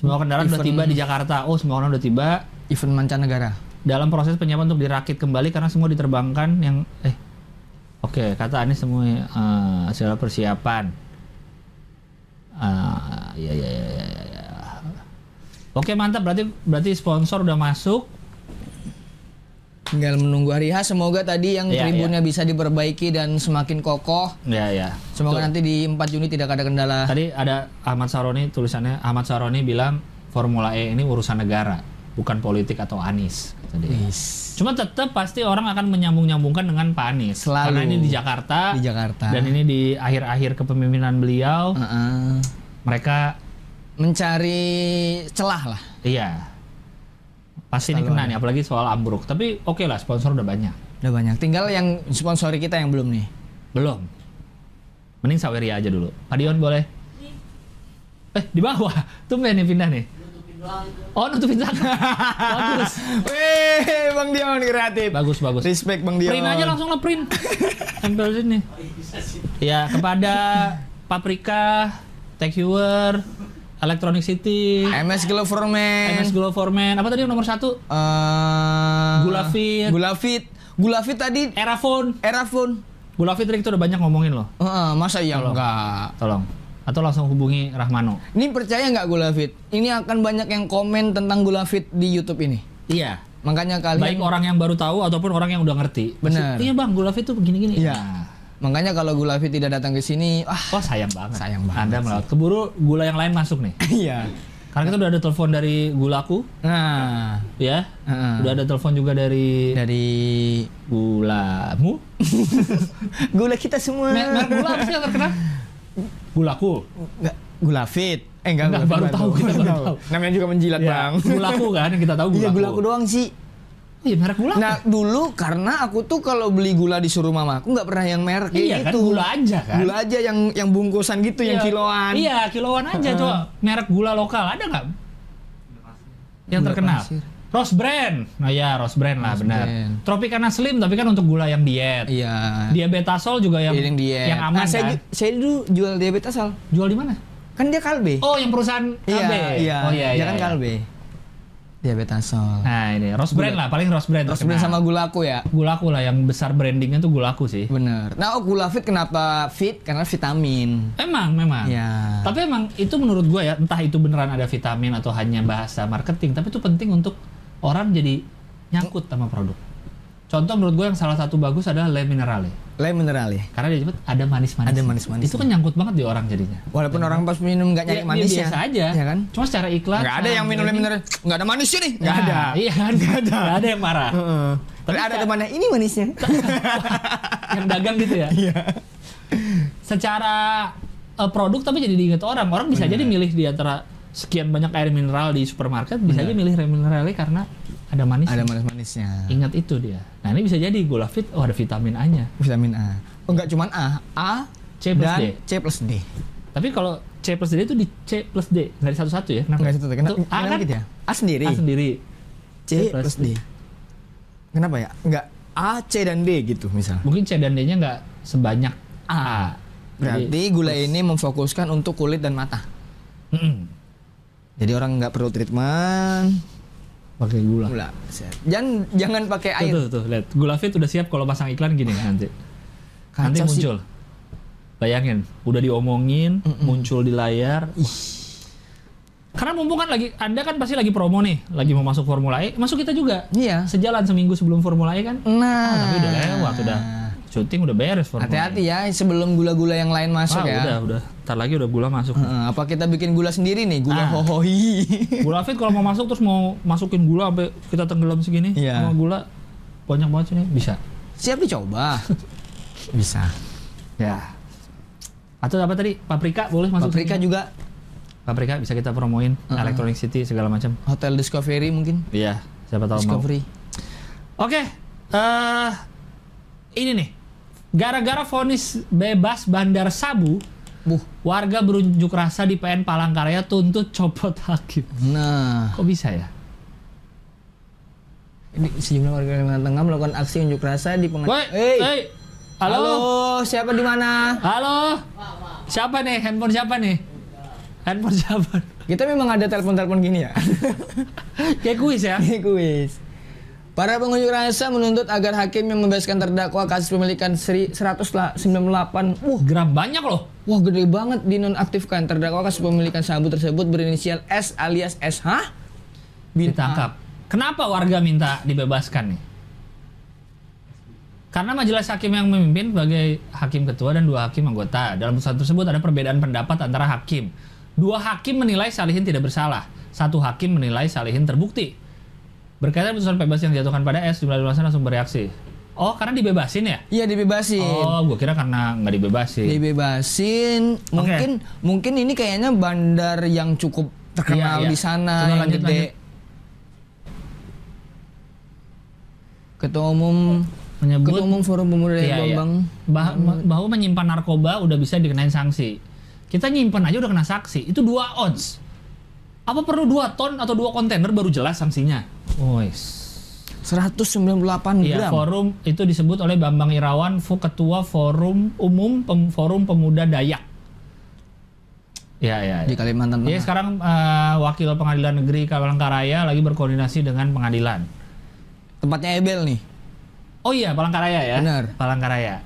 Semua kendaraan udah Event- tiba di Jakarta. Oh, semua orang udah tiba. Event mancanegara. dalam proses penyiapan untuk dirakit kembali karena semua diterbangkan yang eh oke kata Anies semua eh, segala persiapan ya, ya, ya, ya, ya, ya. Oke mantap berarti berarti sponsor udah masuk Tinggal menunggu hari H. Semoga tadi yang Iya, tribunnya bisa diperbaiki dan semakin kokoh. ya ya Semoga Betul. nanti di 4 Juni tidak ada kendala. Tadi ada Ahmad Saroni tulisannya Ahmad Saroni bilang Formula E ini urusan negara, bukan politik atau Anies. Wis. Cuma tetap pasti orang akan menyambung-nyambungkan dengan Pak Anies. Selalu. Karena ini di Jakarta. Di Jakarta. Dan ini di akhir-akhir kepemimpinan beliau, Heeh. mereka Mencari celah lah. iya pasti ini kena ada. nih, apalagi soal ambruk. Tapi oke lah, sponsor udah banyak. Udah banyak. Tinggal yang sponsori kita yang belum nih. Belum. Mending Saweria aja dulu. Pak Dion boleh? Eh, di bawah. Tumben nih pindah nih. Oh, nutupin belakang. bagus. [LAUGHS] Weh, Bang Dion kreatif. Bagus, bagus. Respect Bang Dion. Print aja langsung lah print. Tempel sini. Ya, kepada [LAUGHS] Paprika, Tech Viewer, Electronic City, MS Gloverman. MS Glow Foreman, apa tadi nomor satu? Eh, Gula Fit. Gula Fit. Gula Fit tadi era phone. Gula Fit tadi kita udah banyak ngomongin loh. Heeh, masa iya Tolong. enggak? Tolong. Atau langsung hubungi Rahmano. Ini percaya nggak Gula Fit? Ini akan banyak yang komen tentang Gula Fit di YouTube ini. Iya. Makanya kalian Baik orang yang baru tahu ataupun orang yang udah ngerti. Benar. Iya bang, Gula Fit tuh begini-gini. Iya. Nah. Makanya kalau Gula Fit tidak datang ke sini, ah, Wah sayang banget. Sayang banget Anda melewat. Keburu gula yang lain masuk nih. [LAUGHS] iya. Karena kita udah ada telepon dari gulaku, Nah, ya. Heeh. Udah ada telepon juga dari dari gulamu. [LAUGHS] gula kita semua. Mer- Merek gula apa sih yang terkenal? Gulaku. Enggak, Gula Fit. Eh enggak, Enggak, Gula baru tahu, kita baru tahu. Namanya juga menjilat, Ya, Bang. Gulaku kan yang kita tahu gulaku. Iya, gulaku doang sih. Iya, merek gula. Nah, dulu karena aku tuh kalau beli gula disuruh mama aku nggak pernah yang merek Iya kan, gitu. gula aja kan. Gula aja yang yang bungkusan gitu, yang Iya. kiloan. Iya, kiloan aja coba. Merek gula lokal ada nggak? Yang Gula terkenal. pasir. Rose Brand. Nah ya, Rose Brand lah Rose benar. Brand. Tropicana Slim tapi kan untuk gula yang diet. Iya. Diabetasol juga yang yang diet. yang aman nah, saya, kan. saya dulu jual diabetes asal. Jual di mana? Kan dia kalbe. Oh, yang perusahaan iya, KB. iya. Oh iya Dia iya. kan iya. kalbe. Diabetasol. Nah, ini Rose Brand lah, paling Rose Brand. Terus brand sama gulaku ya. gulaku lah yang besar brandingnya tuh gulaku sih. Bener. Nah, oh, gula fit kenapa fit? Karena vitamin. Emang, memang. Ya. Tapi emang itu menurut gue ya, entah itu beneran ada vitamin atau hanya bahasa marketing, tapi itu penting untuk orang jadi nyangkut sama produk. Contoh menurut gue yang salah satu bagus adalah Le Minerale. Le mineral ya. Karena dia cepet ada manis-manis. Ada manis-manis. Itu kan nyangkut banget di orang jadinya. Walaupun orang pas minum nggak nyari Ya, manis biasa aja. Ya kan? Cuma secara iklan. Nggak ada yang minum le mineral. Nggak ada manisnya nih. Nggak Nah, ada. Iya kan? Nggak ada. Nggak ada yang marah. Tapi Tapi ada temannya ini manisnya. [LAUGHS] yang dagang gitu ya. Iya. Secara eh, produk tapi jadi diingat orang. Orang bisa jadi milih di antara sekian banyak air mineral di supermarket bisa aja milih air mineralnya karena ada manis. Ada manis-manisnya. Ingat itu dia. Nah ini bisa jadi gula fit. Oh ada vitamin A-nya. Vitamin A. Oh, enggak cuman A, A C plus dan D. C plus D. Tapi kalau C plus D itu di C plus D nggak di satu-satu ya? Kenapa? Enggak satu kenapa? Itu A kenapa kan? gitu ya? A sendiri. A sendiri. C plus D. Kenapa ya? Enggak A, C dan D gitu misal. Mungkin C dan D-nya nggak sebanyak A. Berarti gula ini memfokuskan untuk kulit dan mata. Mm-mm. Jadi orang nggak perlu treatment pakai gula. gula. Set. Jangan jangan pakai Tuh, air. tuh, tuh, lihat. Gula Fit udah siap kalau pasang iklan gini nanti. Kacau nanti sih. muncul. Bayangin, udah diomongin, Mm-mm. muncul di layar. Karena mumpung kan lagi, Anda kan pasti lagi promo nih, lagi mau masuk Formula E, masuk kita juga. Iya. Sejalan seminggu sebelum Formula E kan. Nah, Ah, tapi udah lewat, udah syuting udah beres Hati-hati ya sebelum gula-gula yang lain masuk Ah, ya. udah, udah. Ntar lagi udah gula masuk. Heeh, apa kita bikin gula sendiri nih? Gula Ah. hohoi. [LAUGHS] Gula Fit kalau mau masuk terus mau masukin gula sampai kita tenggelam segini, Iya. sama gula banyak banget sini bisa. Siap dicoba. [LAUGHS] Bisa. Ya. Atau apa tadi? Paprika boleh masuk Paprika sini? juga Paprika bisa kita promoin, Uh-uh. Electronic City segala macam. Hotel Discovery mungkin. Iya, siapa tahu mau. Discovery. Oke, eh ini nih. Gara-gara vonis bebas bandar sabu, Buh. warga berunjuk rasa di PN Palangkaraya tuntut copot hakim. Nah, Kok bisa ya? ini sejumlah warga Kalimantan Tengah melakukan aksi unjuk rasa di Woi, pengadilan. hey, halo, Halo, siapa di mana? halo, siapa nih? Handphone siapa nih? Handphone siapa? Kita memang ada telepon-telepon gini ya. Kayak kuis ya? Ini kuis. Para pengunjuk rasa menuntut agar hakim yang membebaskan terdakwa kasus pemilikan seri- 198 uh, Gram banyak loh. wah gede banget dinonaktifkan terdakwa kasus pemilikan sabu tersebut berinisial S alias SH bin. Ditangkap. Kenapa warga minta dibebaskan nih? Karena majelis hakim yang memimpin sebagai hakim ketua dan dua hakim anggota. Dalam putusan tersebut ada perbedaan pendapat antara hakim. Dua hakim menilai Salihin tidak bersalah. Satu hakim menilai Salihin terbukti. Berkaitan putusan bebas yang dijatuhkan pada S, jumlah luasan langsung bereaksi. Oh, karena dibebasin ya? Iya dibebasin. Oh, gue kira karena nggak dibebasin. Dibebasin. Mungkin mungkin ini kayaknya bandar yang cukup terkenal Iya, iya. di sana Coba yang lanjut, gede. lanjut. Ketua umum Menyebut Ketua umum Forum Pemuda Iya, iya. Bambang. Bah- bahwa menyimpan narkoba udah bisa dikenain sanksi. Kita nyimpan aja udah kena sanksi. Itu dua ons. Apa perlu dua ton atau dua kontainer baru jelas sanksinya? Wes. 198 Iya, gram. forum itu disebut oleh Bambang Irawan, Fu- Ketua Forum Umum Pem- Forum Pemuda Dayak. Ya, ya. di ya. Kalimantan Jadi Tengah. sekarang eh, Wakil Pengadilan Negeri Palangkaraya lagi berkoordinasi dengan pengadilan. Tempatnya Ebel nih. Oh iya, Palangkaraya ya. Benar. Palangkaraya.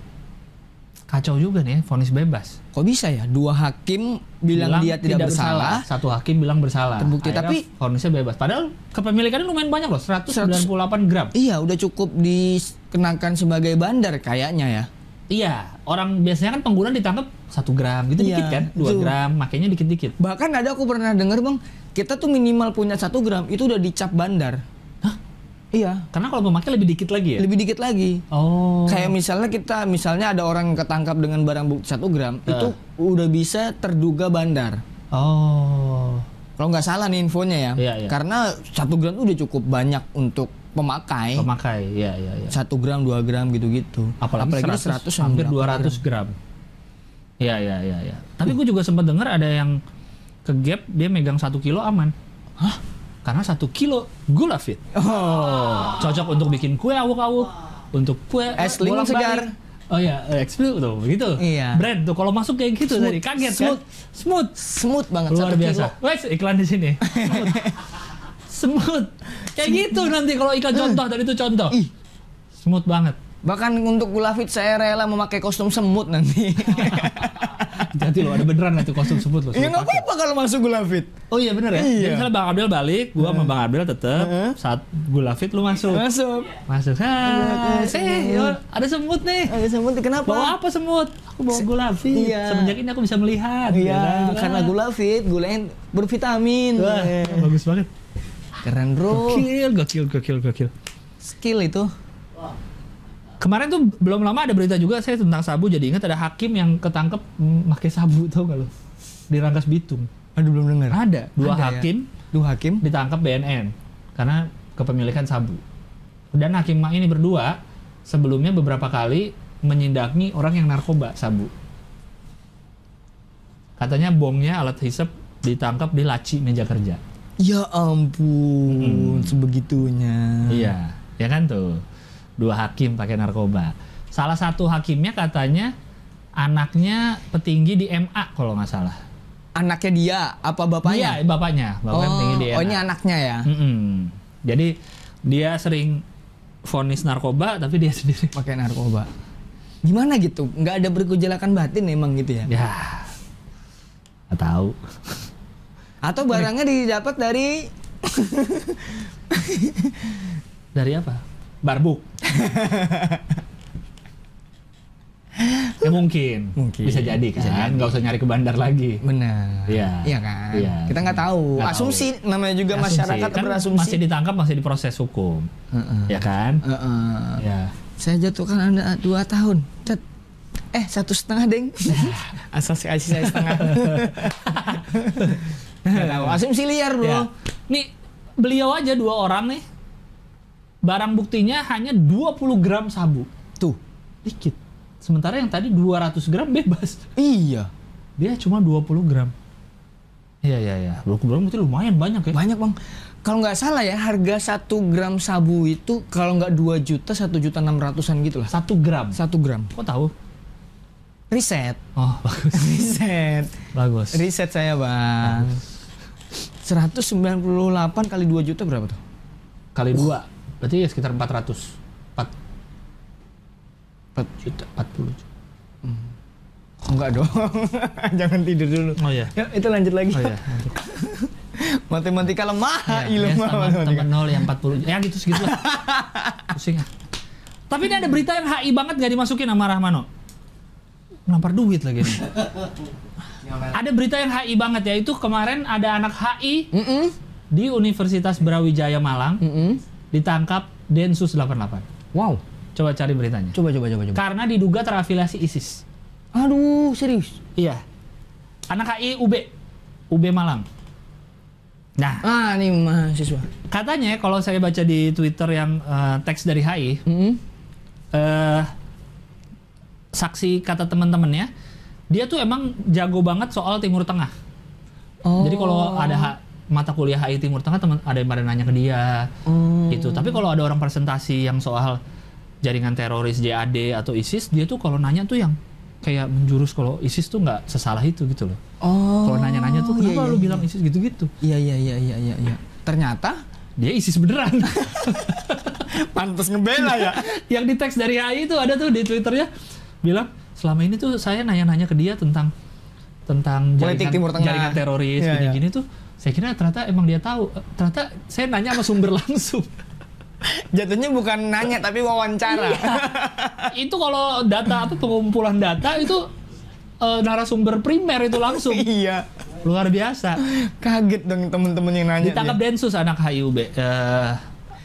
Kacau juga nih, vonis bebas. Kok bisa ya? Dua hakim bilang, dia tidak, bersalah. Satu hakim bilang bersalah. Terbukti, Akhirnya tapi- vonisnya bebas. Padahal kepemilikannya lumayan banyak loh, 198 gram. Iya, udah cukup dikenakan sebagai bandar kayaknya ya. Iya, orang biasanya kan pengguna ditangkap satu gram gitu Iya, dikit kan, dua itu. gram, makanya dikit-dikit. Bahkan ada aku pernah dengar bang, kita tuh minimal punya satu gram itu udah dicap bandar. Iya, Karena kalau memakai lebih dikit lagi ya. lebih dikit lagi. Oh. Kayak misalnya kita, misalnya ada orang yang ketangkap dengan barang bukti satu gram, Eh. itu udah bisa terduga bandar. Oh. Kalau nggak salah nih infonya ya. Iya, iya. Karena satu gram udah cukup banyak untuk pemakai. Pemakai, iya iya iya. Satu gram, dua gram gitu-gitu. Apalagi, 100, 100 hampir 198 200 gram. Iya iya iya iya. Tapi gue juga sempat dengar ada yang ke gap dia megang satu kilo aman. Hah? Karena satu kilo gula fit. Oh. Cocok untuk bikin kue awuk-awuk, untuk kue Es limun segar. Oh iya, Explode tuh begitu. Iya. Brand tuh kalau masuk kayak gitu Smooth. tadi kaget Smooth. kan? Smooth. Smooth banget Luar satu biasa. Wes iklan di sini. Smooth. [LAUGHS] Smooth. Kayak gitu nanti kalau iklan contoh tadi itu contoh. Ih. Smooth banget. Bahkan untuk gula fit saya rela memakai kostum semut nanti. [LAUGHS] Hati-hati lo ada beneran nanti kostum sebut lo. ya nggak apa-apa kalau masuk gula fit. Oh iya bener ya. Iya. Jadi misalnya Bang Abdel balik, gua sama Bang Abdel tetep saat gula fit lu masuk. Masuk. Masuk. Hai, eh, yo, ada semut nih. Ada semut kenapa? Bawa apa semut? Aku bawa gula fit. Iya. Semenjak ini aku bisa melihat. Iya, karena gula fit, gula yang bervitamin. Wah, Eh, bagus banget. Keren bro. Gokil, gokil, gokil, gokil. Skill itu. Kemarin tuh belum lama ada berita juga saya tentang sabu jadi ingat ada hakim yang ketangkep pakai sabu [LAUGHS] tau gak lo? Di Rangkas Bitung. Aduh belum dengar. Ada dua Ada ya? hakim Dua hakim. ditangkap BNN karena kepemilikan sabu. Dan hakim ini berdua sebelumnya beberapa kali menyindangi orang yang narkoba sabu. Katanya bomnya alat hisap ditangkap di laci meja kerja. Ya ampun, Hmm. sebegitunya. Iya, ya kan tuh. Dua hakim pakai narkoba. Salah satu hakimnya katanya anaknya petinggi di MA kalau nggak salah. Anaknya dia, apa bapaknya? Iya, bapaknya, bapaknya petinggi di MA. oh ini anaknya ya? Mm-mm. Jadi dia sering vonis narkoba tapi dia [LAUGHS] sendiri Pakai narkoba. Gimana gitu? Nggak ada bergejolakan batin emang gitu ya? ya nggak tahu. Atau barangnya didapat dari Dari apa? Barbuk. ya mungkin. Mungkin. Bisa jadi kan. Bisa jadi. Nggak usah nyari ke bandar lagi. benar? Iya. Iya kan? Iya. Kita nggak tahu. Nggak Asumsi namanya juga Asumsi. masyarakat kan berasumsi. masih ditangkap masih diproses hukum. Heeh. Ya kan? Heeh. Ya. Saya jatuhkan anda dua tahun. Cet. Eh satu setengah deng. [LAUGHS] Asal saya setengah. [LAUGHS] Tahu. Asumsi liar bro. Ya. Nih beliau aja dua orang nih. Barang buktinya hanya 20 gram sabu. Tuh. Dikit. Sementara yang tadi 200 gram bebas. Iya. Dia cuma 20 gram. Iya iya iya. 20 gram itu lumayan banyak ya. Banyak bang. Kalau nggak salah ya harga satu gram sabu itu kalau nggak 2 juta satu juta enam ratusan gitu lah. 1 gram. Satu gram. Kok tahu? Riset. Oh, [LAUGHS] bagus. Riset. bagus. Riset saya bang. 198 kali 2 juta berapa tuh? Kali dua. Berarti ya sekitar 400. 4 4 juta, 40 juta. Enggak dong. [LAUGHS] Jangan tidur dulu. Oh iya. Ya, itu lanjut lagi. Oh iya. [LAUGHS] lanjut. Matematika lemah, Ya, ilmu ya, matematika. tambah nol yang 40 ya gitu segitu lah [LAUGHS] pusing tapi ini ada berita yang HI banget gak dimasukin sama Rahmano Ngelampar duit lagi nih. ada berita yang HI banget ya itu kemarin ada anak HI Mm-mm. di Universitas Brawijaya Malang Mm-mm. Ditangkap Densus 88 Wow. coba cari beritanya Coba coba coba coba. karena diduga terafiliasi ISIS Aduh, serius. iya anak HI UB UB Malang nah Ah, nih mahasiswa. katanya kalau saya baca di Twitter yang eh, teks dari HI Mm-mm. eh saksi kata teman-temannya dia tuh emang jago banget soal Timur Tengah. Oh. Jadi kalau ada ha- mata kuliah HI Timur Tengah teman ada yang pada nanya ke dia Oh. gitu. Tapi kalau ada orang presentasi yang soal jaringan teroris JAD atau ISIS dia tuh kalau nanya tuh yang kayak menjurus kalau ISIS tuh nggak sesalah itu gitu loh. Oh. Kalau nanya-nanya tuh iya, kenapa iya, lu iya. bilang ISIS gitu-gitu? Iya iya iya iya iya iya. Ternyata Dia ISIS beneran. [LAUGHS] pantas ngebela ya. [LAUGHS] yang di teks dari HI itu ada tuh di twitternya bilang selama ini tuh saya nanya-nanya ke dia tentang tentang Politik Timur Tengah. jaringan teroris Iya, iya. gini-gini tuh saya kira ternyata emang dia tahu Eh, ternyata saya nanya sama sumber [LAUGHS] langsung Jatuhnya bukan nanya tapi wawancara. itu kalau data apa pengumpulan data itu eh, narasumber primer itu langsung iya. luar biasa Kaget dong temen-temen yang nanya. ditangkap dia. Densus anak HIUB eh,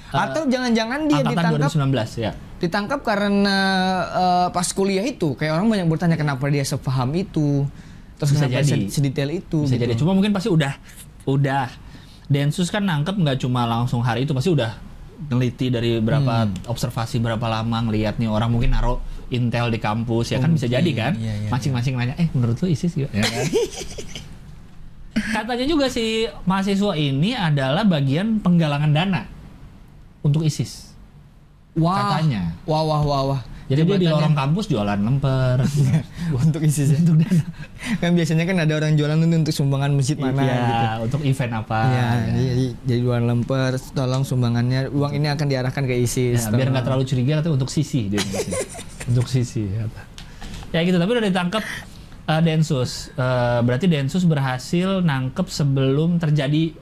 Atau jangan-jangan dia ditangkap 2019 ya ditangkap karena eh, pas kuliah itu kayak orang banyak bertanya kenapa dia sepaham itu terus Bisa jadi. se- sedetail itu bisa gitu. jadi cuma mungkin pasti udah udah. Densus kan nangkep nggak cuma langsung hari itu pasti udah neliti dari berapa Hmm. observasi berapa lama ngelihat nih orang mungkin naruh intel di kampus ya kan bisa Mungkin, jadi kan? iya, iya, masing-masing nanya eh menurut lu ISIS juga ya kan? [LAUGHS] katanya juga si mahasiswa ini adalah bagian penggalangan dana untuk ISIS. Wah. Katanya. Wah wah wah wah jadi dia di lorong kampus jualan lemper [LAUGHS] untuk isi untuk dana kan biasanya kan ada orang jualan itu untuk sumbangan masjid mana Iya, gitu untuk event apa Iya, ya. jadi jadi jualan lemper, tolong sumbangannya, uang ini akan diarahkan ke ISIS. Ya, biar nggak terlalu curiga tapi untuk sisi dia ngomongnya. [LAUGHS] untuk sisi kata. ya gitu tapi udah ditangkap eh, Densus Eh, berarti Densus berhasil nangkep sebelum terjadi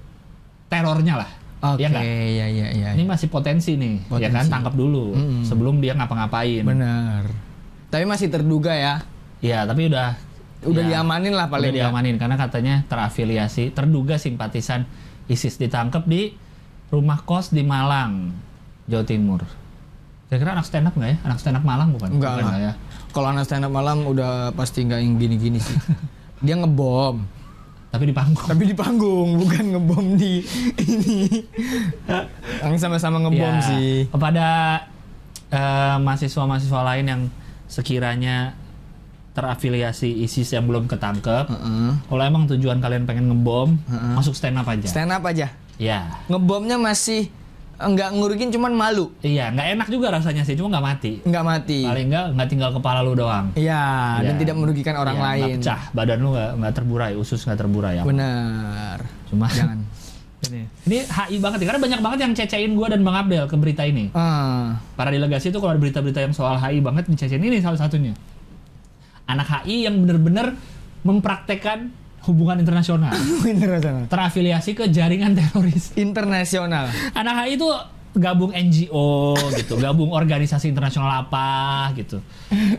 terornya lah Oke, ya nggak? iya iya iya. ini masih potensi nih ya kan Potensi. tangkap dulu Mm-mm. sebelum dia ngapa-ngapain Benar. Tapi masih terduga ya. ya tapi udah Udah ya, diamanin lah paling udah diamanin karena katanya terafiliasi terduga simpatisan ISIS ditangkap di rumah kos di Malang Jawa Timur kira-kira anak stand up nggak ya anak stand up Malang bukan Enggak Bukan lah. ya Kalau anak stand up malam udah pasti nggak yang gini-gini sih. [LAUGHS] Dia ngebom, tapi di panggung tapi di panggung bukan ngebom di ini. Yang sama-sama ngebom Ya, sih. Kepada eh, mahasiswa-mahasiswa lain yang sekiranya terafiliasi ISIS yang belum ketangkep, Heeh. kalau emang tujuan kalian pengen ngebom, Heeh. masuk stand up aja. Stand up aja. Ya, Ngebomnya masih nggak ngurukin cuman malu, iya, nggak enak juga rasanya sih, cuma nggak mati. nggak mati. Paling nggak nggak tinggal kepala lu doang. Iya, dan Ya. tidak merugikan orang Ya, lain. pecah, badan lu nggak nggak terburai, usus nggak terburai. apa. Benar. Cuma [LAUGHS] Jangan. ini, ini HI banget ya, karena banyak banget yang cecein gua dan Bang Abdel ke berita ini. Ah, Para delegasi itu kalau ada berita-berita yang soal HI banget dicecein ini salah satunya. Anak HI yang bener-bener mempraktekkan hubungan internasional, [LAUGHS] internasional. terafiliasi ke jaringan teroris. Internasional. Anak HI itu gabung NGO gitu, gabung organisasi internasional apa gitu,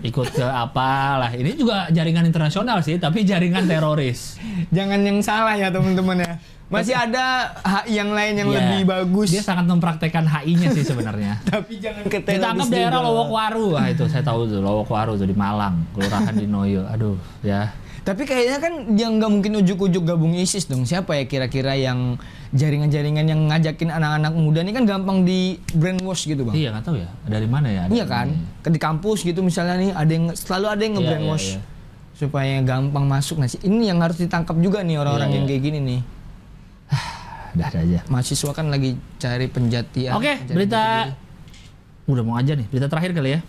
ikut ke apalah. Ini juga jaringan internasional sih, tapi jaringan teroris. Jangan yang salah ya teman-teman ya. Masih ada HI yang lain yang Iya. lebih bagus. Dia sangat mempraktekkan HI-nya sih sebenarnya. [LAUGHS] Tapi jangan ke teroris Ditangkap daerah. Lowokwaru, ah itu saya tahu tuh Lowokwaru tuh di Malang, kelurahan di Noyo. Aduh, ya. Tapi kayaknya kan dia nggak mungkin ujuk-ujuk gabung ISIS dong. Siapa ya kira-kira yang jaringan-jaringan yang ngajakin anak-anak muda ini kan gampang di brainwash gitu bang. Iya nggak tahu ya dari mana ya. Iya kan? ini. Di kampus gitu misalnya nih ada yang selalu ada yang Iya, nge-brainwash iya, iya. supaya gampang masuk. Nah, ini yang harus ditangkap juga nih orang-orang Iya, yang iya. kayak gini nih. [SIGHS] Ada aja. Mahasiswa kan lagi cari penjatian. Oke, pencari berita udah mau aja nih. Berita terakhir kali ya.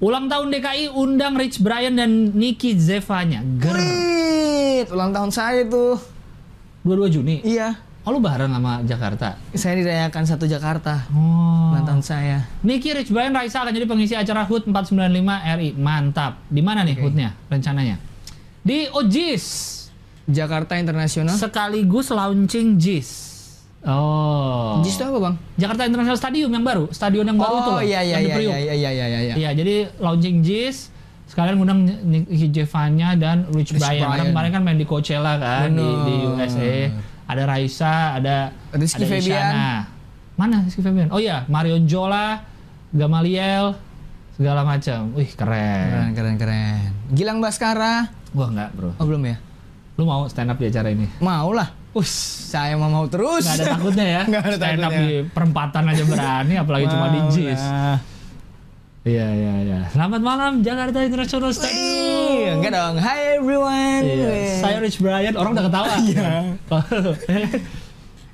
Ulang tahun DKI undang Rich Brian dan Nicky Zevanya. Wih, ulang tahun saya tuh. 22 Juni. Iya. Oh lu bareng sama Jakarta. Saya dirayakan satu Jakarta. Oh. Ulang tahun saya. Niki Rich Brian Raisa akan jadi pengisi acara HUT 495 RI. Mantap. Di mana nih HUT-nya rencananya? Di OJIS. Jakarta Internasional. Sekaligus launching JIS. Oh. JIS itu apa bang? Jakarta International Stadium yang baru, stadion yang baru itu oh iya iya iya Priuk. iya iya iya iya. Iya, jadi launching JIS sekalian ngundang Nicky Jevanya dan Rich, Rich Brian. Karena Brian. kemarin kan main di Coachella kan di, di. USA. Ada Raisa, ada Rizky ada Febian. Isyana. Mana Rizky Febian? Oh iya, Marion Jola, Gamaliel, segala macam. Wih, keren. Keren keren keren. Gilang Baskara. Wah, enggak, Bro. Oh belum ya? Lu mau stand up di acara ini? Mau lah. Us, Saya mah mau terus. nggak ada takutnya ya. [LAUGHS] Nggak ada stand takutnya. di perempatan aja berani, apalagi cuma di Mau JIS. Iya, iya, iya. Selamat malam Jakarta International Stadium. Enggak dong. Hi everyone. Iya. Weh. Saya Rich Brian, orang udah ketawa. [LAUGHS] Iya.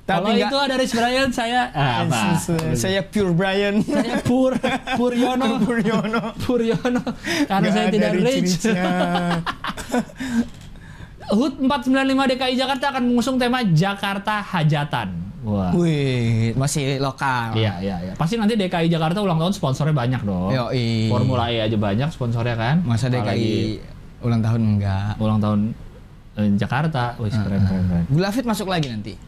Kalau itu ada Rich Brian, saya ah, apa? Saya pure Brian. Saya Pur [LAUGHS] Puryono. Puryono. Puryono. Karena saya tidak rich. HUT 495 DKI Jakarta akan mengusung tema Jakarta Hajatan. Wah. Wih, masih lokal. Iya, iya, iya. Pasti nanti DKI Jakarta ulang tahun sponsornya banyak dong. Yoi. Formula E aja banyak sponsornya kan. Masa Apalagi DKI ulang tahun enggak. ulang tahun eh, Jakarta. Wih, keren, keren, keren. Gula Fit masuk lagi nanti. [LAUGHS]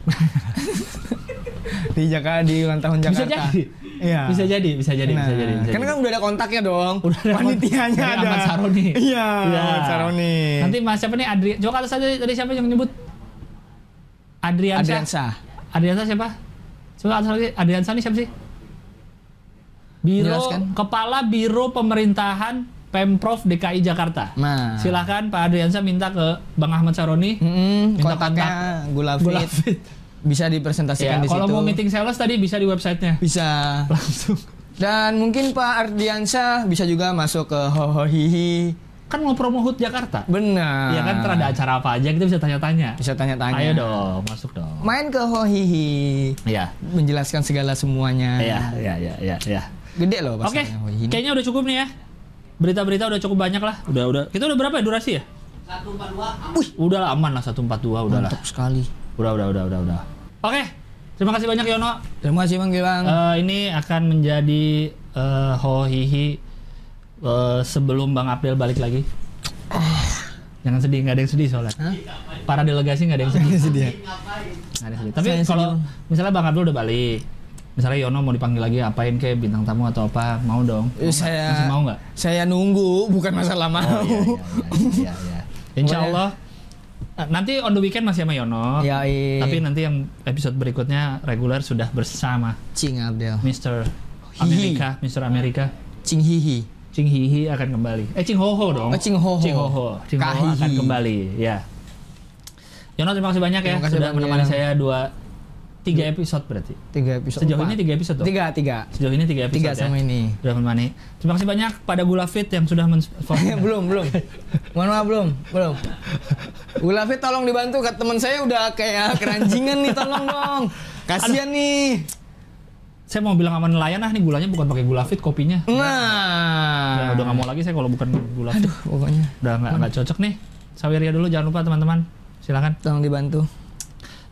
di Jakarta di ulang tahun Bisa Jakarta. jadi. Iya. Bisa jadi, bisa jadi, bisa Nah, jadi. bisa Kan jadi. kan udah ada kontaknya dong. Udah ada Panitianya dari ada. Ahmad Saroni. Iya, Iya. Ahmad Saroni. Nanti mas siapa nih Adri? Coba kata saja tadi siapa yang nyebut? Adriansa. Adriansa. Adriansa siapa? Coba kata lagi Adriansa nih siapa sih? Biro Jelaskan. Kepala Biro Pemerintahan Pemprov DKI Jakarta. Nah. Silahkan Pak Adriansa minta ke Bang Ahmad Saroni. Mm-mm, Minta kontaknya Gula Fit. Gula Bisa Ya, dipresentasikan di situ. kalau mau meeting sales tadi bisa di websitenya. bisa. [LAUGHS] Langsung. Dan mungkin Pak Ardiansyah bisa juga masuk ke Hohohihi. Kan mau promo HUT Jakarta. Benar. Iya kan ntar ada acara apa aja kita bisa tanya-tanya. Bisa tanya-tanya. Ayo dong, masuk dong. Main ke Hohihi. Iya. Menjelaskan segala semuanya. Iya, iya, iya, iya, iya. Gede loh Oke, Hohihi. kayaknya udah cukup nih ya. Berita-berita udah cukup banyak lah. Udah, udah. Kita udah berapa ya durasi ya? Satu empat dua. Wih, udah lah aman lah 142 udah lah. Mantap sekali. Udah, udah, udah, udah, udah. Oke. Terima kasih banyak Yono. Terima kasih Bang Gilang. Eh, ini akan menjadi eh, hohihi eh, sebelum Bang April balik lagi. Jangan sedih, nggak ada yang sedih soalnya. Para delegasi nggak ada yang sedih. sedih. Nggak ada yang sedih. Tapi kalau misalnya Bang April udah balik, misalnya Yono mau dipanggil lagi apain kayak bintang tamu atau apa, mau dong? Eh, saya Masih mau nggak? Saya nunggu, bukan masalah mau. Oh iya, iya, iya, iya. Insya Boleh. Allah nanti on the weekend masih sama Yono. Ya, iya. Tapi nanti yang episode berikutnya reguler sudah bersama Cing Abdel. Mr. Amerika, Mr. Amerika. Cing Hihi. Cing Hihi akan kembali. Eh Cing Hoho dong. Oh, Cing Hoho. Cing Hoho. Cing Hoho akan kembali. Ya. Yono terima kasih banyak ya Terima kasih, sudah menemani saya dua tiga episode berarti. Tiga episode. Sejauh ini tiga episode dong. Tiga, tiga. Sejauh ini tiga episode Tiga ya. sama ini. Sudah menemani. Terima kasih banyak pada Gula Fit yang sudah men [LAUGHS] belum, belum. Mohon maaf belum, belum. Gula Fit tolong dibantu, Kata teman saya udah kayak keranjingan nih, tolong dong. Kasihan nih. Saya mau bilang sama nelayan ah nih gulanya bukan pakai gula fit kopinya. Nah. Ya, udah nggak mau lagi saya kalau bukan gula fit. Aduh, pokoknya Udah nggak nggak cocok nih. Saweria dulu jangan lupa teman-teman. Silakan. tolong dibantu.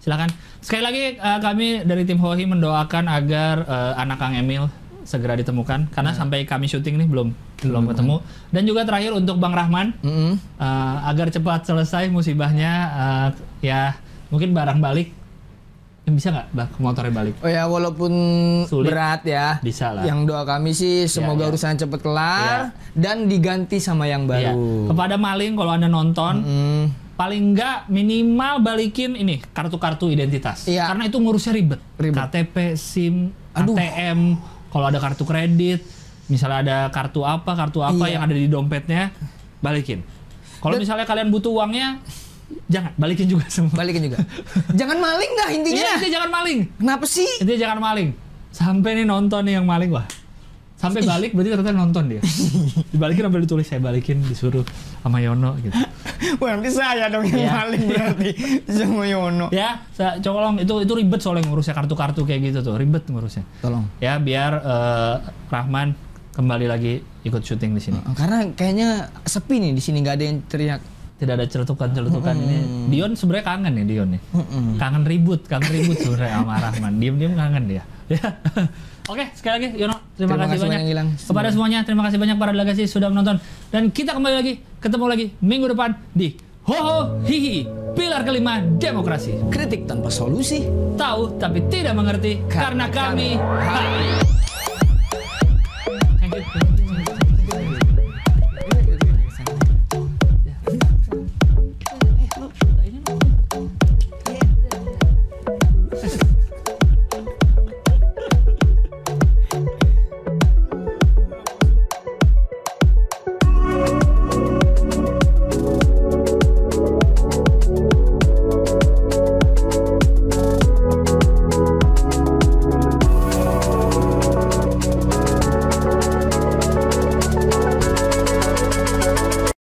Silakan. Sekali lagi eh, kami dari tim Hohi mendoakan agar eh, anak Kang Emil segera ditemukan karena sampai kami syuting nih belum belum ketemu. Dan juga terakhir untuk Bang Rahman Mm-mm. eh, agar cepat selesai musibahnya eh, ya mungkin barang balik bisa nggak Bang motornya balik? Oh ya, walaupun Sulit. berat ya. Bisa lah. Yang doa kami sih semoga ya. urusan cepet kelar dan diganti sama yang Iya. baru. Kepada maling kalau anda nonton Mm. Paling enggak minimal balikin ini kartu-kartu identitas Iya. karena itu ngurusnya ribet. Ribet. KTP, SIM, Aduh. ATM, kalau ada kartu kredit, misalnya ada kartu apa, kartu apa Iya. yang ada di dompetnya, balikin. Kalau misalnya kalian butuh uangnya, jangan balikin juga semua. Balikin juga. [LAUGHS] Jangan maling dah intinya. Iya, intinya jangan maling. Kenapa sih? Intinya jangan maling. Sampai nih nonton nih yang maling wah. Sampai balik berarti ternyata nonton dia. [LAUGHS] Dibalikin sampai ditulis saya balikin disuruh sama Yono gitu. [LAUGHS] Wah, nanti saya dong yang Iya. maling berarti. [LAUGHS] Sama Yono. Ya, saya colong itu itu ribet soalnya ngurusnya kartu-kartu kayak gitu tuh, ribet ngurusnya. Tolong. Ya biar eh, Rahman kembali lagi ikut syuting di sini. Karena kayaknya sepi nih di sini nggak ada yang teriak tidak ada celutukan-celutukan ini. Dion sebenarnya kangen ya Dion nih. Kangen ribut, kangen ribut sebenarnya sama Rahman. Diam-diam kangen dia. Ya. [LAUGHS] Oke, sekali lagi Yono, terima, Terima kasih, kasih banyak banyak, Gilang. kepada semuanya. Terima kasih banyak para delegasi sudah menonton dan kita kembali lagi ketemu lagi minggu depan di Hoho Hihi pilar kelima demokrasi. Kritik tanpa solusi. Tahu tapi tidak mengerti karena, Karena kami. kami- Thank you.